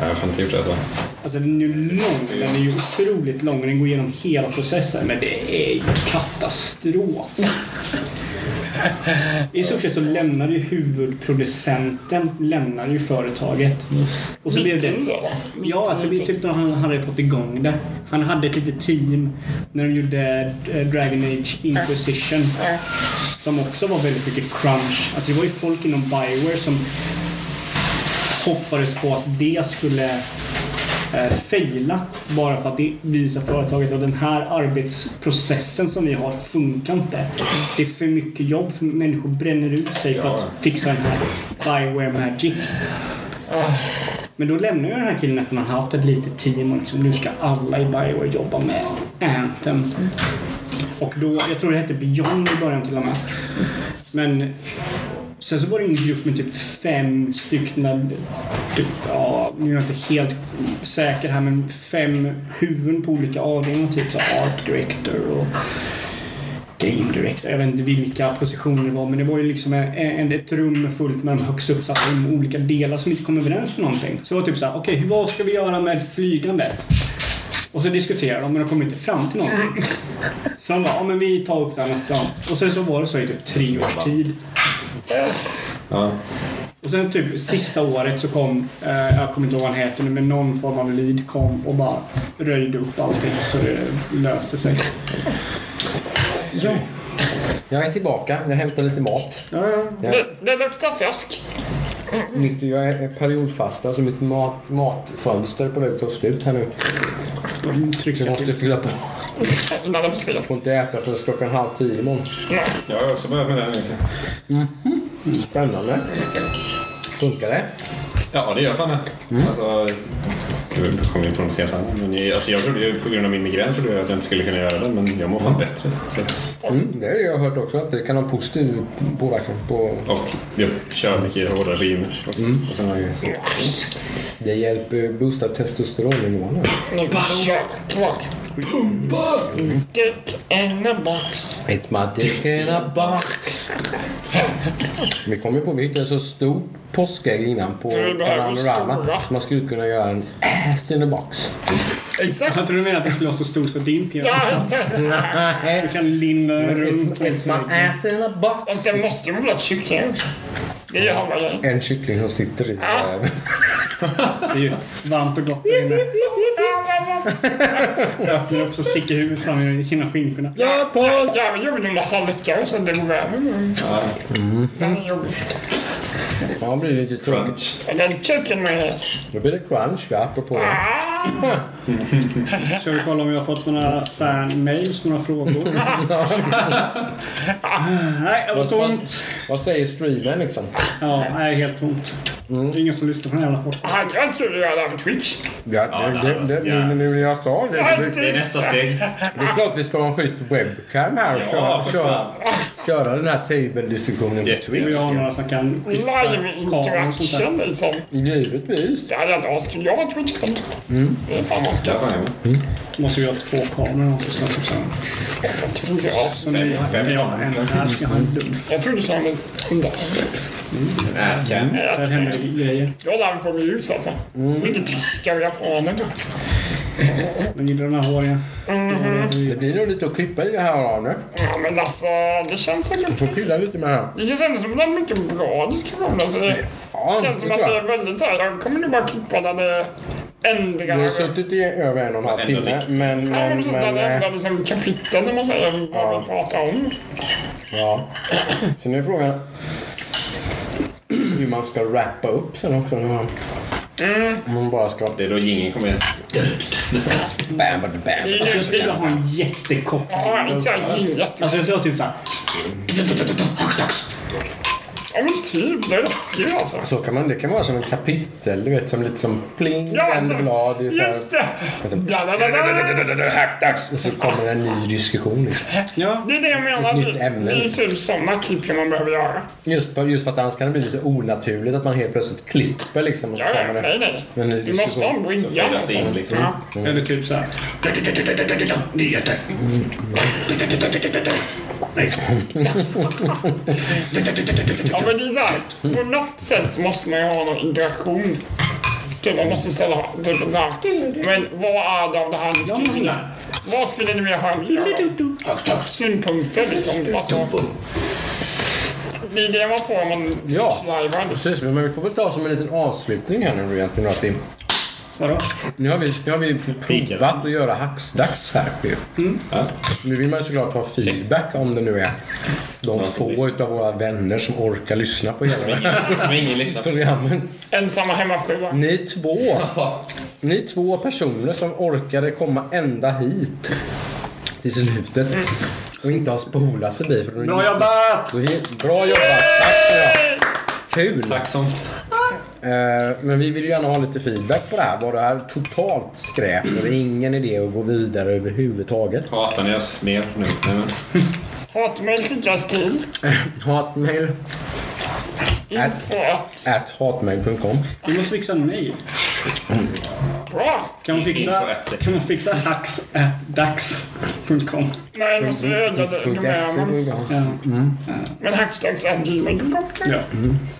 S4: Jag har fan inte gjort det alltså.
S3: Alltså den är ju lång. Den är ju otroligt lång. Den går igenom hela processen. Men det är ju katastrof. I stort sett så lämnar ju huvudproducenten lämnar ju företaget. Och så blev det...
S2: Mitt det.
S3: Ja, alltså vi tyckte att han hade fått igång det. Han hade ett litet team när de gjorde eh, Dragon Age Inquisition.
S2: Ja.
S3: Som också var väldigt mycket crunch. Alltså det var ju folk inom Bioware som hoppades på att det skulle eh, fejla bara för att det visar företaget att den här arbetsprocessen som vi har funkar inte. Det är för mycket jobb, för människor bränner ut sig för att fixa den här Bioware Magic. Men då lämnar ju den här killen efter att han haft ett litet team och liksom, nu ska alla i Bioware jobba med Anthem. Och då, jag tror det hette Beyond i början till och med. Men sen så var det en grupp med typ fem stycken, typ, ja, nu är jag inte helt säker här, men fem huvuden på olika avdelningar. Typ så Art Director och Game Director. Jag vet inte vilka positioner det var, men det var ju liksom en, ett rum fullt med de högst uppsatta inom olika delar som inte kom överens om någonting. Så det var typ så här, okej, hur vad ska vi göra med flygandet? Och så diskuterar de men de kommer inte fram till någonting. Så de bara, ja men vi tar upp det här nästa gång. Och sen så var det så i typ tre års tid.
S4: Ja.
S3: Och sen typ sista året så kom, eh, jag kommer inte ihåg vad han heter nu, men någon form av lead kom och bara röjde upp allting så det löste sig.
S1: Ja. Jag är tillbaka. Jag hämtar lite mat.
S3: Ja, ja.
S2: Det, det luktar fisk.
S1: Mitt, jag är periodfasta så mitt mat, matfönster är på väg att ta slut här nu. Så
S3: trycker
S1: jag måste fylla på.
S2: Det är för sent.
S1: Jag får inte äta förrän klockan halv tio imorgon.
S4: Jag har också börjat med den egentligen.
S1: Spännande. Funkar det?
S4: Ja, det gör fan det.
S1: Mm.
S4: Alltså, nu kommer jag på något helt annat. Men jag, alltså, jag trodde på grund av min migrän trodde jag att jag inte skulle kunna göra det. Men jag mår fan bättre. Så.
S1: Mm, det har jag hört också att det kan ha positiv påverkan på...
S4: Och jag kör mycket hårdare på gymmet.
S1: Mm.
S4: Jag.
S1: Det hjälper boosta testosteronnivåerna.
S2: Nu jäklar. Dick in a box.
S1: It's my dick in a box. Vi kom ju på att vi hittade så stort påskägg innan på. Så man skulle kunna göra en ass in a box.
S2: Exakt.
S3: Jag tror du menar att det skulle vara så stor så din penis
S2: Ja,
S1: Nej.
S3: Du kan linda
S1: It's,
S3: runt på
S1: it's my ass in a box.
S2: Fast det måste ju vara kyckling också.
S1: En kyckling som sitter i
S2: Ja.
S1: röven. (laughs)
S3: Det är ju varmt och gott där inne. (laughs) Jag öppnar upp så sticker huvudet fram i kina skinkorna.
S1: Ja,
S2: om det halkar och sen det går över. Den jobbig.
S1: Ja, det blir lite tråkigt.
S4: Crunch.
S2: Eller chicken med häst.
S1: Då blir det crunch, ja, apropå det. (laughs)
S3: Ska vi kolla om vi har fått några fan-mails, några frågor? (laughs) nej, det var tomt.
S1: Vad säger streamen liksom?
S3: Ja, nej, helt tomt. Det är ingen som lyssnar på den här jävla podden.
S2: Jag kul att göra det här på Twitch?
S1: Ja, det, det, det,
S4: ja.
S1: nu, nu när jag sa det. Det,
S4: Det är nästa steg.
S1: det är klart vi ska ha en schysst webcam här och
S4: Ja,
S1: köra, köra, den här table-diskussionen på. Twitch.
S3: Vi har några som kan.
S2: Live-interaction liksom.
S1: Givetvis.
S2: Ja, ja, då skulle jag ha Twitch-konto. Det är fan vad
S4: Ja,
S2: ska
S4: fan,
S3: Måste vi ha två kameror också. Så typ så här.
S2: Det finns ju
S4: fem
S3: jag en lugn.
S2: Trodde du sa en.
S4: En asscam.
S3: Där händer det grejer.
S2: Ja, där får vi ljus alltså. Mycket tyskar och japaner.
S3: Men gillar den här håriga.
S1: Det blir nog lite att klippa i det här Arne.
S2: Ja, men alltså det känns
S1: Du
S2: säkert...
S1: får pilla lite med det här.
S2: Det känns ändå som att det är mycket bra diskussion. Alltså, det
S1: Ja,
S2: känns som
S1: det
S2: att
S1: tror
S2: det är väldigt så här, jag kommer nog bara klippa där det ändrar...
S1: Vi har suttit i över en och en halv timme.
S4: lite.
S1: Men,
S2: Ja, men
S1: men, men,
S2: det
S1: eh,
S2: ändrar liksom kapitel när man säger vad vi pratar om.
S1: ja. Så nu är frågan hur man ska wrappa upp sen också. Om man bara ska...
S4: Det är då jingeln kommer in.
S1: Bam, bam, bam.
S2: Det är
S3: Jag skulle vilja ha en jättekort
S2: Ja.
S3: Alltså jag tror typ såhär.
S2: Ja, men typ. Det räcker ju alltså.
S1: Så kan man, det kan vara som en kapitel, du vet, som lite som pling,
S2: Ja, alltså,
S1: blad.
S2: Just det!
S1: Och så kommer en ny diskussion. Liksom.
S3: Ja.
S2: Det är det jag menar.
S1: Ett nytt ämne,
S2: det är
S1: liksom.
S2: typ sådana klipp man behöver göra.
S1: Just, för, just för att annars kan det bli lite onaturligt att man helt plötsligt klipper liksom. Och så
S2: Ja, ja,
S1: kommer det
S2: nej, nej.
S1: en ny
S2: Du måste ha en brygga. alltså.
S4: liksom.
S2: Ja.
S3: Eller typ såhär.
S2: Ja, men det är såhär. På något sätt måste man ju ha någon interaktion. Typ man måste ställa typ så här. Men vad är det av det här ni skulle vilja? Vad skulle ni vilja höra? Synpunkter liksom. Alltså, det är det man får om man
S1: Ja.
S2: livear.
S1: Precis, men vi får väl ta som en liten avslutning här nu egentligen. Att vi,
S3: Vadå?
S1: nu, har vi, nu har vi provat att göra hacksdags här. ju.
S4: Ja.
S1: Nu vill man ju såklart ha feedback om det nu är de
S4: Någon
S1: få utav våra vänner som orkar lyssna på hela det här
S4: Som ingen lyssnar på.
S1: programmet.
S2: Ensamma hemmafruar.
S1: Ni två, ni två personer som orkade komma ända hit till slutet och inte har spolat förbi. För
S3: Bra jobbat!
S1: Bra jobbat! Tack ni ha. Kul!
S4: Tack som
S1: men vi vill ju gärna ha lite feedback på det här. Var det här totalt skräp? Är det ingen idé att gå vidare överhuvudtaget?
S4: hatar ni oss mer nu.
S2: Hatmejl skickas till (laughs)
S1: Hatmail
S2: info att...
S1: at hatmail.com
S3: Vi måste fixa en mail. Kan man fixa,
S4: at
S3: kan man fixa hacks.dax.com?
S2: Nej, jag måste öka domänen.
S3: Ja.
S2: Men hackstacks.gmail.com
S3: ja.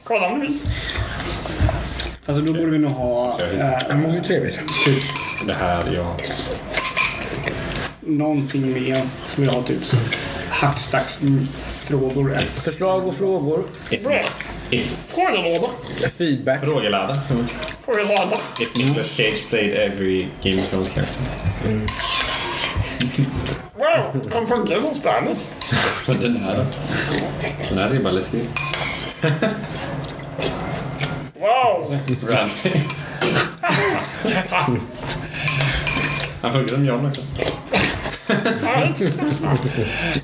S2: Kolla om du vill.
S3: Alltså då borde vi nog ha eh,
S1: Ja, men det är trevligt.
S4: Det här, ja.
S3: någonting mer som vi har typ så hackstacks-frågor.
S1: Förslag och frågor.
S2: Bra. Frågelåda.
S1: Feedback.
S4: Frågelåda.
S2: Frågelåda.
S4: If Nicolas Cage played every Game of Thrones character. (laughs)
S2: Wow, de funkar som Stannis.
S4: Men (laughs) den här då? Den här ser bara läskig ut. (laughs)
S2: Wow!
S4: Ramsey. Han funkar som John också.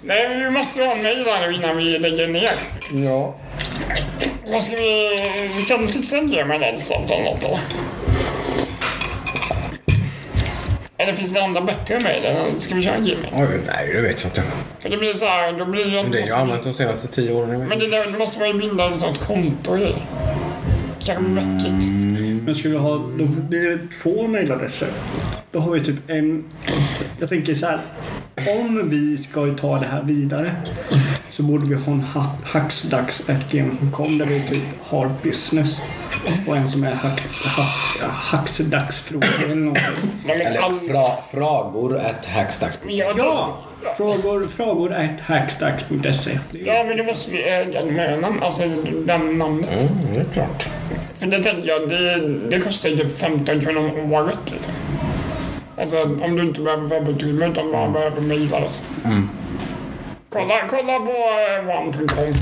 S2: Nej, vi måste ha en mejl innan vi lägger ner.
S1: Ja.
S2: Vad ska vi... Vi kan fixa Gmail eller något eller? Eller finns det andra bättre mejl? Ska vi köra en Gmail?
S1: Oj, nej, det vet jag inte.
S2: För det blir så här, då blir det...
S1: Men det har jag använt de senaste tio åren.
S2: Men det, där, då måste man ju bilda ett sånt konto i. Kanske mäckigt.
S3: Men ska vi ha, då blir det två mejladresser. Då har vi typ en, jag tänker så här. Om vi ska ta det här vidare så borde vi ha en ha- hacksdags.gm.com där vi typ har business och en som är hack, hack, hacksdagsfrågor eller någonting.
S1: Eller fra, fragor at hackstacks.
S2: Ja!
S3: Frågor, frågor at hackstacks.se.
S2: ja, men då måste vi äga domänen, alltså den namnet.
S1: Mm, det är klart.
S2: För det tänker jag, det, det kostar ju typ 15 kronor om året liksom. Alltså om du inte behöver webbutrymme utan bara behöver mejladress. Kolla, kolla på eh, one.com.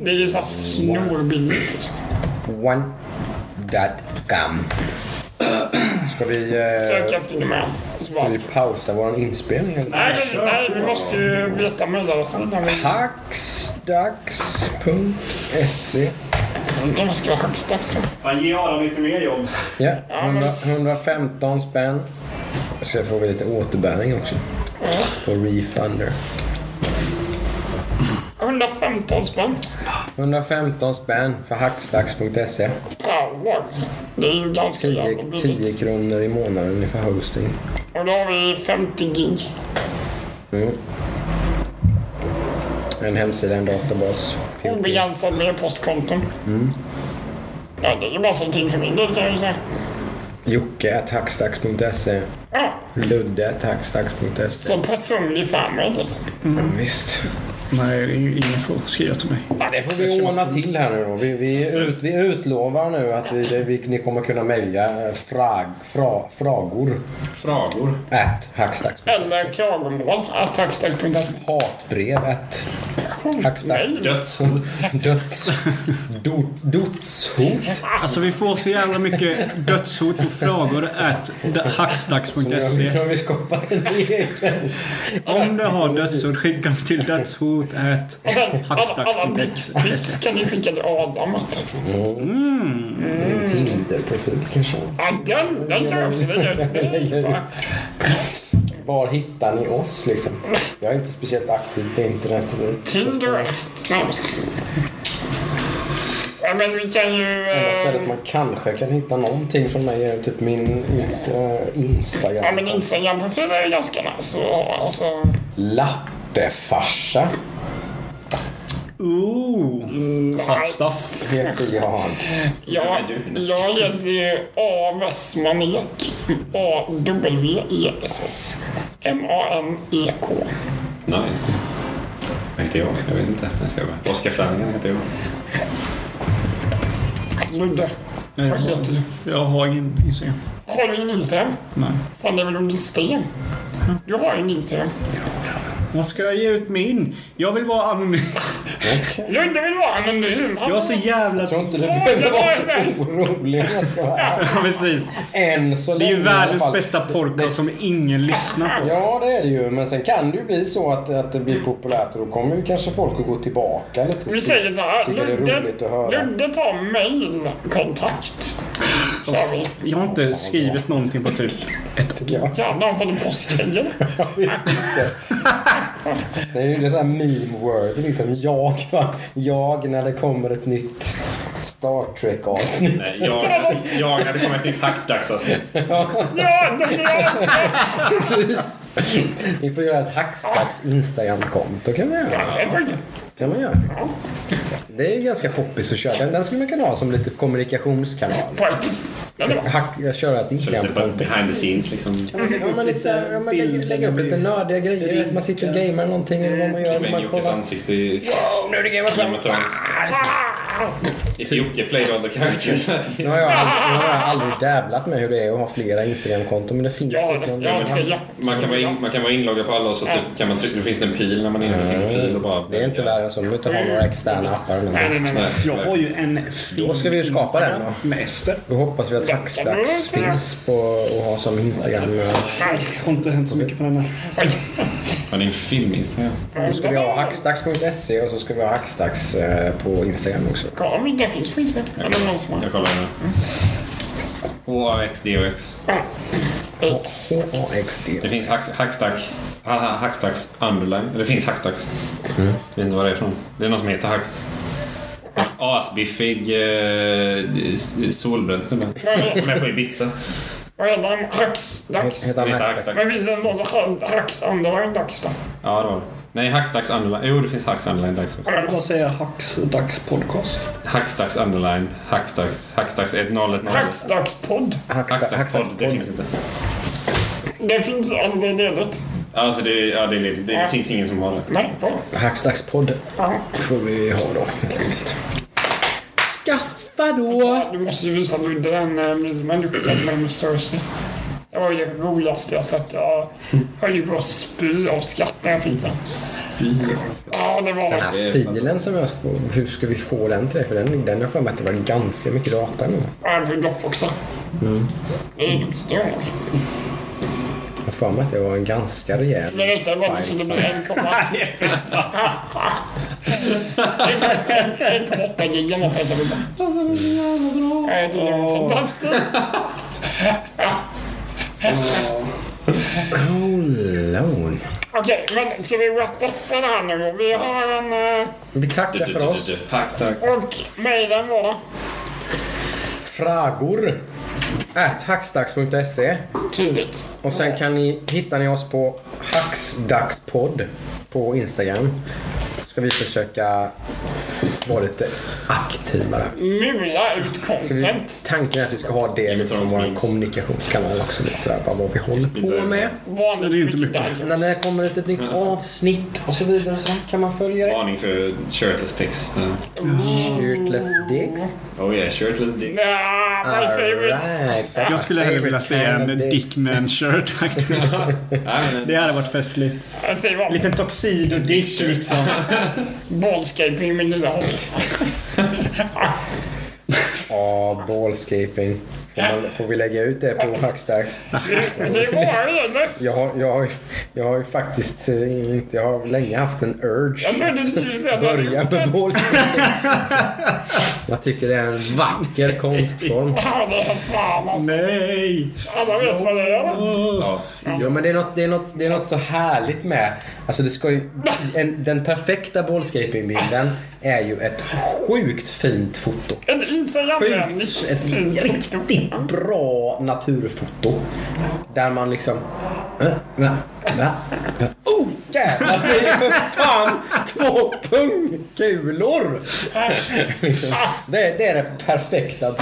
S2: Det är ju såhär snorbilligt liksom.
S1: One dot com. Ska vi, eh,
S2: Sök efter nummer. Så
S1: ska vi pausa vår inspelning? Eller?
S2: Nej, men- nej, vi måste ju veta mejladressen vi...
S1: Hacksdags.se
S2: Det ska vara hackstacks då.
S3: Fan, ge Adam lite mer jobb.
S1: Ja,
S2: Ja, men-
S1: 100, 115 spänn. Jag ska få lite återbäring också. På Refunder.
S2: 115 spänn
S1: 115 spänn för hackstacks.se.
S2: Det är ju ganska
S1: 10,
S2: jävla
S1: 10
S2: billigt.
S1: kronor i månaden för hosting.
S2: Och då har vi 50 gig.
S1: Mm. En hemsida, en databas.
S2: Obegränsad med postkonton.
S1: Mm.
S2: Ja, det är ju bara så till för min del kan jag ju säga.
S1: Jocke hackstacks.se.
S2: Ja,
S1: Ludde hackstacks.se.
S2: så personlig fanmade liksom.
S1: Visst.
S3: Nej, det är ju ingen får skriva till mig.
S1: Ja, det får vi ordna till här nu då. Vi, vi, ut, vi utlovar nu att vi, det- vi, ni kommer kunna mejla frag, fra, fragor
S4: Fragor.
S1: at hackstacks.
S2: Eller klagomål. Attackstack.se.
S1: Hatbrev at hackstacks.
S2: Nej.
S4: Dödshot.
S1: Döds... (laughs) Do, dödshot.
S3: Alltså vi får så jävla mycket dödshot och frågor at
S1: Nu
S3: hackstacks.se.
S1: har vi skapat en egen.
S3: Om du har dödshot, skicka dem till dödshot at
S2: alla, alla
S3: hackstacks.se.
S2: tips kan ni skicka till Adam. Attackstack.
S1: En Tinder-profil kanske.
S2: Ja, den, den kan jag också lägga ut. Det är (laughs) ju bra.
S1: Var hittar ni oss liksom? Jag är inte speciellt aktiv på internet.
S2: Tinder 1. Nej. Ja, men vi kan ju...
S1: Enda
S2: eh,
S1: stället man kanske kan hitta någonting från mig är typ min mitt, eh, Instagram.
S2: Ja, men Instagram-profilen är ju ganska nice. Alltså,
S1: Lattefarsa
S3: Ooh.
S2: Nice.
S3: stuff.
S1: heter jag.
S2: Ja, jag heter ju A.V.S. Manek. A-W-E-S-S. M-A-N-E-K.
S4: Nice. Vad heter jag? Jag vet inte. Jag ska bara. Oskar Flanagan heter jag.
S2: Ludde,
S3: Nej,
S2: vad
S3: jag,
S2: heter du?
S3: jag har ingen Instagram.
S2: Har du en Instagram?
S3: Nej.
S2: Fan, det är väl under sten? Du har en Instagram.
S3: Varför ska jag ge ut min? Jag vill vara anonym.
S1: Okej.
S2: Ludde vill vara anonym. Han
S3: Jag är så jävla...
S1: Jag tror inte du behöver vara så orolig.
S3: Ja, precis.
S1: Än så
S3: Det är
S1: länge
S3: ju världens bästa podcast som ingen lyssnar på.
S1: Ja, det är det ju. Men sen kan det ju bli så att, att det blir populärt och då kommer ju kanske folk att gå tillbaka lite.
S2: Vi säger så här.
S1: Tycker det är roligt att höra.
S2: Ludde tar vi.
S3: Jag har inte skrivit någonting på typ ett år.
S1: Ja,
S2: Jävlar, han får en påskgrejer. (laughs)
S1: jag vet inte. (laughs) Det är ju det så här meme word liksom. Jag, va? jag när det kommer ett nytt Star Trek-avsnitt.
S4: Nej, jag, jag när det kommer ett nytt Hackstacks-avsnitt.
S2: Ja, det är jag.
S1: Precis. (laughs) Vi får göra ett Hackstacks Instagram-konto kan vi göra.
S2: Det är faktiskt.
S1: kan man göra. Det är ju ganska poppis att köra. Den, den skulle man kunna ha som lite kommunikationskanal.
S2: Faktiskt.
S1: Hack, jag kör ett Instagram-konto.
S4: behind the scenes liksom.
S1: Ja, men lite så ja, men lägga, lägga upp lite nördiga grejer. Att man sitter och gamer någonting eller vad man gör. Man kollar.
S4: ansikte i
S1: Wow, nu är det Game of
S4: Game of
S1: Thrones.
S4: If Jocke played all the characters.
S1: Nu har jag aldrig, nu har jag aldrig dabblat med hur det är att ha flera Instagram-konton men det finns
S2: Ja,
S1: typ någon
S2: har tre
S4: Man kan, vara in, man kan vara inloggad på alla och så typ, kan man trycka, det finns en pil när man är inne på sin profil och bara...
S1: Det är inte värre än så. Man behöver inte ha några externa appar.
S2: Nej, nej, nej.
S4: Nej,
S3: Jag har ju en fin
S1: Då ska vi ju skapa den då.
S3: Med Ester.
S1: Då hoppas vi att Hackstacks finns på att ha som Instagram.
S2: Nej.
S3: Det har inte hänt så mycket på den här.
S4: Man är en film-instagram.
S1: Då ska vi ha hackstacks.se och så ska vi ha hackstacks eh, på Instagram också.
S2: Kolla om det finns på Instagram.
S4: Jag kollar nu. HAX, DOX.
S2: Ja. Exakt.
S1: HAXD.
S4: Det finns hack- hackstack. ha- ha- Hackstacks underline. Det finns hackstacks. Jag vet inte vad det är för någon. Det är någon som heter hacks. Asbiffig eh, solbränd snubbe. Som är på Ibiza.
S2: Vad heter han? Hax? Dags?
S1: Heter han Hackstacks?
S4: hackstacks.
S2: Men finns det någon han- Hax underline dags då?
S4: Ja, det var det. Nej, hackstacks underline. Jo, det finns hacks underline dags också.
S3: Vad säger Hacks Dags podcast?
S4: Hackstacks underline. Hackstacks. Hackstacks 1010.
S2: Hackstacks-podd.
S4: Hackstacks podd. Det finns inte.
S2: Det finns, alltså det är ledigt.
S4: Alltså det, ja, det, det, det, det finns ingen som har det.
S2: Nej, bra.
S1: Hackstacks-podd
S2: Ja.
S1: får vi ha då. helt enkelt. Skaffa då!
S2: Du måste ju visa Ludde den eh, memen du skickade med med Cersei. Det var ju det roligaste jag sett. Jag höll ju på att spy av skratt när jag fick den. Ja, det var
S1: Den här filen som jag får, hur ska vi få den till dig? För den, den har för mig att det var ganska mycket data nu.
S2: Ja, det var ju. Det är lugnt. Det är lugnt.
S1: Jag har för mig att det var en ganska rejäl
S2: Men detta var det så det blir (laughs) en komma... En komma åtta gig eller något heter det.
S3: Alltså det är så jävla bra.
S2: Jag tycker det var fantastiskt. (laughs)
S1: Lån.
S2: Okej, men ska vi wrap up det här nu? Vi har en... eh,
S1: Vi tackar för oss.
S4: Hackstacks.
S2: Och mejlen var...
S1: Fragor. At hackstacks.se.
S2: Tydligt.
S1: Och sen kan ni, hittar ni oss på Hacksdackspodd på Instagram. Ska vi försöka vara lite aktivare.
S2: Mula ut content.
S1: Tanken är att vi ska ha det lite som vår kommunikationskanal också. Lite sådär, bara vad vi håller på med.
S2: Vanligt
S3: Det är ju inte
S2: mycket.
S1: När det kommer ut ett nytt avsnitt och så vidare så kan man följa det.
S4: Varning för shirtless pics. (gasps)
S1: Shirtless dicks.
S4: Oh yeah, shirtless dicks.
S2: Nah, my favorite.
S1: That's
S3: Jag skulle hellre vilja se en
S1: dick.
S3: Dickman-shirt faktiskt. (laughs)
S4: Nej, men,
S3: Det hade varit festligt. Liten tuxedo-dick liksom. (laughs)
S2: ballscaping med nya hobby. (laughs)
S1: Ja, ballscaping. Får, man, får vi lägga ut det på Hackstacks? Jag har, jag, har, jag har ju faktiskt eh, inte... Jag har länge haft en urge.
S2: Jag trodde du skulle säga att
S1: Börja med ballscaping. Jag tycker det är en vacker konstform.
S2: Alltså.
S3: Nej!
S2: Alla vet vad det är.
S4: ja.
S1: Ja, men det är, något, det, är något, det är något så härligt med... Alltså det ska ju, (laughs) en, den perfekta ballscapingbilden är ju ett sjukt fint foto.
S2: Ett Instagram-vänligt foto.
S1: riktigt bra naturfoto. Där man liksom... Äh, va. Oh jävlar! Det är för fan två pungkulor! (laughs) Det, det är den perfekta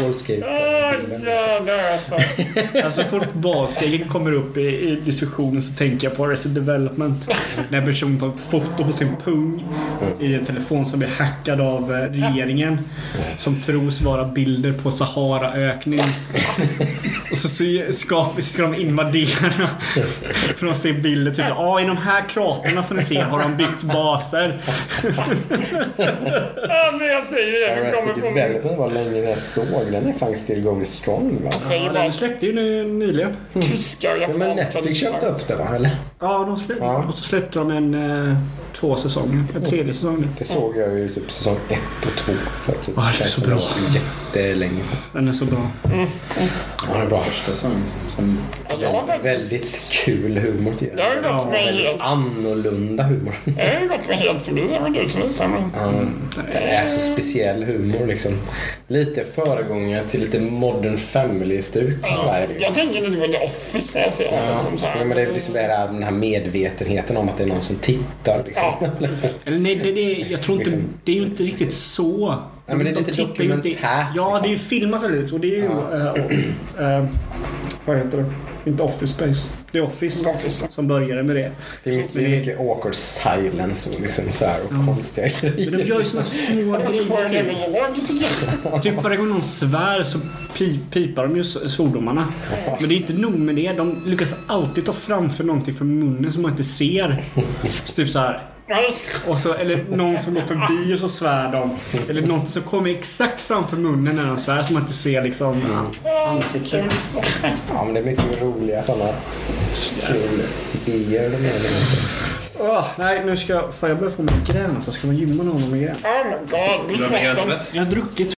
S2: jävlar alltså.
S3: Alltså så fort basketing kommer upp i, i diskussionen så tänker jag på Arrested Development. (laughs) När en person tar ett foto på sin pung i en telefon som blir hackad av eh, regeringen. Som tros vara bilder på Saharaökning. (laughs) Och så, så ska, ska de invadera. För de ser bilder typ ja i de här kraterna som ni ser har de byggt baser.
S2: Alltså jag säger det. Du kommer få...
S1: Development var länge sedan jag såg. Den är faktiskt still going strong va?
S2: Jag säger
S3: Ja,
S2: bara
S3: den släppte ju nu, nyligen.
S2: tyska och
S1: Ja, men
S2: japanska
S1: Netflix köpte upp det va? Eller?
S3: Ja, de släppte,
S1: Ja.
S3: och så släppte de en eh, två säsonger. En tredje säsong.
S1: Det såg jag ju typ säsong ett och två för typ
S3: Ja, det är så bra.
S1: Jättelänge sedan.
S3: Den är så bra.
S1: Ja, den är bra.
S4: Första som... som
S2: Jag har
S1: Väldigt,
S2: faktiskt...
S1: väldigt kul humor tycker
S2: Det har
S1: jag.
S2: gått mig
S1: Väldigt
S2: helt...
S1: annorlunda humor.
S2: Det har gått mig helt förbi. Det var du som visade mig.
S1: Ja, det är så speciell humor liksom. Lite föregångare till lite modern family-stuk. Är det ju.
S2: Jag tänker lite på The Office när jag ser det.
S1: Ja,
S2: Liksom så här.
S1: ja, men det är liksom det här, den här medvetenheten om att det är någon som tittar. Liksom.
S2: Ja.
S3: Eller nej, det, det, jag tror inte...
S1: Liksom-
S3: Det är ju inte riktigt så.
S1: Nej, men det är
S3: De
S1: lite
S3: inte-
S1: dokumentärt,
S3: Ja,
S1: liksom.
S3: det är ju filmat väldigt och det är ju... eh, eh, vad heter det? Inte Office Space. Det är Office.
S2: The Office.
S3: Som började med det.
S1: Det är mycket, det är mycket awkward silence och, liksom så här, och konstiga
S3: Men de
S1: grejer.
S3: gör ju såna små (laughs) grejer. Typ, varje gång någon svär så pi, pipar de ju svordomarna. Men det är inte nog med det. De lyckas alltid ta framför någonting från munnen som man inte ser. Så typ så här. Och så, eller någon som går förbi och så svär de. Eller något som kommer exakt framför munnen när de svär så man inte ser liksom ansiktet.
S1: Ja, men det är mycket roliga sådana idéer de liksom.
S3: Åh, nej, nu ska jag... Fan, jag börjar få migrän. Så ska man gymma någon med migrän?
S2: Oh my god.
S3: Jag har druckit